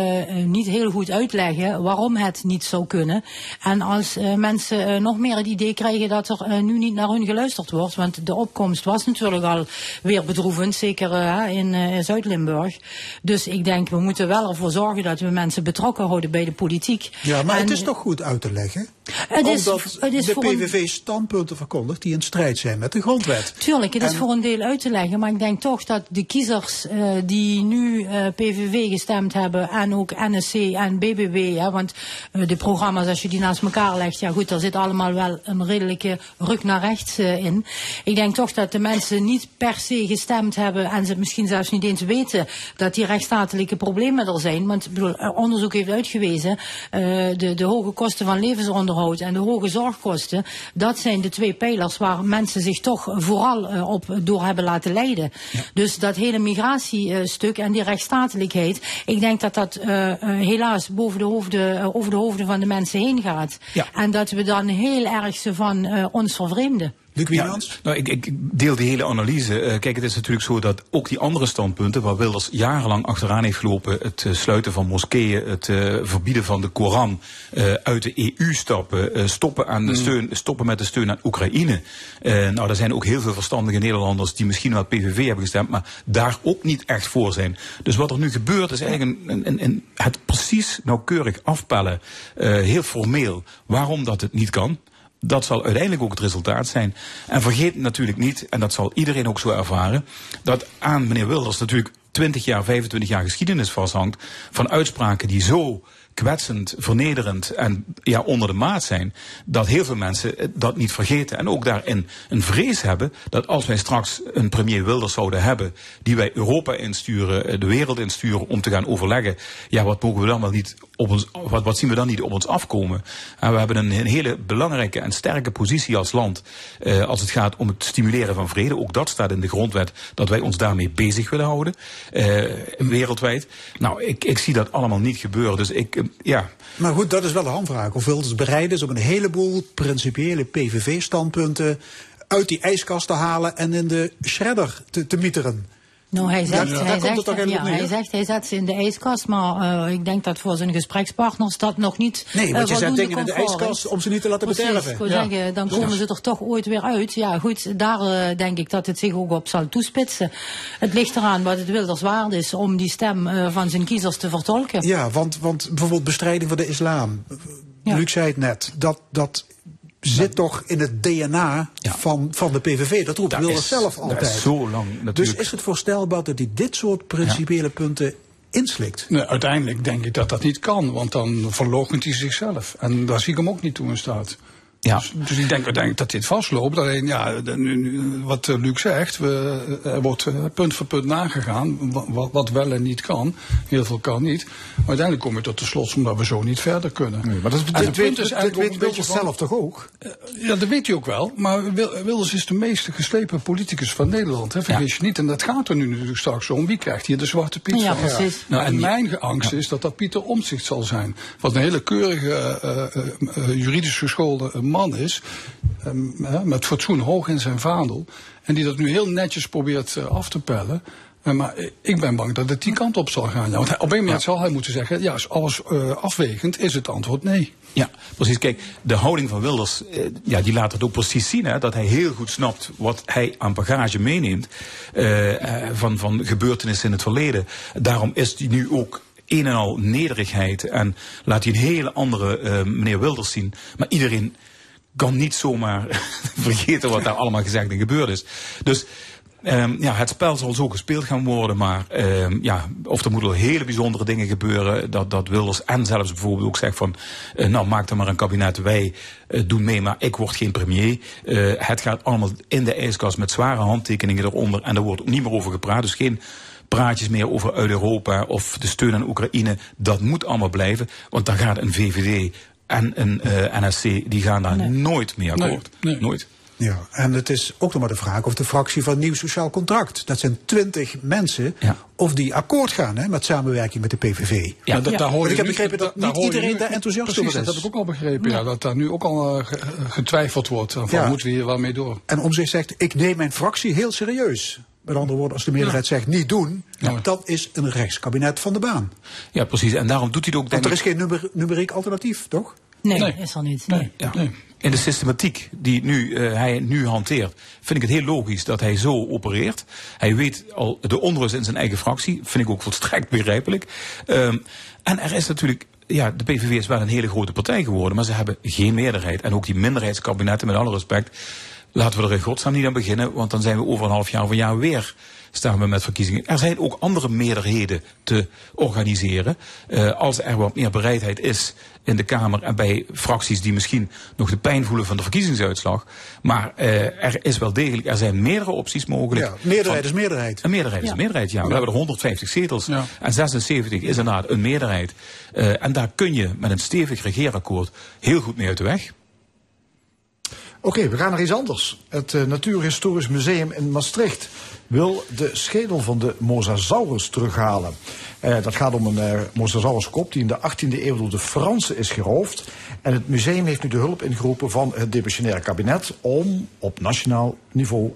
niet heel goed uitleggen waarom het niet zou kunnen. En als uh, mensen nog meer het idee krijgen dat er nu niet naar hun geluisterd wordt, want de opkomst was natuurlijk al weer bedroevend, zeker in Zuid-Limburg. Dus ik denk, we moeten wel ervoor zorgen dat we mensen betrokken houden bij de politiek. Ja, maar en, het is toch goed uit te leggen? Het is, Omdat het is de voor PVV een... standpunten verkondigt die in strijd zijn met de grondwet. Tuurlijk, het en... is voor een deel uit te leggen, maar ik denk toch dat de kiezers die nu PVV gestemd hebben en ook NSC en BBB, hè, want uh, de programma's, als je die naast elkaar legt, ja goed, daar zit allemaal wel een redelijke ruk naar rechts uh, in. Ik denk toch dat de mensen niet per se gestemd hebben en ze misschien zelfs niet eens weten dat die rechtsstatelijke problemen er zijn. Want bedoel, onderzoek heeft uitgewezen, de, de hoge kosten van levensonderhoud en de hoge zorgkosten, dat zijn de twee pijlers waar mensen zich toch vooral op door hebben laten leiden. Ja. Dus dat hele migratiestuk en die rechtsstatelijkheid, ik denk dat dat uh, uh, helaas boven de hoofden, uh, over de hoofden van de mensen heen gaat. Ja. En dat we dan heel erg ze van ons vervreemden. Luc ja, nou, ik, ik, deel die hele analyse. Uh, kijk, het is natuurlijk zo dat ook die andere standpunten, waar Wilders jarenlang achteraan heeft gelopen, het uh, sluiten van moskeeën, het uh, verbieden van de Koran, uit de EU stappen, stoppen, aan de Mm. steun, stoppen met de steun aan Oekraïne. nou, er zijn ook heel veel verstandige Nederlanders die misschien wel PVV hebben gestemd, maar daar ook niet echt voor zijn. Dus wat er nu gebeurt is eigenlijk een, een, een, het precies nauwkeurig afpellen, heel formeel, waarom dat het niet kan. Dat zal uiteindelijk ook het resultaat zijn. En vergeet natuurlijk niet, en dat zal iedereen ook zo ervaren, dat aan meneer Wilders natuurlijk 20 jaar, 25 jaar geschiedenis vasthangt van uitspraken die zo kwetsend, vernederend en ja, onder de maat zijn, dat heel veel mensen dat niet vergeten. En ook daarin een vrees hebben dat als wij straks een premier Wilders zouden hebben, die wij Europa insturen, de wereld insturen om te gaan overleggen, ja, wat mogen we dan wel niet op ons, wat, wat zien we dan niet op ons afkomen? En we hebben een, een hele belangrijke en sterke positie als land, eh, als het gaat om het stimuleren van vrede. Ook dat staat in de grondwet, dat wij ons daarmee bezig willen houden, eh, wereldwijd. Nou, ik, ik zie dat allemaal niet gebeuren, dus ik, ja. Maar goed, dat is wel een handvraag. Of Wilders bereid is om een heleboel principiële PVV-standpunten uit die ijskast te halen en in de shredder te, te mieteren. Nou, hij zegt, hij, zegt, ja, hij zegt, hij zet ze in de ijskast, maar eh, ik denk dat voor zijn gesprekspartners dat nog niet Nee, want eh, je zet dingen in de ijskast is. om ze niet te laten Precies, bederven. Ja. zeggen, dan komen ze er toch ooit weer uit. Ja, goed, daar eh, denk ik dat het zich ook op zal toespitsen. Het ligt eraan wat het Wilders waard is om die stem van zijn kiezers te vertolken. Ja, want, want bijvoorbeeld bestrijding van de islam. Luc zei het net, dat, dat zit toch in het DNA van, van de PVV. Dat roept Dat Wilders is- zelf altijd. is zo lang dus natuurlijk. is het voorstelbaar dat hij dit soort principiële punten inslikt? Nee, uiteindelijk denk ik dat dat niet kan, want dan verloochent hij zichzelf. En daar zie ik hem ook niet toe in staat. Ja. Dus, dus ik denk uiteindelijk dat dit vastloopt. Alleen, ja, de- nu, nu, wat eh, Luc zegt, we, er wordt eh, punt voor punt nagegaan. wa- Wat, wat wel en niet kan. Heel veel kan niet. Maar uiteindelijk kom je tot de slotsom dat we zo niet verder kunnen. maar dat is, En dit het weet, punt is eigenlijk weet Wilders van- zelf toch ook? Ja, dat weet hij ook wel. Maar Wil- Wilders is de meest geslepen politicus van Nederland. Hè, vergis je niet. En dat gaat er nu natuurlijk straks om. Wie krijgt hier de zwarte piet Ja, van? precies. Nou, Ja, en mijn angst is dat dat Pieter Omtzigt zal zijn. Wat een hele keurige, eh, eh, eh, juridisch geschoolde eh, man is. ehm, eh, met fatsoen hoog in zijn vaandel. En die dat nu heel netjes probeert eh, af te pellen. Eh, maar ik ben bang dat het die kant op zal gaan. Ja, want op een moment zal hij moeten zeggen: ja, is alles eh, afwegend, is het antwoord nee. Ja, precies. Kijk, de houding van Wilders, ja, die laat het ook precies zien. Hè, dat hij heel goed snapt wat hij aan bagage meeneemt van, van gebeurtenissen in het verleden. Daarom is hij nu ook een en al nederigheid en laat hij een hele andere meneer Wilders zien. Maar iedereen kan niet zomaar *laughs* vergeten wat daar allemaal gezegd en gebeurd is. Dus Ehm, ja, het spel zal zo gespeeld gaan worden, maar ehm, ja, of er moeten wel hele bijzondere dingen gebeuren. Dat, dat Wilders en zelfs bijvoorbeeld ook zegt van, eh, nou maak dan maar een kabinet, wij eh, doen mee, maar ik word geen premier. Eh, het gaat allemaal in de ijskast met zware handtekeningen eronder en daar wordt ook niet meer over gepraat. Dus geen praatjes meer over uit Europa of de steun aan Oekraïne. Dat moet allemaal blijven, want dan gaat een VVD en een eh, NSC, die gaan daar nooit mee akkoord. Nooit. Ja, en het is ook nog maar de vraag of de fractie van Nieuw Sociaal Contract, dat zijn twintig mensen, of die akkoord gaan hè, met samenwerking met de PVV. Ja, dat, daar hoor ik heb begrepen dat daar niet iedereen nu- daar enthousiast Precies, over is. dat heb ik ook al begrepen. Ja. dat daar nu ook al eh, ge- getwijfeld wordt. Van Ja. moeten we hier wel mee door? En om zich zegt, ik neem mijn fractie heel serieus. Met andere woorden, als de meerderheid zegt niet doen, dan is een rechtskabinet van de baan. Ja, precies. En daarom doet hij het ook, denk Want er is geen nummer, numeriek alternatief, toch? Nee, is er niet. Nee. Ja. In de systematiek die nu, eh, hij nu hanteert, vind ik het heel logisch dat hij zo opereert. Hij weet al de onrust in zijn eigen fractie, vind ik ook volstrekt begrijpelijk. Ehm, en er is natuurlijk, ja, de PVV is wel een hele grote partij geworden, maar ze hebben geen meerderheid. En ook die minderheidskabinetten, met alle respect, laten we er in godsnaam niet aan beginnen, want dan zijn we over een half jaar of een jaar weer staan we met verkiezingen. Er zijn ook andere meerderheden te organiseren. Eh, als er wat meer bereidheid is in de Kamer en bij fracties die misschien nog de pijn voelen van de verkiezingsuitslag. Maar eh, er is wel degelijk, er zijn meerdere opties mogelijk. Ja, meerderheid Van- is meerderheid. Een meerderheid is Ja. meerderheid, ja. We hebben er 150 zetels. En 76 is inderdaad een meerderheid. Eh, en daar kun je met een stevig regeerakkoord heel goed mee uit de weg. Oké, we gaan naar iets anders. Het eh, Natuurhistorisch Museum in Maastricht wil de schedel van de Mosasaurus terughalen. Eh, dat gaat om een eh Mosasauruskop die in de 18e eeuw door de Fransen is geroofd. En het museum heeft nu de hulp ingeroepen van het demissionaire kabinet om op nationaal niveau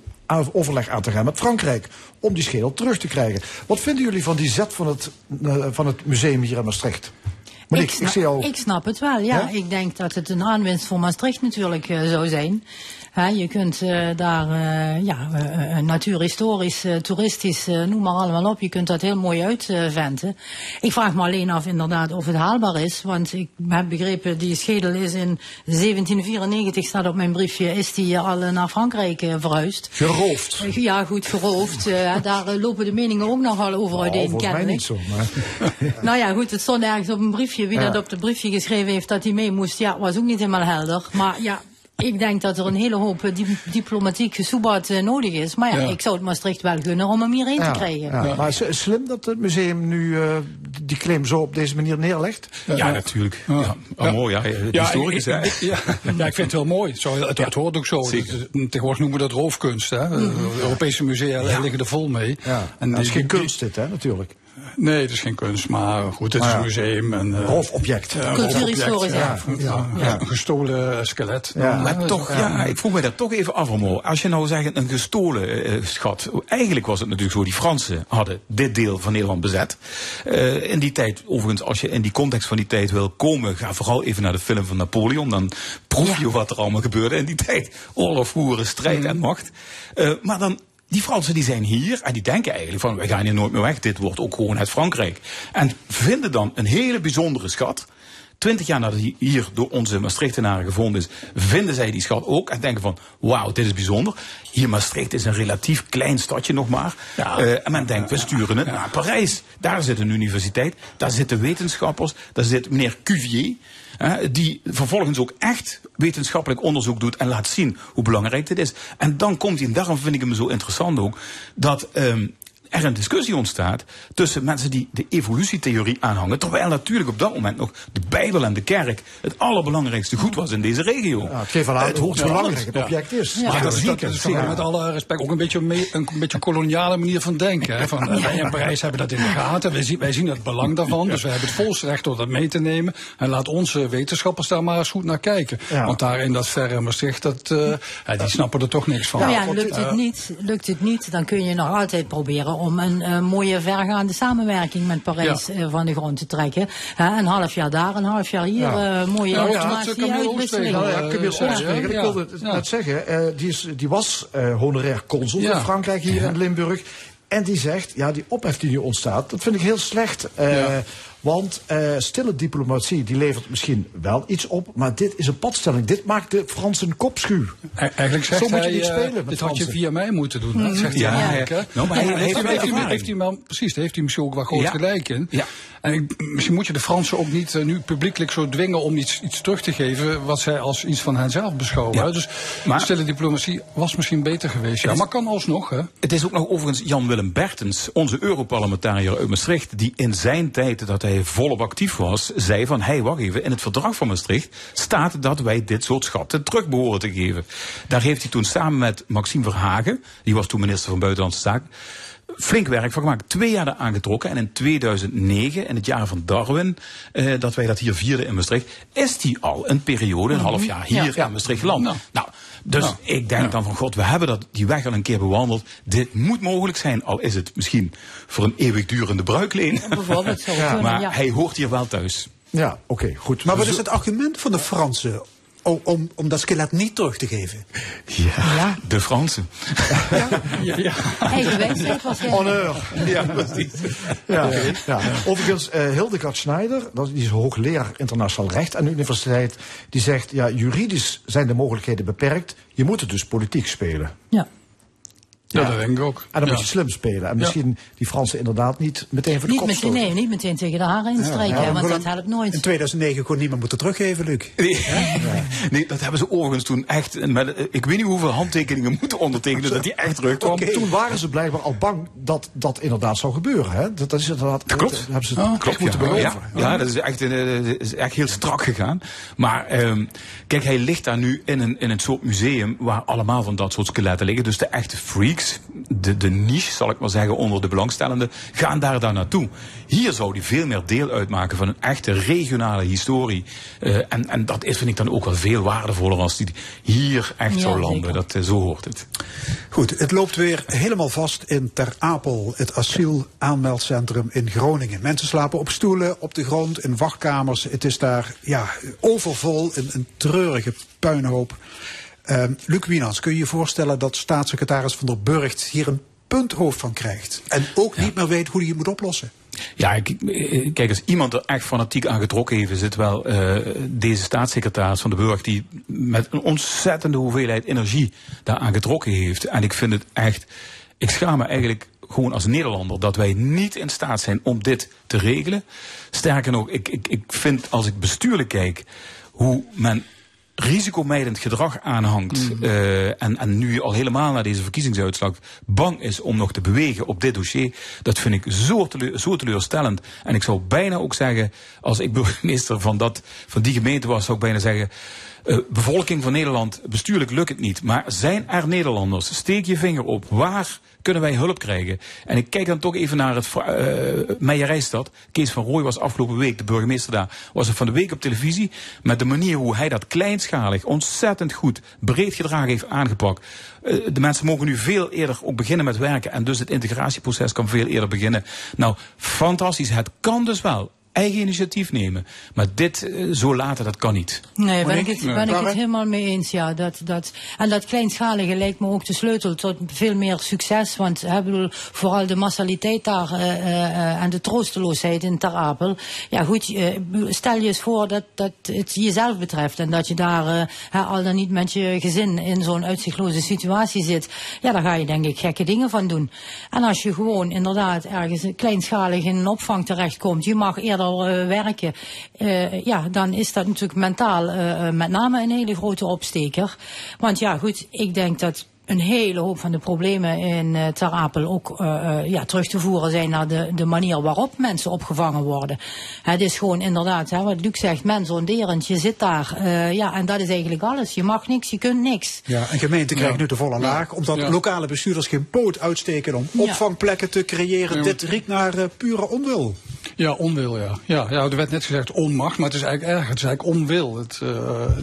overleg aan te gaan met Frankrijk om die schedel terug te krijgen. Wat vinden jullie van die zet van het, van het museum hier in Maastricht? Monique, ik, ik, snap, zie jou... ik snap het wel, ja. Ja? Ik denk dat het een aanwinst voor Maastricht natuurlijk eh, zou zijn. Je kunt eh, daar eh, ja, eh, natuurhistorisch, toeristisch, noem maar allemaal op. Je kunt dat heel mooi uitventen. ik vraag me alleen af inderdaad of het haalbaar is. Want ik heb begrepen, die schedel is in 1794, staat op mijn briefje, is die al naar Frankrijk verhuisd. Geroofd. Ja, goed, geroofd. *laughs* Daar lopen de meningen ook nogal over uiteen, Oh, mij kennelijk. niet zo. Maar... *laughs* Nou ja, goed, het stond ergens op een briefje. Wie Ja. dat op het briefje geschreven heeft dat hij mee moest, ja, was ook niet helemaal helder. Maar ja, ik denk dat er een hele hoop eh, di- diplomatiek eh, nodig is. Maar ja, Ja. ik zou het Maastricht wel gunnen om hem hierheen te krijgen. Ja, Maar is het slim dat het museum nu eh, die claim zo op deze manier neerlegt? Ja, natuurlijk. Ja. Oh, mooi, ja. Historisch, ik, hè? *laughs* ja, ja, ik vind het heel mooi. Zo, het, het hoort ook zo. Tegenwoordig noemen we dat roofkunst. Hè? De Europese musea liggen er vol mee. Ja. En dat is geen kunst dit, hè, natuurlijk. Nee, het is geen kunst, maar goed, het is een museum. En, eh, een Cultuurhistorisch Ja, erfgoed. ja, ja, een gestolen skelet. Ja. Dan, Maar eh, toch, ja, ik vroeg me dat toch even af. Als je nou zegt een gestolen eh, schat. Eigenlijk was het natuurlijk zo, die Fransen hadden dit deel van Nederland bezet. Eh, in die tijd, overigens, als je in die context van die tijd wil komen, ga vooral even naar de film van Napoleon. Dan proef je wat er allemaal gebeurde in die tijd. Oorlog voeren, strijd en macht. Eh, maar dan die Fransen die zijn hier en die denken eigenlijk van wij gaan hier nooit meer weg. Dit wordt ook gewoon het Frankrijk. En vinden dan een hele bijzondere schat. Twintig jaar nadat die hier door onze Maastrichtenaren gevonden is, vinden zij die schat ook en denken van, wauw, dit is bijzonder. Hier Maastricht is een relatief klein stadje nog maar. Eh, en men denkt, we sturen het naar Parijs. Daar zit een universiteit, daar zitten wetenschappers, daar zit meneer Cuvier. Die vervolgens ook echt wetenschappelijk onderzoek doet en laat zien hoe belangrijk dit is. En dan komt hij, en daarom vind ik hem zo interessant ook, dat ehm, er een discussie ontstaat tussen mensen die de evolutietheorie aanhangen. Terwijl natuurlijk op dat moment nog de Bijbel en de kerk het allerbelangrijkste goed was in deze regio. Ja, het geeft wel aan hoe belangrijk het object is. Maar Ja, dat is, zeker, zeker. met alle respect ook een beetje, me- een beetje koloniale manier van denken. Hè? Van, eh, wij in Parijs hebben dat in de gaten. Wij zien, wij zien het belang daarvan. Dus wij hebben het volste recht om dat mee te nemen. En laat onze wetenschappers daar maar eens goed naar kijken. Ja. Want daar in dat verre Maastricht, dat, eh, ja, die snappen er toch niks van. Nou ja, lukt het, niet, lukt het niet, dan kun je nog altijd proberen om een eh, mooie vergaande samenwerking met Parijs Ja. eh, van de grond te trekken. Hè, een half jaar daar, een half jaar hier, Ja. eh, mooie Ja, ja, informatie, uitwisseling. Ja, ik wilde net zeggen, eh, die, is, die was eh, honorair consul Ja. in Frankrijk hier in Limburg. En die zegt, ja, die ophef die nu ontstaat, dat vind ik heel slecht. eh, Ja. Want eh, stille diplomatie, die levert misschien wel iets op, maar dit is een padstelling. Dit maakt de Fransen kopschuw. E- Eigenlijk zegt Zo moet je hij, niet eh, spelen met dit had je via mij moeten doen. Dat zegt Ja, hij eigenlijk. Nou, maar hij En heeft hij, heeft, hij, ervaring. heeft hij wel, precies, daar heeft hij misschien ook wel groot Ja. gelijk in. Ja. En ik, misschien moet je de Fransen ook niet eh, nu publiekelijk zo dwingen om iets, iets terug te geven wat zij als iets van henzelf beschouwen. Ja. Dus Maar- stille diplomatie was misschien beter geweest. Ja, is- maar kan alsnog, hè? Het is ook nog overigens Jan-Willem Bertens, onze Europarlementariër uit Maastricht, die in zijn tijd dat hij volop actief was, zei van, hey, wacht even, in het verdrag van Maastricht staat dat wij dit soort schatten terug behoren te geven. Daar heeft hij toen samen met Maxime Verhagen, die was toen minister van Buitenlandse Zaken, flink werk van gemaakt. Twee jaar eraan getrokken. En in 2009, in het jaar van Darwin, eh, dat wij dat hier vierden in Maastricht, is die al een periode, een half jaar hier Ja. in Maastricht geland. Nou. Nou, dus ik denk dan van god, we hebben dat, die weg al een keer bewandeld. Dit moet mogelijk zijn, al is het misschien voor een eeuwigdurende bruikleen. Bijvoorbeeld *laughs* maar ja. hij hoort hier wel thuis. Ja, oké, goed. Maar wat Dus- is het argument van de Fransen om, om, om dat skelet niet terug te geven? Ja, De Fransen. Ja, ja. was hij. Honneur. Ja, precies. Ja, ja. Overigens, eh, Hildegard Schneider, dat is- die is hoogleraar internationaal recht aan de universiteit, die zegt, ja, juridisch zijn de mogelijkheden beperkt, je moet het dus politiek spelen. Ja. Ja, dat denk ik ook. En dan Ja. moet je slim spelen. En misschien die Fransen inderdaad niet meteen voor de Niet kop meteen, stoten. nee, niet meteen tegen de haren instrijken, want dat helpt nooit. In 2009 gewoon niemand moeten teruggeven, Luc. *laughs* Nee, nee, dat hebben ze overigens toen echt, met, ik weet niet hoeveel handtekeningen moeten ondertekenen dat die echt terugkwam. Want Toen waren ze blijkbaar al bang dat dat inderdaad zou gebeuren. Hè? Dat, dat is inderdaad, Dat klopt. Dat hebben ze Oh, klopt, moeten ja. beloven. Ja, ja, dat is echt, eh, dat is echt heel strak gegaan. Maar ehm, kijk, hij ligt daar nu in een, in een soort museum waar allemaal van dat soort skeletten liggen. Dus de echte de, de niche zal ik maar zeggen onder de belangstellenden, gaan daar dan naartoe. Hier zou die veel meer deel uitmaken van een echte regionale historie. Eh, en, en dat is vind ik dan ook wel veel waardevoller als die hier echt Ja, zou landen. zeker. Dat, eh, zo hoort het. Goed, het loopt weer helemaal vast in Ter Apel, het asielaanmeldcentrum in Groningen. Mensen slapen op stoelen, op de grond, in wachtkamers. Het is daar ja, overvol, een, een treurige puinhoop. Ehm Luc Wienans, kun je je voorstellen dat staatssecretaris Van der Burgt hier een punthoofd van krijgt? En ook niet meer weet hoe hij het moet oplossen? Ja, ik- kijk, als iemand er echt fanatiek aan getrokken heeft, is het wel eh, deze staatssecretaris van de Burg, die met een ontzettende hoeveelheid energie daaraan getrokken heeft. En ik vind het echt, ik schaam me eigenlijk gewoon als Nederlander dat wij niet in staat zijn om dit te regelen. Sterker nog, ik, ik, ik vind als ik bestuurlijk kijk hoe men risicomijdend gedrag aanhangt. Mhm. eh, en, en nu al helemaal na deze verkiezingsuitslag bang is om nog te bewegen op dit dossier. Dat vind ik zo, teleur- zo teleurstellend. En ik zou bijna ook zeggen, als ik burgemeester van, dat, van die gemeente was, zou ik bijna zeggen. Eh, bevolking van Nederland, bestuurlijk lukt het niet. Maar zijn er Nederlanders? Steek je vinger op. Waar kunnen wij hulp krijgen? En ik kijk dan toch even naar het uh. Kees van Rooij was afgelopen week, de burgemeester daar, was er van de week op televisie. Met de manier hoe hij dat kleinschalig, ontzettend goed, breed gedragen heeft aangepakt. Uh, de mensen mogen nu veel eerder ook beginnen met werken. En dus het integratieproces kan veel eerder beginnen. Nou, fantastisch. Het kan dus wel eigen initiatief nemen. Maar dit uh, zo laten, dat kan niet. Nee, ben ik het, ben ik het helemaal mee eens. Ja. Dat, dat, en dat kleinschalige lijkt me ook de sleutel tot veel meer succes. Want hè, bedoel, vooral de massaliteit daar uh, uh, en de troosteloosheid in Ter Apel. Ja goed, stel je eens voor dat, dat het jezelf betreft. En dat je daar hè, al dan niet met je gezin in zo'n uitzichtloze situatie zit. Ja, daar ga je denk ik gekke dingen van doen. En als je gewoon inderdaad ergens kleinschalig in een opvang terechtkomt. Je mag eerder uh, werken, uh, ja, dan is dat natuurlijk mentaal uh, met name een hele grote opsteker. Want ja, goed, ik denk dat een hele hoop van de problemen in uh, Ter Apel ook uh, uh, ja, terug te voeren zijn naar de, de manier waarop mensen opgevangen worden. Het is gewoon inderdaad, hè, wat Luc zegt, mensonderend. Je zit daar, ja, en dat is eigenlijk alles. Je mag niks, je kunt niks. Ja, en gemeenten krijgen ja. nu de volle laag, omdat ja. lokale bestuurders geen poot uitsteken om opvangplekken te creëren. Ja. Dit riekt naar pure onwil. Ja, onwil, ja. ja. Ja, er werd net gezegd onmacht, maar het is eigenlijk erger. Het is eigenlijk onwil. Het,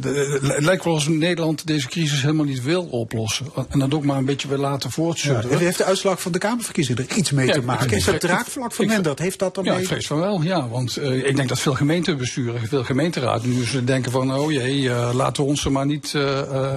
de, het lijkt wel alsof Nederland deze crisis helemaal niet wil oplossen en dat ook maar een beetje wil laten voortsudderen. Ja, heeft de uitslag van de Kamerverkiezingen er iets mee ja, te maken? Is het draagvlak verminderd? Heeft dat ermee? Ja, ik vrees van wel, ja. Want uh, ik denk dat veel gemeentebesturen, veel gemeenteraden nu ze denken van, oh jee, uh, laten we ons er maar niet... Uh,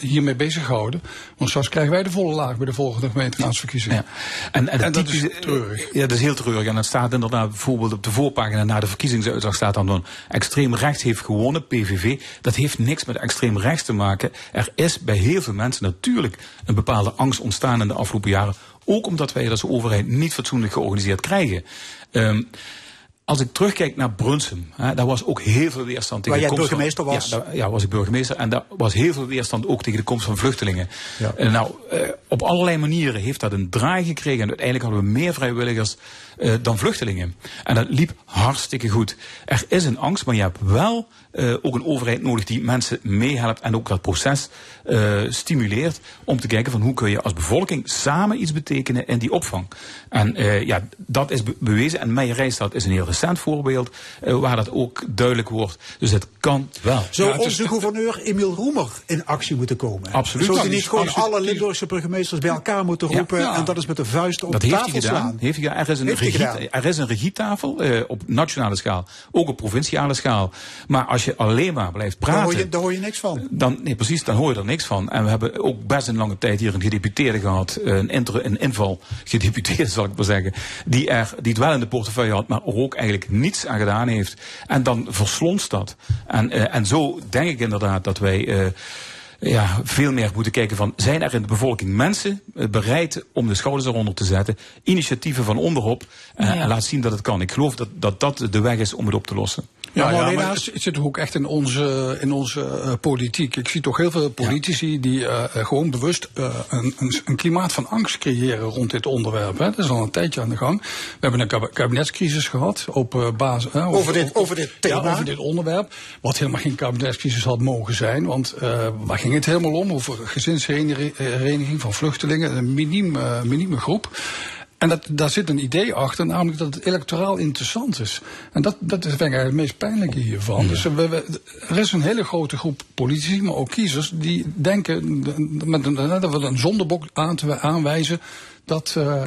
hiermee bezighouden. Want straks krijgen wij de volle laag bij de volgende gemeenteraadsverkiezingen. Ja. En, en, en dat is treurig. Ja, dat is heel treurig. En dat staat inderdaad bijvoorbeeld op de voorpagina na de verkiezingsuitslag staat dan dan extreem rechts heeft gewonnen, PVV. Dat heeft niks met extreem rechts te maken. Er is bij heel veel mensen natuurlijk een bepaalde angst ontstaan in de afgelopen jaren. Ook omdat wij dat als overheid niet fatsoenlijk georganiseerd krijgen. Um, als ik terugkijk naar Brunsum, hè, daar was ook heel veel weerstand tegen Waar de jij komst burgemeester van, was? Ja, daar, ja, was ik burgemeester. En daar was heel veel weerstand ook tegen de komst van vluchtelingen. Ja. En nou, uh, op allerlei manieren heeft dat een draai gekregen. En uiteindelijk hadden we meer vrijwilligers uh, dan vluchtelingen. En dat liep hartstikke goed. Er is een angst, maar je hebt wel uh, ook een overheid nodig die mensen meehelpt en ook dat proces uh, stimuleert om te kijken van hoe kun je als bevolking samen iets betekenen in die opvang. En ja, dat is be bewezen. En Meijerijstad is een heel recent voorbeeld waar dat ook duidelijk wordt. Dus het kan wel. Zou ja, onze gouverneur Emiel Roemer in actie moeten komen? Absoluut. Zou hij niet gewoon absoluut. alle Limburgse burgemeesters bij elkaar moeten roepen Ja. en dat is met de vuist op Dat de heeft tafel hij gedaan. slaan? Heeft hij gedaan. Er is een, Heeft gedaan. er is een regietafel eh, op nationale schaal, ook op provinciale schaal. Maar als je alleen maar blijft Daar praten. hoor, je, daar hoor je niks van. Dan, nee, precies, dan hoor je er niks van. En we hebben ook best een lange tijd hier een gedeputeerde gehad, een, inter, een inval gedeputeerde *laughs* zal ik maar zeggen, die, er, die het wel in de portefeuille had, maar ook eigenlijk niets aan gedaan heeft. En dan verslonst dat. En, uh, en zo denk ik inderdaad dat wij. Uh, ja, veel meer moeten kijken van, zijn er in de bevolking mensen uh, bereid om de schouders eronder te zetten, initiatieven van onderop, Ja. en laat zien dat het kan. Ik geloof dat, dat dat de weg is om het op te lossen. Ja, Maar ja, maar het zit ook echt in onze, in onze uh, politiek. Ik zie toch heel veel politici die uh, gewoon bewust uh, een, een, klimaat van angst creëren rond dit onderwerp. Hè. Dat is al een tijdje aan de gang. We hebben een kab kabinetscrisis gehad op basis. Uh, Over dit- over dit thema? Ja, over dit onderwerp. Wat helemaal geen kabinetscrisis had mogen zijn. Want waar ging het helemaal om? Over gezinshereniging van vluchtelingen. Een miniem, uh, minieme groep. En dat, daar zit een idee achter, namelijk dat het electoraal interessant is. En dat, dat is ik het meest pijnlijke hiervan. Dus we, we, er is een hele grote groep politici, maar ook kiezers, die denken met een, dat we een zondebok aan te aanwijzen. Dat, uh,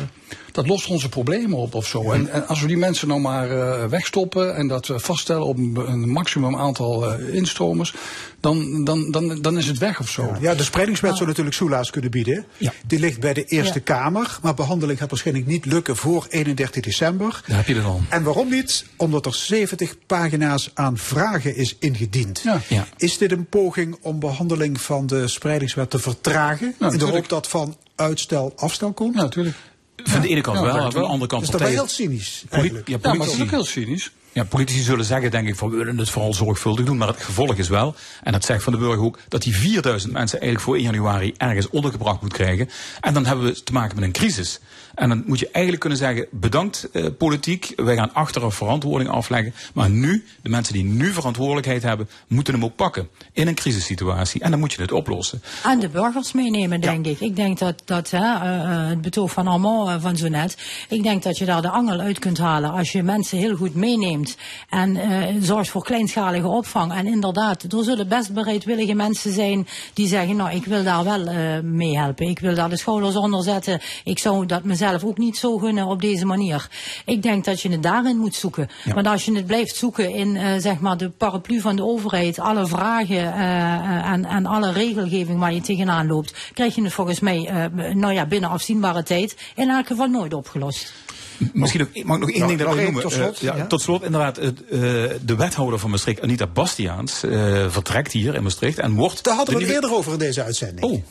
dat lost onze problemen op of zo. En, en als we die mensen nou maar uh, wegstoppen en dat we vaststellen op een, een maximum aantal uh, instromers, dan, dan, dan, dan is het weg of zo. Ja, de spreidingswet zou natuurlijk soelaas kunnen bieden. Ja. Die ligt bij de Eerste Ja. Kamer, maar behandeling gaat waarschijnlijk niet lukken voor 31 december. Daar heb je er al. En waarom niet? Omdat er 70 pagina's aan vragen is ingediend. Ja. Ja. Is dit een poging om behandeling van de spreidingswet te vertragen? in de hoop dat van uitstel afstel komt? Ja, natuurlijk. Van de ene kant Ja, wel, dat aan de wel. andere Dat kant is toch wel partijen- heel cynisch eigenlijk. ja, Ja, maar het is politici. ook heel cynisch. Ja, politici zullen zeggen, denk ik, van we willen het vooral zorgvuldig doen. Maar het gevolg is wel, en dat zegt Van de Burger ook, dat die 4000 mensen eigenlijk voor 1 januari ergens ondergebracht moet krijgen. En dan hebben we te maken met een crisis. En dan moet je eigenlijk kunnen zeggen, bedankt eh, politiek, wij gaan achteraf verantwoording afleggen. Maar nu, de mensen die nu verantwoordelijkheid hebben, moeten hem ook pakken. In een crisissituatie. En dan moet je het oplossen. En de burgers meenemen, denk ik. Ik denk dat, dat hè, eh, eh, het betoog van Armand eh, van zo net, ik denk dat je daar de angel uit kunt halen als je mensen heel goed meeneemt en eh, zorgt voor kleinschalige opvang. En inderdaad, er zullen best bereidwillige mensen zijn die zeggen, nou, ik wil daar wel mee helpen. Ik wil daar de schouders onder zetten. Ik zou dat mezelf ook niet zo gunnen op deze manier. Ik denk dat je het daarin moet zoeken. Want als je het blijft zoeken in eh, zeg maar de paraplu van de overheid, alle vragen eh, eh, en, en alle regelgeving waar je tegenaan loopt, krijg je het volgens mij nou ja, binnen afzienbare tijd in elk geval nooit opgelost. *laughs* Misschien ook, mag ik nog één ding één noemen? tot slot, Eh, ja, ja. Tot slot, inderdaad, het, eh, de wethouder van Maastricht, Anita Bastiaans, eh, vertrekt hier in Maastricht en wordt... Daar hadden we het nieuwe- eerder over in deze uitzending. Oh,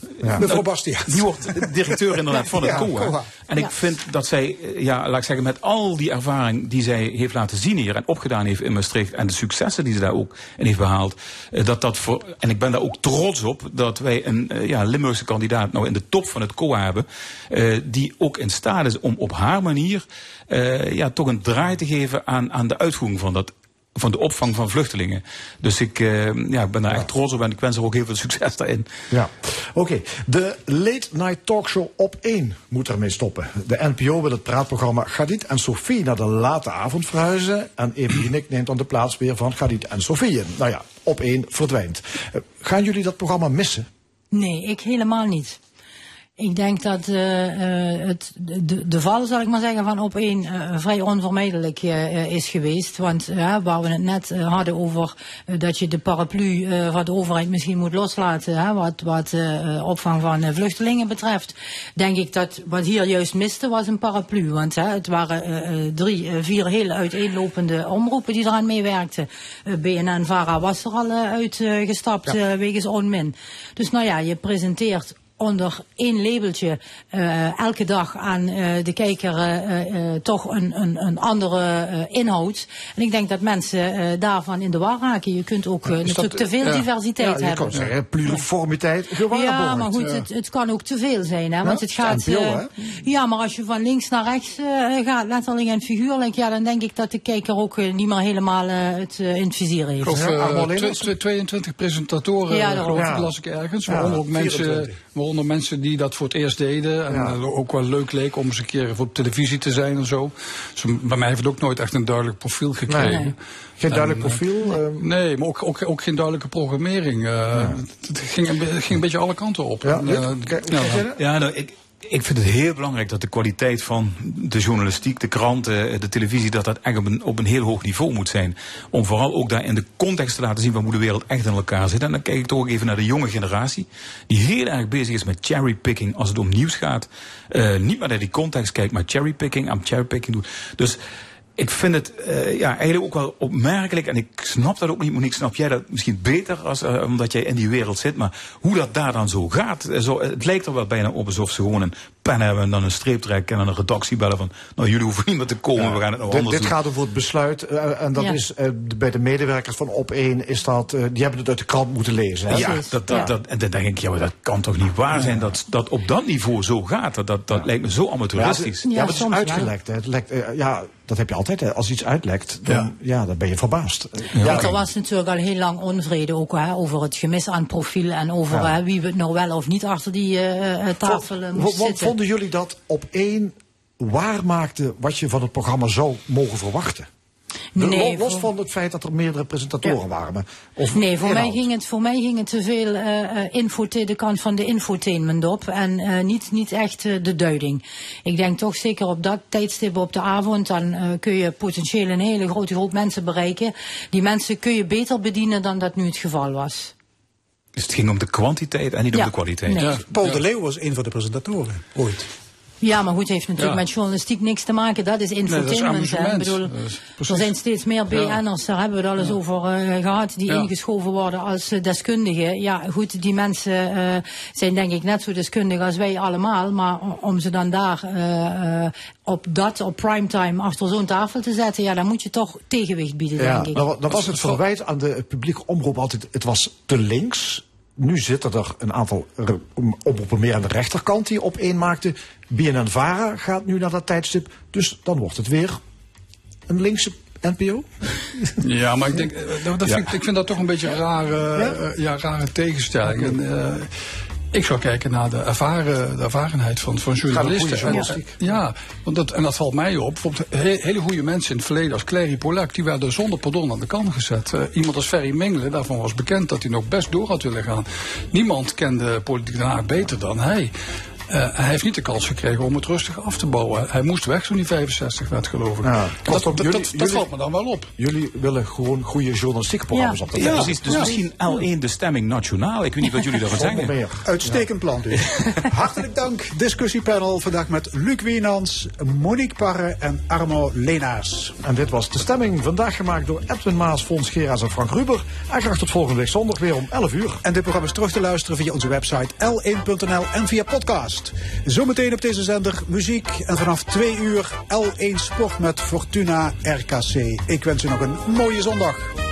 Mevrouw Bastiaans. Die wordt directeur inderdaad van het *laughs* Ja, COA. COA. En ik vind dat zij, ja, laat ik zeggen, met al die ervaring die zij heeft laten zien hier en opgedaan heeft in Maastricht en de successen die ze daar ook in heeft behaald, eh, dat dat voor, en ik ben daar ook trots op, dat wij een ja, Limburgse kandidaat nou in de top van het COA hebben, eh, die ook in staat is om op haar manier eh, ja, toch een draai te geven aan, aan de uitvoering van dat van de opvang van vluchtelingen. Dus ik, eh, ja, ik ben daar echt trots op en ik wens er ook heel veel succes daarin. Ja, oké. De Late Night Talkshow op 1 moet ermee stoppen. De NPO wil het praatprogramma Gadit en Sophie naar de late avond verhuizen. En Evelien Nick neemt dan de plaats weer van Gadit en Sophie in. Nou ja, op 1 verdwijnt. Eh, Gaan jullie dat programma missen? Nee, ik helemaal niet. Ik denk dat eh, het, de, de val, zal ik maar zeggen, van op één eh, vrij onvermijdelijk eh, is geweest. Want waar we het net hadden over dat je de paraplu van de overheid misschien moet loslaten, wat, wat opvang van vluchtelingen betreft, denk ik dat wat hier juist miste was een paraplu. Want het waren drie, vier hele uiteenlopende omroepen die eraan meewerkten. Eh, BNN Vara was er al uitgestapt eh, wegens onmin. Dus nou ja, je presenteert onder één labeltje eh, elke dag aan eh, de kijker eh, eh, toch een, een, een andere eh, inhoud. En ik denk dat mensen eh, daarvan in de war raken. Je kunt ook natuurlijk dat, te veel diversiteit ja, je hebben. kan zeggen, pluriformiteit gewaarborgd. Ja, maar goed, het, het kan ook te veel zijn. Hè? Want Ja, het gaat. ja, maar als je van links naar rechts eh, gaat, letterlijk en figuurlijk, ja, dan denk ik dat de kijker ook niet meer helemaal het eh, in het vizier heeft. Of eh, twe- twe- 22 presentatoren, Ja, geloof ik, Ja. las ik ergens. Ja, Waaronder, ook mensen, 24. waaronder mensen die dat voor het eerst deden. En eh, ook wel leuk leek om eens een keer voor op televisie te zijn en zo. Dus bij mij heeft het ook nooit echt een duidelijk profiel gekregen. Nee. Geen duidelijk En, profiel? eh, Nee, maar ook, ook, ook geen duidelijke programmering. eh, het, het ging, het ging een beetje alle kanten op. Ja, En, Ja, nou, ik, ik vind het heel belangrijk dat de kwaliteit van de journalistiek, de kranten, de televisie, dat dat echt op een, heel hoog niveau moet zijn. Om vooral ook daar in de context te laten zien van hoe de wereld echt in elkaar zit. En dan kijk ik toch ook even naar de jonge generatie, die heel erg bezig is met cherrypicking als het om nieuws gaat. Eh, niet maar naar die context kijkt, maar cherrypicking, aan cherrypicking doet. Dus ik vind het eh, ja, eigenlijk ook wel opmerkelijk. En ik snap dat ook niet, Monique. Snap jij dat misschien beter, als, eh, omdat jij in die wereld zit. Maar hoe dat daar dan zo gaat. eh, Zo, het lijkt er wel bijna op alsof ze gewoon een pen hebben. En dan een streep trekken. En dan een redactie bellen van. Nou, jullie hoeven niet meer te komen. we gaan het nou dit, anders dit gaat over het besluit. eh, en dat Ja. is eh, de- bij de medewerkers van Op 1 is dat. eh, die hebben het uit de krant moeten lezen. Hè? Ja, dat, dat, dat, en dan denk ik, ja, maar dat kan toch niet waar zijn dat dat op dat niveau zo gaat. Dat, dat, dat lijkt me zo amateuristisch. Ja, ja, maar het is uitgelekt. hè. Het lekt, ja, dat heb je altijd. Hè. Als iets uitlekt, dan, ja. dan ben je verbaasd. Ja, er was natuurlijk al heel lang onvrede ook hè, over het gemis aan profiel en over Ja. hè, wie we nou wel of niet achter die tafel moest Wat zitten. Vonden jullie dat op één waarmaakte wat je van het programma zou mogen verwachten? Nee, los voor- van het feit dat er meerdere presentatoren waren. Of Nee, voor mij, ging het, voor mij ging het te veel eh, info, de kant van de infotainment op en eh, niet, niet echt de duiding. Ik denk toch zeker op dat tijdstip op de avond, dan kun je potentieel een hele grote groep mensen bereiken. Die mensen kun je beter bedienen dan dat nu het geval was. Dus het ging om de kwantiteit en niet Ja, om de kwaliteit. nee. Paul de Leeuw was een van de presentatoren, ooit. Ja, maar goed, heeft natuurlijk Ja. met journalistiek niks te maken. Dat is infotainment. bedoel, Dat is precies. er zijn steeds meer BN'ers, daar hebben we het al eens over eh, gehad, die Ja. ingeschoven worden als eh, deskundigen. Ja, goed, die mensen eh, zijn denk ik net zo deskundig als wij allemaal. Maar om ze dan daar op dat, op primetime, achter zo'n tafel te zetten, ja, dan moet je toch tegenwicht bieden, Ja, denk ik. dan, dan was het verwijt aan de publieke omroep altijd, het was te links. Nu zitten er een aantal omroepen meer aan de rechterkant die op één maakten. BNN-Vara gaat nu naar dat tijdstip, dus dan wordt het weer een linkse NPO. Ja, maar ik denk, eh, dat, dat Ja. vind, ik- vind dat toch een beetje een rare, eh, ja, rare tegenstelling. En, eh, ik zou kijken naar de, ervaren, de ervarenheid van, van journalisten. En, ja, want dat, en dat valt mij op. Bijvoorbeeld he- hele goede mensen in het verleden als Clary Polak, die werden zonder pardon aan de kant gezet. Eh, iemand als Ferry Mingelen, daarvan was bekend dat hij nog best door had willen gaan. Niemand kende politiek Haag beter dan hij. Eh, hij heeft niet de kans gekregen om het rustig af te bouwen. Hij moest weg toen hij 65 werd, geloof ik. Ja, dat, dat, jullie- dat, dat jullie- valt me dan wel op. Jullie willen gewoon goede journalistieke programma's op de Ja, tv. precies. Dus Ja. misschien L1 de stemming nationaal. Ik weet niet wat jullie daarvan zeggen. Uitstekend plan dus. *laughs* Hartelijk dank. Discussiepanel vandaag met Luc Wienans, Monique Parre en Arno Lenaars. En dit was de stemming, vandaag gemaakt door Edwin Maas, Fons Geraas en Frank Ruber. En graag tot volgende week zondag weer om 11 uur. En dit programma is terug te luisteren via onze website l1.nl en via podcast. Zometeen op deze zender muziek en vanaf 2 uur L1 Sport met Fortuna RKC. Ik wens u nog een mooie zondag.